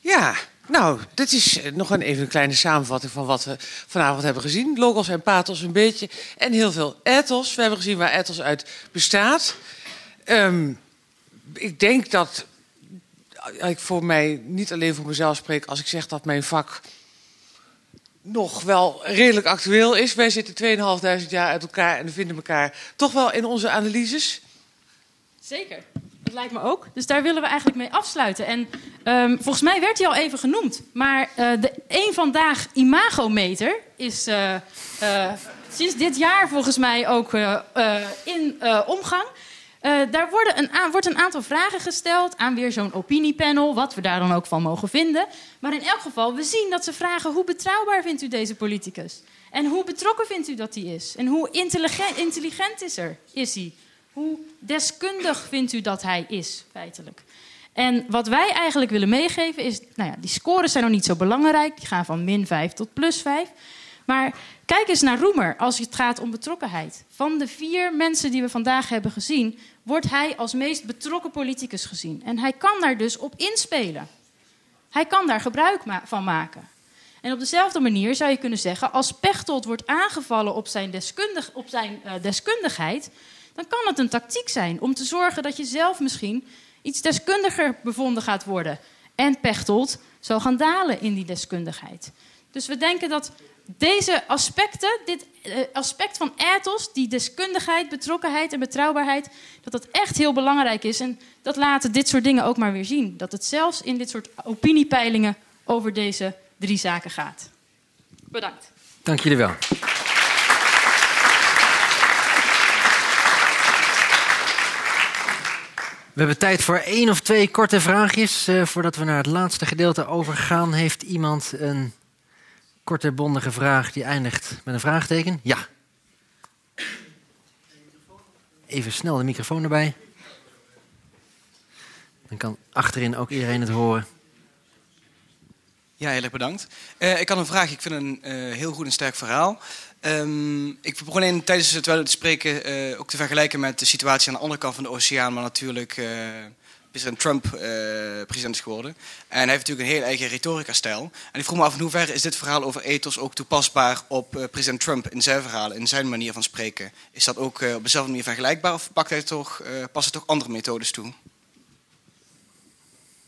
Ja, nou, dit is eh, nog een, even een kleine samenvatting van wat we vanavond hebben gezien. Logos en pathos een beetje en heel veel ethos. We hebben gezien waar ethos uit bestaat. Um, ik denk dat ik voor mij niet alleen voor mezelf spreek als ik zeg dat mijn vak nog wel redelijk actueel is. Wij zitten 2.500 jaar uit elkaar en vinden elkaar toch wel in onze analyses. Zeker. Dat lijkt me ook. Dus daar willen we eigenlijk mee afsluiten. En um, volgens mij werd hij al even genoemd. Maar uh, de één vandaag imagometer is uh, uh, sinds dit jaar volgens mij ook in omgang. Daar worden een wordt een aantal vragen gesteld aan weer zo'n opiniepanel, wat we daar dan ook van mogen vinden. Maar in elk geval, we zien dat ze vragen hoe betrouwbaar vindt u deze politicus? En hoe betrokken vindt u dat hij is? En hoe intelligent, intelligent is, er, is hij? Hoe deskundig vindt u dat hij is, feitelijk? En wat wij eigenlijk willen meegeven is, nou ja, die scores zijn nog niet zo belangrijk. Die gaan van min 5 tot plus 5. Maar kijk eens naar Roemer als het gaat om betrokkenheid. Van de vier mensen die we vandaag hebben gezien, wordt hij als meest betrokken politicus gezien. En hij kan daar dus op inspelen. Hij kan daar gebruik van maken. En op dezelfde manier zou je kunnen zeggen, als Pechtold wordt aangevallen op zijn, deskundig, op zijn uh, deskundigheid, dan kan het een tactiek zijn om te zorgen dat je zelf misschien iets deskundiger bevonden gaat worden. En Pechtold zal gaan dalen in die deskundigheid. Dus we denken dat deze aspecten, dit eh, aspect van ethos, die deskundigheid, betrokkenheid en betrouwbaarheid, dat dat echt heel belangrijk is. En dat laten dit soort dingen ook maar weer zien. Dat het zelfs in dit soort opiniepeilingen over deze drie zaken gaat. Bedankt. Dank jullie wel. We hebben tijd voor één of twee korte vraagjes. Uh, voordat we naar het laatste gedeelte overgaan, heeft iemand een korte, bondige vraag die eindigt met een vraagteken? Ja. Even snel de microfoon erbij. Dan kan achterin ook iedereen het horen. Ja, heel erg bedankt. Uh, ik had een vraag. Ik vind een uh, heel goed en sterk verhaal. Um, ik begon in, tijdens het te spreken uh, ook te vergelijken met de situatie aan de andere kant van de oceaan, maar natuurlijk president Trump president is geworden. En hij heeft natuurlijk een heel eigen retorica-stijl. En ik vroeg me af in hoeverre is dit verhaal over ethos ook toepasbaar op president Trump in zijn verhalen, in zijn manier van spreken. Is dat ook op dezelfde manier vergelijkbaar of pakt hij toch, past er toch andere methodes toe?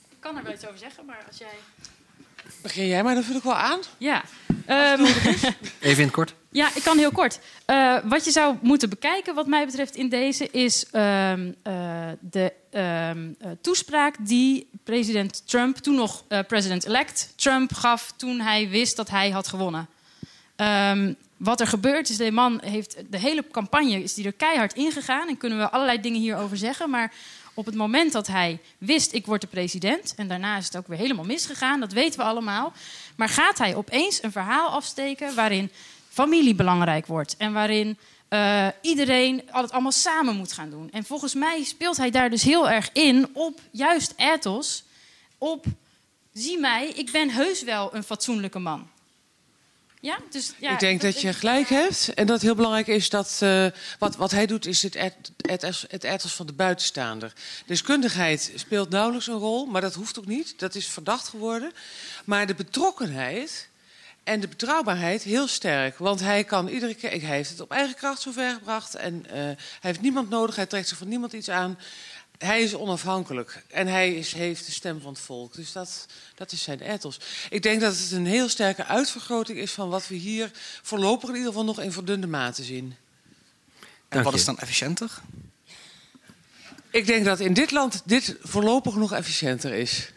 Ik kan er wel iets over zeggen, maar als jij Begin jij maar, dan vul ik wel aan. Ja. Um, Even in het kort. Ja, ik kan heel kort. Uh, wat je zou moeten bekijken, wat mij betreft, in deze is um, uh, de um, uh, toespraak die president Trump, toen nog president-elect Trump, gaf toen hij wist dat hij had gewonnen. wat er gebeurt is, de man heeft de hele campagne is die er keihard ingegaan en kunnen we allerlei dingen hierover zeggen, maar op het moment dat hij wist, ik word de president, en daarna is het ook weer helemaal misgegaan, dat weten we allemaal. Maar gaat hij opeens een verhaal afsteken waarin familie belangrijk wordt en waarin uh, iedereen het allemaal samen moet gaan doen? En volgens mij speelt hij daar dus heel erg in op juist ethos, op zie mij, ik ben heus wel een fatsoenlijke man. Ja? Dus, ja, ik denk dat, je gelijk hebt. En dat het heel belangrijk is dat... Uh, wat, wat hij doet is het, het, het ethos van de buitenstaander. Deskundigheid speelt nauwelijks een rol, maar dat hoeft ook niet. Dat is verdacht geworden. Maar de betrokkenheid en de betrouwbaarheid heel sterk. Want hij kan iedere keer... Hij heeft het op eigen kracht zover gebracht. En uh, hij heeft niemand nodig. Hij trekt zich van niemand iets aan hij is onafhankelijk en hij is, heeft de stem van het volk. Dus dat, dat is zijn ethos. Ik denk dat het een heel sterke uitvergroting is van wat we hier voorlopig in ieder geval nog in verdunde mate zien. En wat is dan efficiënter? Ik denk dat in dit land dit voorlopig nog efficiënter is.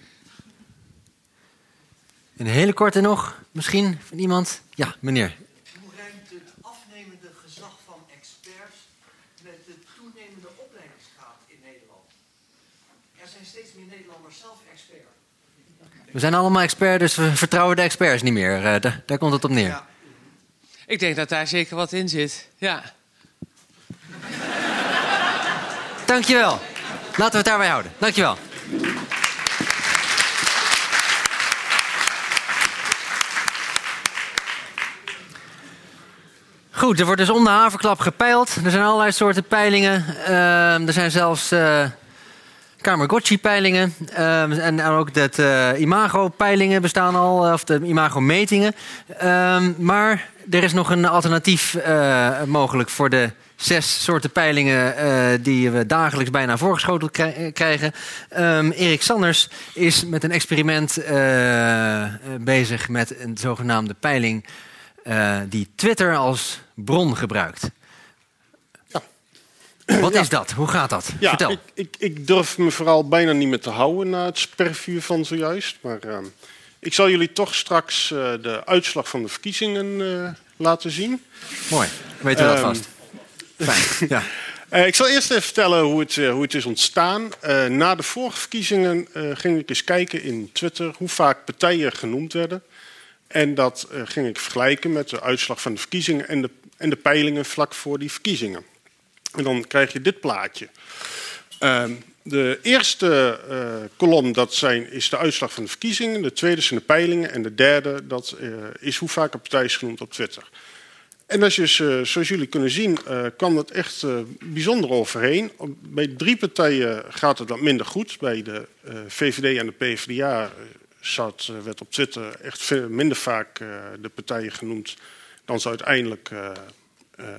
Een hele korte nog, misschien van iemand? Ja, meneer. We zijn allemaal experts, dus we vertrouwen de experts niet meer. Uh, daar, daar, komt het op neer. Ja. Ik denk dat daar zeker wat in zit. Ja. Dankjewel. Laten we het daarbij houden. Dankjewel. Goed, er wordt dus om de haverklap gepeild. Er zijn allerlei soorten peilingen. Uh, er zijn zelfs uh, Kamergotchi-peilingen. Ehm, en ook de uh, imago-peilingen bestaan al, of de imago-metingen. Ehm, maar er is nog een alternatief mogelijk voor de zes soorten peilingen die we dagelijks bijna voorgeschoteld krijgen. Erik Sanders is met een experiment bezig met een zogenaamde peiling die Twitter als bron gebruikt. Wat is dat? Hoe gaat dat? Ja, Vertel. Ik, ik, ik, durf me vooral bijna niet meer te houden na het spervuur van zojuist. Maar uh, ik zal jullie toch straks uh, de uitslag van de verkiezingen uh, laten zien. Mooi, weten we dat vast. Fijn, ja. ik zal eerst even vertellen hoe het, hoe het is ontstaan. na de vorige verkiezingen ging ik eens kijken in Twitter hoe vaak partijen genoemd werden. En dat ging ik vergelijken met de uitslag van de verkiezingen en de, en de peilingen vlak voor die verkiezingen. En dan krijg je dit plaatje. Uh, de eerste uh, kolom dat zijn, is de uitslag van de verkiezingen. De tweede zijn de peilingen. En de derde dat, uh, is hoe vaak een partij is genoemd op Twitter. En als je, zoals jullie kunnen zien, kwam dat echt bijzonder overheen. Bij drie partijen gaat het wat minder goed. Bij de VVD en de PvdA zat, werd op Twitter echt veel minder vaak de partijen genoemd dan ze uiteindelijk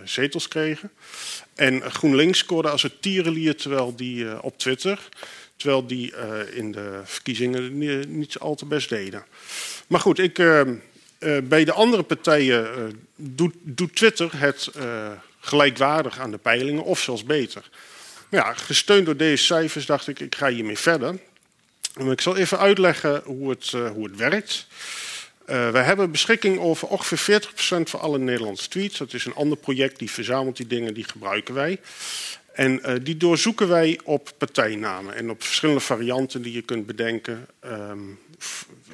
zetels kregen. En GroenLinks scoorde als het tierenlier terwijl die, op Twitter. Terwijl die in de verkiezingen niet al te best deden. Maar goed, ik, bij de andere partijen doet, doet, Twitter het gelijkwaardig aan de peilingen of zelfs beter. Ja, gesteund door deze cijfers dacht ik, ik ga hiermee verder. En ik zal even uitleggen hoe het, hoe het werkt. Uh, wij hebben beschikking over ongeveer 40% van alle Nederlandse tweets. Dat is een ander project, die verzamelt die dingen, die gebruiken wij. En uh, die doorzoeken wij op partijnamen en op verschillende varianten die je kunt bedenken. Um,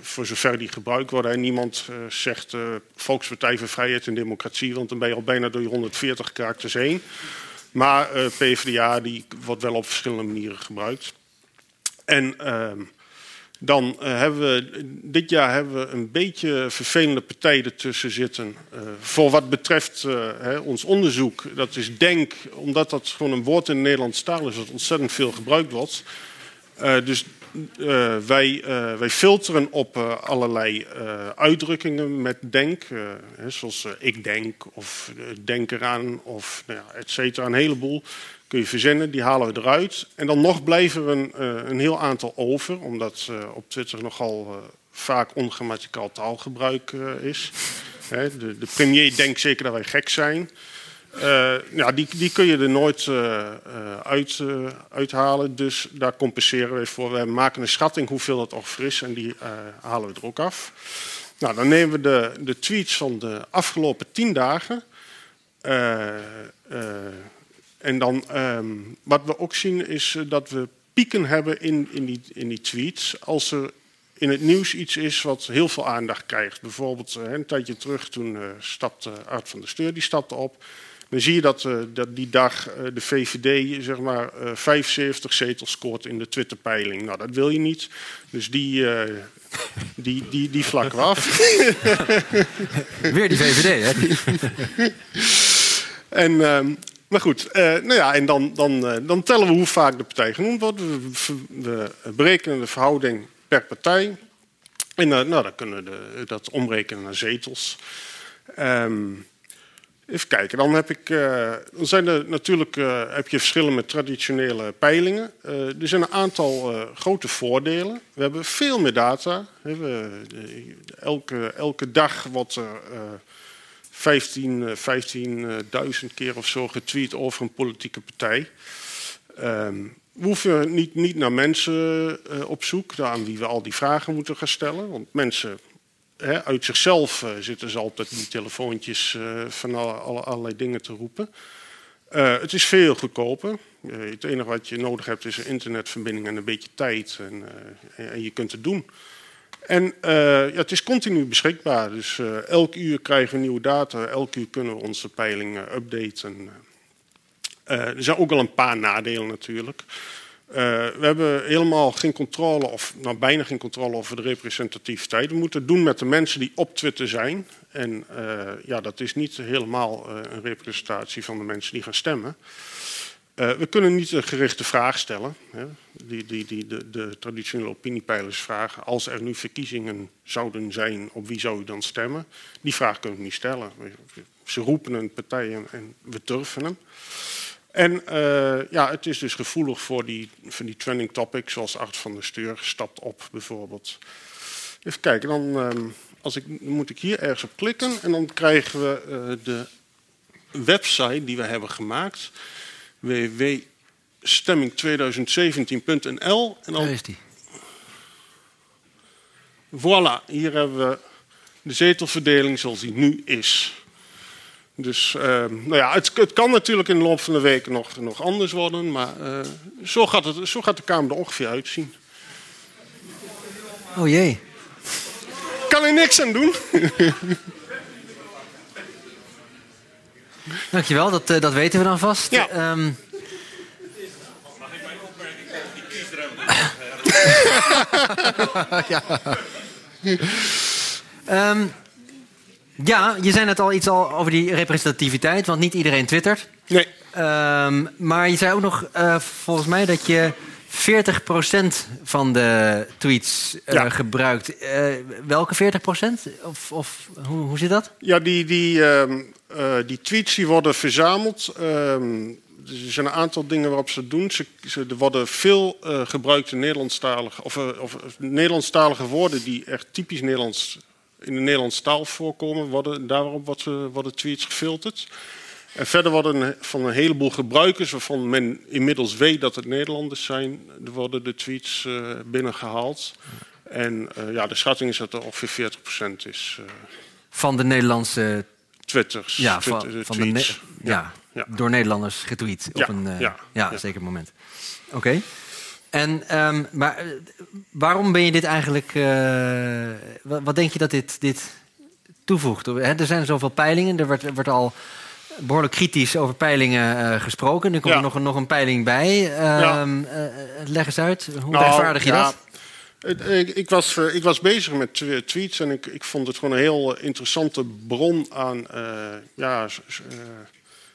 voor zover die gebruikt worden. En niemand zegt Volkspartij voor Vrijheid en Democratie, want dan ben je al bijna door je 140 karakters heen. Maar PvdA die wordt wel op verschillende manieren gebruikt. En ehm, dan uh, hebben we dit jaar hebben we een beetje vervelende partijen ertussen zitten. Uh, voor wat betreft uh, hè, ons onderzoek, dat is denk, omdat dat gewoon een woord in de Nederlandse taal is dat ontzettend veel gebruikt wordt. dus wij, wij, filteren op allerlei uitdrukkingen met denk, hè, zoals ik denk of denk eraan of nou ja, et cetera, een heleboel kun je verzinnen, die halen we eruit. En dan nog blijven er een, uh, een heel aantal over, omdat uh, op Twitter nogal uh, vaak ongrammaticaal taalgebruik is. De, de, premier denkt zeker dat wij gek zijn. ja, die, die kun je er nooit uit, uithalen, dus daar compenseren we voor. We maken een schatting hoeveel dat ongeveer is en die halen we er ook af. Nou, dan nemen we de, de tweets van de afgelopen tien dagen. En dan, um, wat we ook zien is uh, dat we pieken hebben in, in, die, in die tweets. Als er in het nieuws iets is wat heel veel aandacht krijgt. Bijvoorbeeld uh, een tijdje terug toen uh, stapte Art van der Steur die stapte op. Dan zie je dat, dat die dag de VVD zeg maar, uh, 75 zetels scoort in de Twitterpeiling. Nou, dat wil je niet. Dus die, die, die, die vlakken we af. Weer die VVD, hè? en, um, maar goed, uh, nou ja, en dan, dan, uh, dan tellen we hoe vaak de partij genoemd wordt. We, berekenen de verhouding per partij. En uh, nou, dan kunnen we dat omrekenen naar zetels. Um, even kijken, dan, heb ik, dan zijn er natuurlijk heb je verschillen met traditionele peilingen. er zijn een aantal grote voordelen. We hebben veel meer data. We, elke, elke dag wordt er 15, 15.000 keer of zo getweet over een politieke partij. Um, we hoeven niet, niet naar mensen uh, op zoek, aan wie we al die vragen moeten gaan stellen. Want mensen hè, uit zichzelf zitten ze altijd die telefoontjes van alle, allerlei dingen te roepen. het is veel goedkoper. het enige wat je nodig hebt is een internetverbinding en een beetje tijd. En, en je kunt het doen. En uh, ja, het is continu beschikbaar. Dus uh, elk uur krijgen we nieuwe data. Elk uur kunnen we onze peilingen updaten. Uh, er zijn ook al een paar nadelen natuurlijk. we hebben helemaal geen controle, of nou, bijna geen controle over de representativiteit. We moeten het doen met de mensen die op Twitter zijn. En ja, dat is niet helemaal een representatie van de mensen die gaan stemmen. Uh, we kunnen niet een gerichte vraag stellen. Hè, die, die, die, de, de traditionele opiniepeilers vragen. Als er nu verkiezingen zouden zijn, op wie zou u dan stemmen? Die vraag kunnen we niet stellen. Ze roepen een partij en we durven hem. En uh, ja, het is dus gevoelig voor die, voor die trending topics, zoals Art van der Steur stapt op bijvoorbeeld. Even kijken, dan uh, als ik, moet ik hier ergens op klikken en dan krijgen we uh, de website die we hebben gemaakt www.stemming2017.nl. En dan... is die. Voilà, hier hebben we de zetelverdeling zoals die nu is. Dus uh, nou ja, het, het, kan natuurlijk in de loop van de week nog, nog anders worden, maar uh, zo, gaat het, zo gaat de Kamer er ongeveer uitzien. Oh jee. Kan er niks aan doen. Dankjewel, dat, uh, dat weten we dan vast. Ja. Um... ja. Um, ja, je zei net al iets al over die representativiteit, want niet iedereen twittert. Nee. Um, maar je zei ook nog uh, volgens mij dat je 40% van de tweets uh, ja. gebruikt. Uh, welke 40%? Of, of hoe, hoe zit dat? Ja, die, die, die tweets die worden verzameld. Um, er zijn een aantal dingen waarop ze doen. Ze, ze, er worden veel uh, gebruikte Nederlandstalige, of, uh, of, Nederlandstalige woorden die echt typisch Nederlands in de Nederlandse taal voorkomen, worden, daarop worden, worden tweets gefilterd. En verder worden van een heleboel gebruikers, waarvan men inmiddels weet dat het Nederlanders zijn, worden de tweets uh, binnengehaald. En ja, de schatting is dat er ongeveer 40% is. van de Nederlandse Twitters. Ja, van, de ne ja. Ja, door Nederlanders getweet op ja, een uh, ja, ja, zeker moment. Oké. Okay. En um, maar uh, waarom ben je dit eigenlijk? Uh, wat, denk je dat dit, dit toevoegt? He, er zijn zoveel peilingen. Er wordt, wordt al behoorlijk kritisch over peilingen gesproken. Nu komt er nog een, nog een peiling bij. Um, leg eens uit. Hoe nou, rechtvaardig je dat? Ik, ik, was, ik was bezig met tweets en ik, ik vond het gewoon een heel interessante bron aan. ja,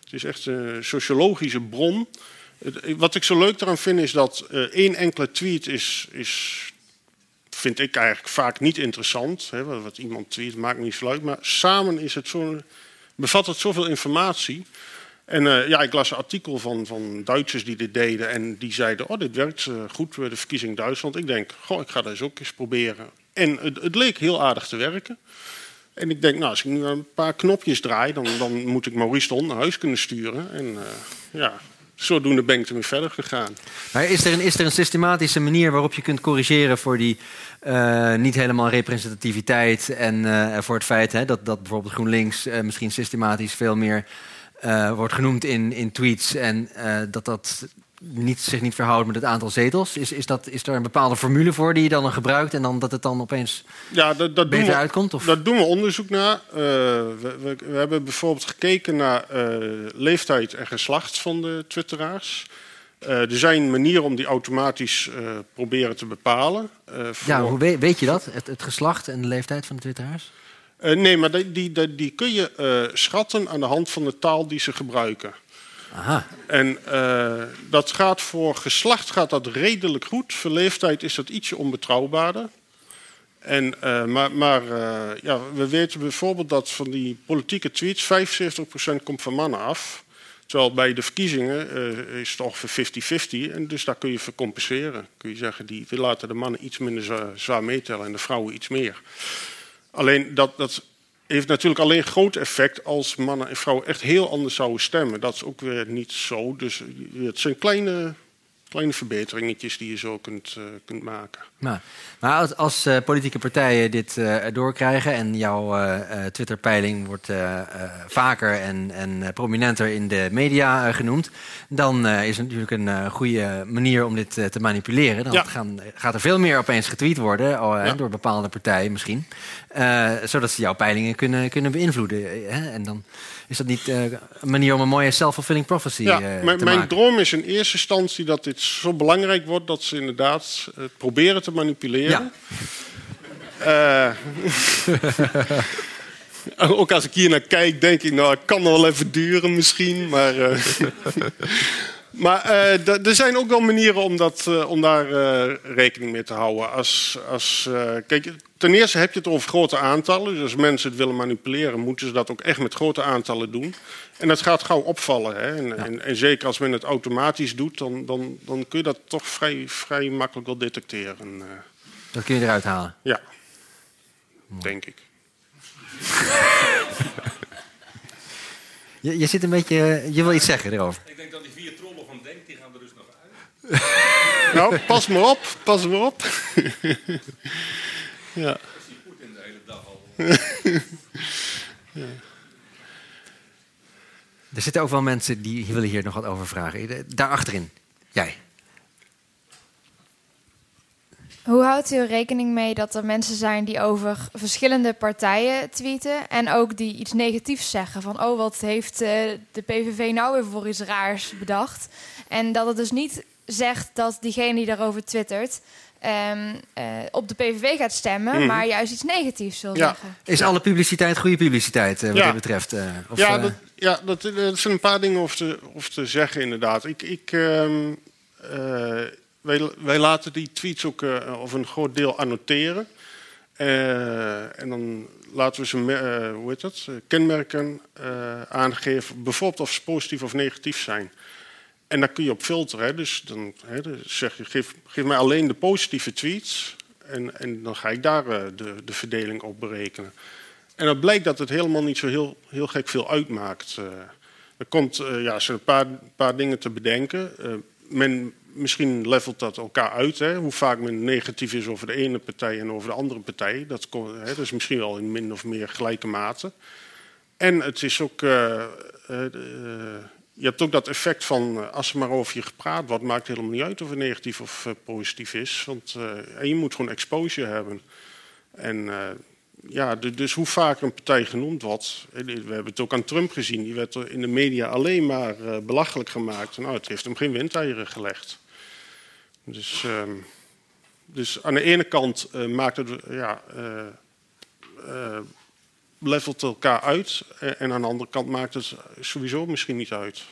het is echt een sociologische bron. Wat ik zo leuk eraan vind is dat één enkele tweet is, is, vind ik eigenlijk vaak niet interessant. Hè, wat iemand tweet maakt niet zo. Maar samen is het zo, bevat het zoveel informatie. En uh, ja, ik las een artikel van, van Duitsers die dit deden. En die zeiden, oh, dit werkt uh, goed bij de verkiezing Duitsland. Ik denk, goh, ik ga dat eens ook eens proberen. En het, het leek heel aardig te werken. En ik denk, nou, als ik nu een paar knopjes draai, dan, dan moet ik Maurice Don naar huis kunnen sturen. En uh, ja, zodoende ben ik ermee verder gegaan. Maar is er, een, is er een systematische manier waarop je kunt corrigeren voor die niet helemaal representativiteit en voor het feit hè, dat, dat bijvoorbeeld GroenLinks misschien systematisch veel meer wordt genoemd in, in tweets en dat dat niet, zich niet verhoudt met het aantal zetels? Is, is, dat, is er een bepaalde formule voor die je dan gebruikt en dan dat het dan opeens ja, dat, dat beter doen we, uitkomt? Of? Dat doen we onderzoek naar. Uh, we, we, we, hebben bijvoorbeeld gekeken naar uh, leeftijd en geslacht van de twitteraars. Uh, er zijn manieren om die automatisch proberen te bepalen. Voor... Ja, hoe weet, weet je dat? Het, het, geslacht en de leeftijd van de twitteraars? Nee, maar die, die, die kun je schatten aan de hand van de taal die ze gebruiken. Aha. En uh, dat gaat voor geslacht gaat dat redelijk goed. Voor leeftijd is dat ietsje onbetrouwbaarder. En, maar maar ja, we weten bijvoorbeeld dat van die politieke tweets 75% komt van mannen af. Terwijl bij de verkiezingen is het ongeveer 50-50. En dus daar kun je voor compenseren. Kun je zeggen, die, we laten de mannen iets minder zwaar, zwaar meetellen en de vrouwen iets meer. Alleen dat, dat heeft natuurlijk alleen groot effect als mannen en vrouwen echt heel anders zouden stemmen. Dat is ook weer niet zo. Dus het zijn kleine, kleine verbeteringetjes die je zo kunt, uh, kunt maken. Nou, maar als, als uh, politieke partijen dit uh, doorkrijgen en jouw Twitter-peiling wordt vaker en, en prominenter in de media genoemd, dan is het natuurlijk een goede manier om dit te manipuleren. Dan ja. gaan, gaat er veel meer opeens getweet worden ja. door bepaalde partijen misschien, zodat ze jouw peilingen kunnen, kunnen beïnvloeden. Hè? En dan is dat niet een manier om een mooie self-fulfilling prophecy ja, te maken. Mijn droom is in eerste instantie dat dit zo belangrijk wordt dat ze inderdaad proberen te manipuleren. Ja. Uh, ook als ik hier naar kijk, denk ik, nou, het kan nog wel even duren misschien. Maar, uh, Maar uh, er zijn ook wel manieren om, dat, om daar rekening mee te houden. Als, als, kijk, ten eerste heb je het over grote aantallen. Dus als mensen het willen manipuleren, moeten ze dat ook echt met grote aantallen doen. En dat gaat gauw opvallen. Hè? En, ja. en, en, zeker als men het automatisch doet, dan, dan, dan kun je dat toch vrij, vrij makkelijk wel detecteren. Dat kun je eruit halen? Ja, denk ik. je, je zit een beetje. Je wil iets zeggen erover. Ik denk dat die vier trollen van Denk, die gaan er dus nog uit. nou, pas maar op, pas maar op. ja. Is die Poetin de hele dag al? ja. Er zitten ook wel mensen die willen hier nog wat over vragen. Daar achterin, jij. Hoe houdt u er rekening mee dat er mensen zijn die over verschillende partijen tweeten en ook die iets negatiefs zeggen? Van oh, wat heeft uh, de PVV nou weer voor iets raars bedacht? En dat het dus niet zegt dat diegene die daarover twittert um, uh, op de PVV gaat stemmen, mm. maar juist iets negatiefs wil ja. zeggen. Is alle publiciteit goede publiciteit uh, wat ja. dit betreft? Of, ja, dat, ja dat, dat, zijn een paar dingen over te, over te zeggen inderdaad. Ik... ik um, wij, wij, laten die tweets ook uh, of een groot deel annoteren. Uh, en dan laten we ze, uh, hoe heet dat, kenmerken aangeven, bijvoorbeeld of ze positief of negatief zijn. En daar kun je op filteren. Hè. Dus dan, hè, dan zeg je, geef, geef, mij alleen de positieve tweets. En, en dan ga ik daar de, de, verdeling op berekenen. En dan blijkt dat het helemaal niet zo heel, heel gek veel uitmaakt. er komt, ja, zijn een paar, paar dingen te bedenken. men misschien levelt dat elkaar uit. Hè? Hoe vaak men negatief is over de ene partij en over de andere partij. Dat, hè, dat is misschien wel in min of meer gelijke mate. En het is ook. Je hebt ook dat effect van als er maar over je gepraat wordt, maakt het helemaal niet uit of het negatief of uh, positief is. Want en je moet gewoon exposure hebben. En ja, dus hoe vaker een partij genoemd wordt. We hebben het ook aan Trump gezien. Die werd in de media alleen maar belachelijk gemaakt. Nou, het heeft hem geen windeieren gelegd. Dus, uh, dus aan de ene kant maakt het, ja, levelt elkaar uit. En aan de andere kant maakt het sowieso misschien niet uit.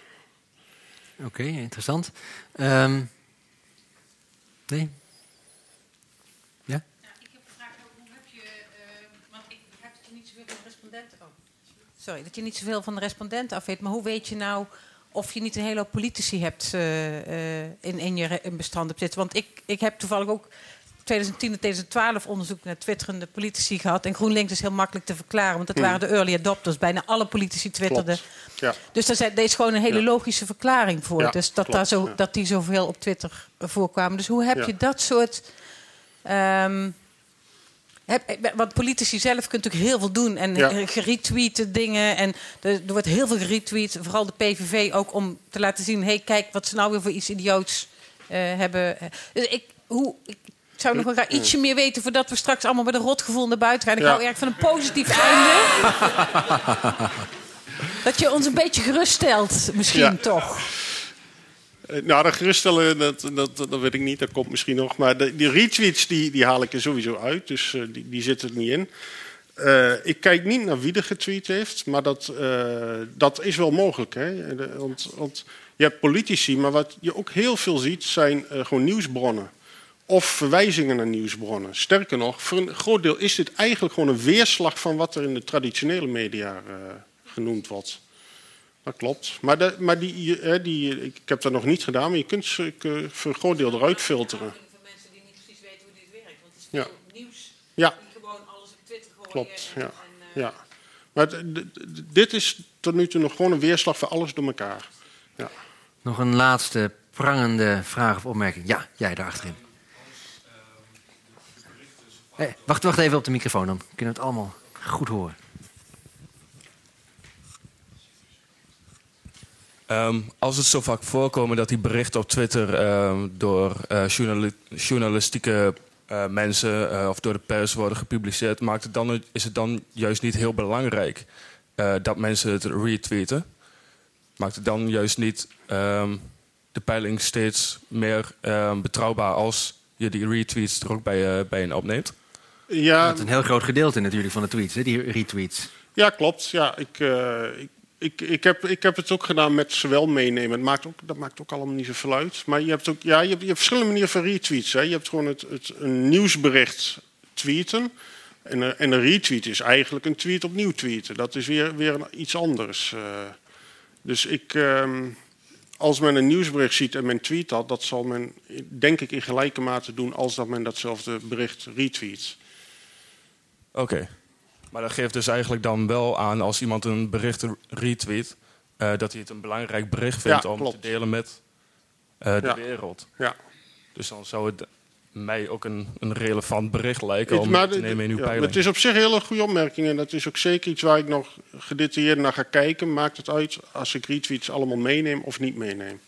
Oké, okay, interessant. Um, nee? Ja? Ik heb een vraag over hoe heb je. want ik heb dat je niet zoveel van de respondenten. Oh, sorry, dat je niet zoveel van de respondenten af weet. Maar hoe weet je nou of je niet een hele hoop politici hebt uh, uh, in, in je in bestand zitten. Want ik, ik heb toevallig ook 2010 en 2012 onderzoek naar twitterende politici gehad. En GroenLinks is heel makkelijk te verklaren, want dat Hmm. waren de early adopters. Bijna alle politici twitterden. Ja. Dus daar, is gewoon een hele Ja. logische verklaring voor. Ja, dus dat, klopt, daar zo, dat die zoveel op Twitter voorkwamen. Dus hoe heb je dat soort... ehm, heb, want politici zelf kunnen natuurlijk heel veel doen. En Ja. geretweeten dingen. En er, er wordt heel veel geretweet. Vooral de PVV ook om te laten zien... hé, hey, kijk wat ze nou weer voor iets idioots eh, hebben. Dus ik, hoe, ik zou nog wel graag ietsje meer weten... voordat we straks allemaal met een rotgevoel naar buiten gaan. Ik hou erg van een positief einde. Dat je ons een beetje geruststelt, misschien toch. Eh, Nou, dat geruststellen, dat, dat, dat weet ik niet. Dat komt misschien nog. Maar de, die retweets die, die haal ik er sowieso uit. Dus eh, die, die zitten er niet in. Eh, ik kijk niet naar wie er getweet heeft. Maar dat, dat is wel mogelijk. Hè? De- Want, want je hebt politici. Maar wat je ook heel veel ziet zijn gewoon nieuwsbronnen. Of verwijzingen naar nieuwsbronnen. Sterker nog, voor een groot deel is dit eigenlijk gewoon een weerslag van wat er in de traditionele media eh, genoemd wordt. Dat klopt. Maar, de, maar die, hè, die, ik heb dat nog niet gedaan, maar je kunt ze eh, voor een groot deel eruit filteren. Ja. Ja. Klopt, ja. ja. Maar het- dit is tot nu toe nog gewoon een weerslag voor alles door elkaar. Ja. Nog een laatste prangende vraag of opmerking. Ja, jij daar achterin. Wacht, wacht even op de microfoon, dan kunnen we het allemaal goed horen. Ehm, als het zo vaak voorkomen dat die berichten op Twitter ehm, door eh, journali- journalistieke eh, mensen eh, of door de pers worden gepubliceerd, maakt het dan, is het dan juist niet heel belangrijk dat mensen het retweeten? Maakt het dan juist niet ehm, de peiling steeds meer betrouwbaar als je die retweets er ook bij, bij opneemt? Ja, Dat is een heel groot gedeelte natuurlijk van de tweets, hè, die retweets. Ja, klopt. Ja, ik, eh, ik, ik, ik, heb, ik heb het ook gedaan met ze wel meenemen. Het maakt ook, dat maakt ook allemaal niet zoveel uit. Maar je hebt ook ja, je hebt, je hebt verschillende manieren van retweets. Hè. Je hebt gewoon het, het, een nieuwsbericht tweeten. En, een- en een retweet is eigenlijk een tweet opnieuw tweeten. Dat is weer, weer iets anders. eh. dus ik, ehm, als men een nieuwsbericht ziet en men tweet dat, dat zal men denk ik in gelijke mate doen als dat men datzelfde bericht retweet. Oké. Maar dat geeft dus eigenlijk dan wel aan als iemand een bericht retweet, eh, dat hij het een belangrijk bericht vindt Ja, om klopt. te delen met eh, de Ja. wereld. Ja. Dus dan zou het mij ook een, een relevant bericht lijken om maar te nemen in uw ja, peiling. Het is op zich een hele goede opmerking. En dat is ook zeker iets waar ik nog gedetailleerd naar ga kijken. Maakt het uit als ik retweets allemaal meeneem of niet meeneem.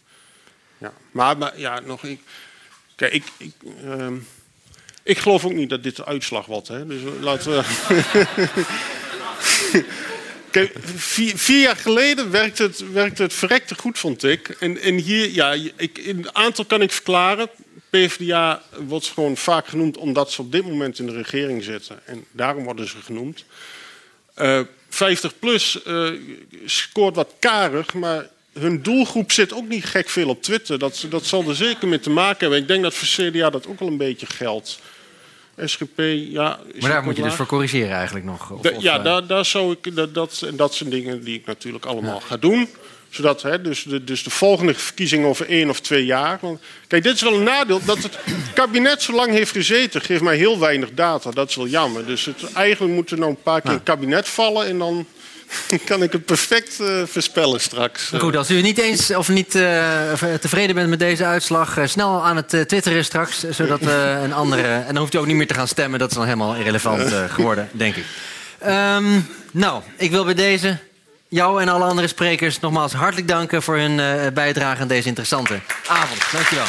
Ja. Maar, maar ja, nog. Ik, kijk, ik, ik, ehm, ik geloof ook niet dat dit de uitslag wordt. Hè. Dus laten we. Kijk, vier, jaar geleden werkte het, het verrekte goed, vond ik. En, en hier, ja, ik, in een aantal kan ik verklaren. PvdA wordt gewoon vaak genoemd omdat ze op dit moment in de regering zitten. En daarom worden ze genoemd. Eh 50 plus eh, scoort wat karig, maar hun doelgroep zit ook niet gek veel op Twitter. Dat, dat zal er zeker mee te maken hebben. Ik denk dat voor CDA dat ook wel een beetje geldt. SGP, ja. Maar daar moet je dus voor corrigeren eigenlijk nog. Of- Da- ja, eh, daar, daar zou ik, dat, dat, en dat zijn dingen die ik natuurlijk allemaal ga doen. Zodat, hè, dus, de, dus de volgende verkiezingen over één of twee jaar. Want, kijk, dit is wel een nadeel. Dat het kabinet zo lang heeft gezeten, geeft mij heel weinig data. Dat is wel jammer. Dus het, eigenlijk moet er nou een paar keer een kabinet vallen. En dan kan ik het perfect eh, voorspellen straks. Goed, als u niet eens of niet eh, tevreden bent met deze uitslag, eh, snel aan het eh, twitteren straks, zodat eh, een andere. En dan hoeft u ook niet meer te gaan stemmen, dat is dan helemaal irrelevant eh, geworden, denk ik. Ehm, nou, ik wil bij deze jou en alle andere sprekers nogmaals hartelijk danken voor hun eh, bijdrage aan deze interessante avond. Dankjewel.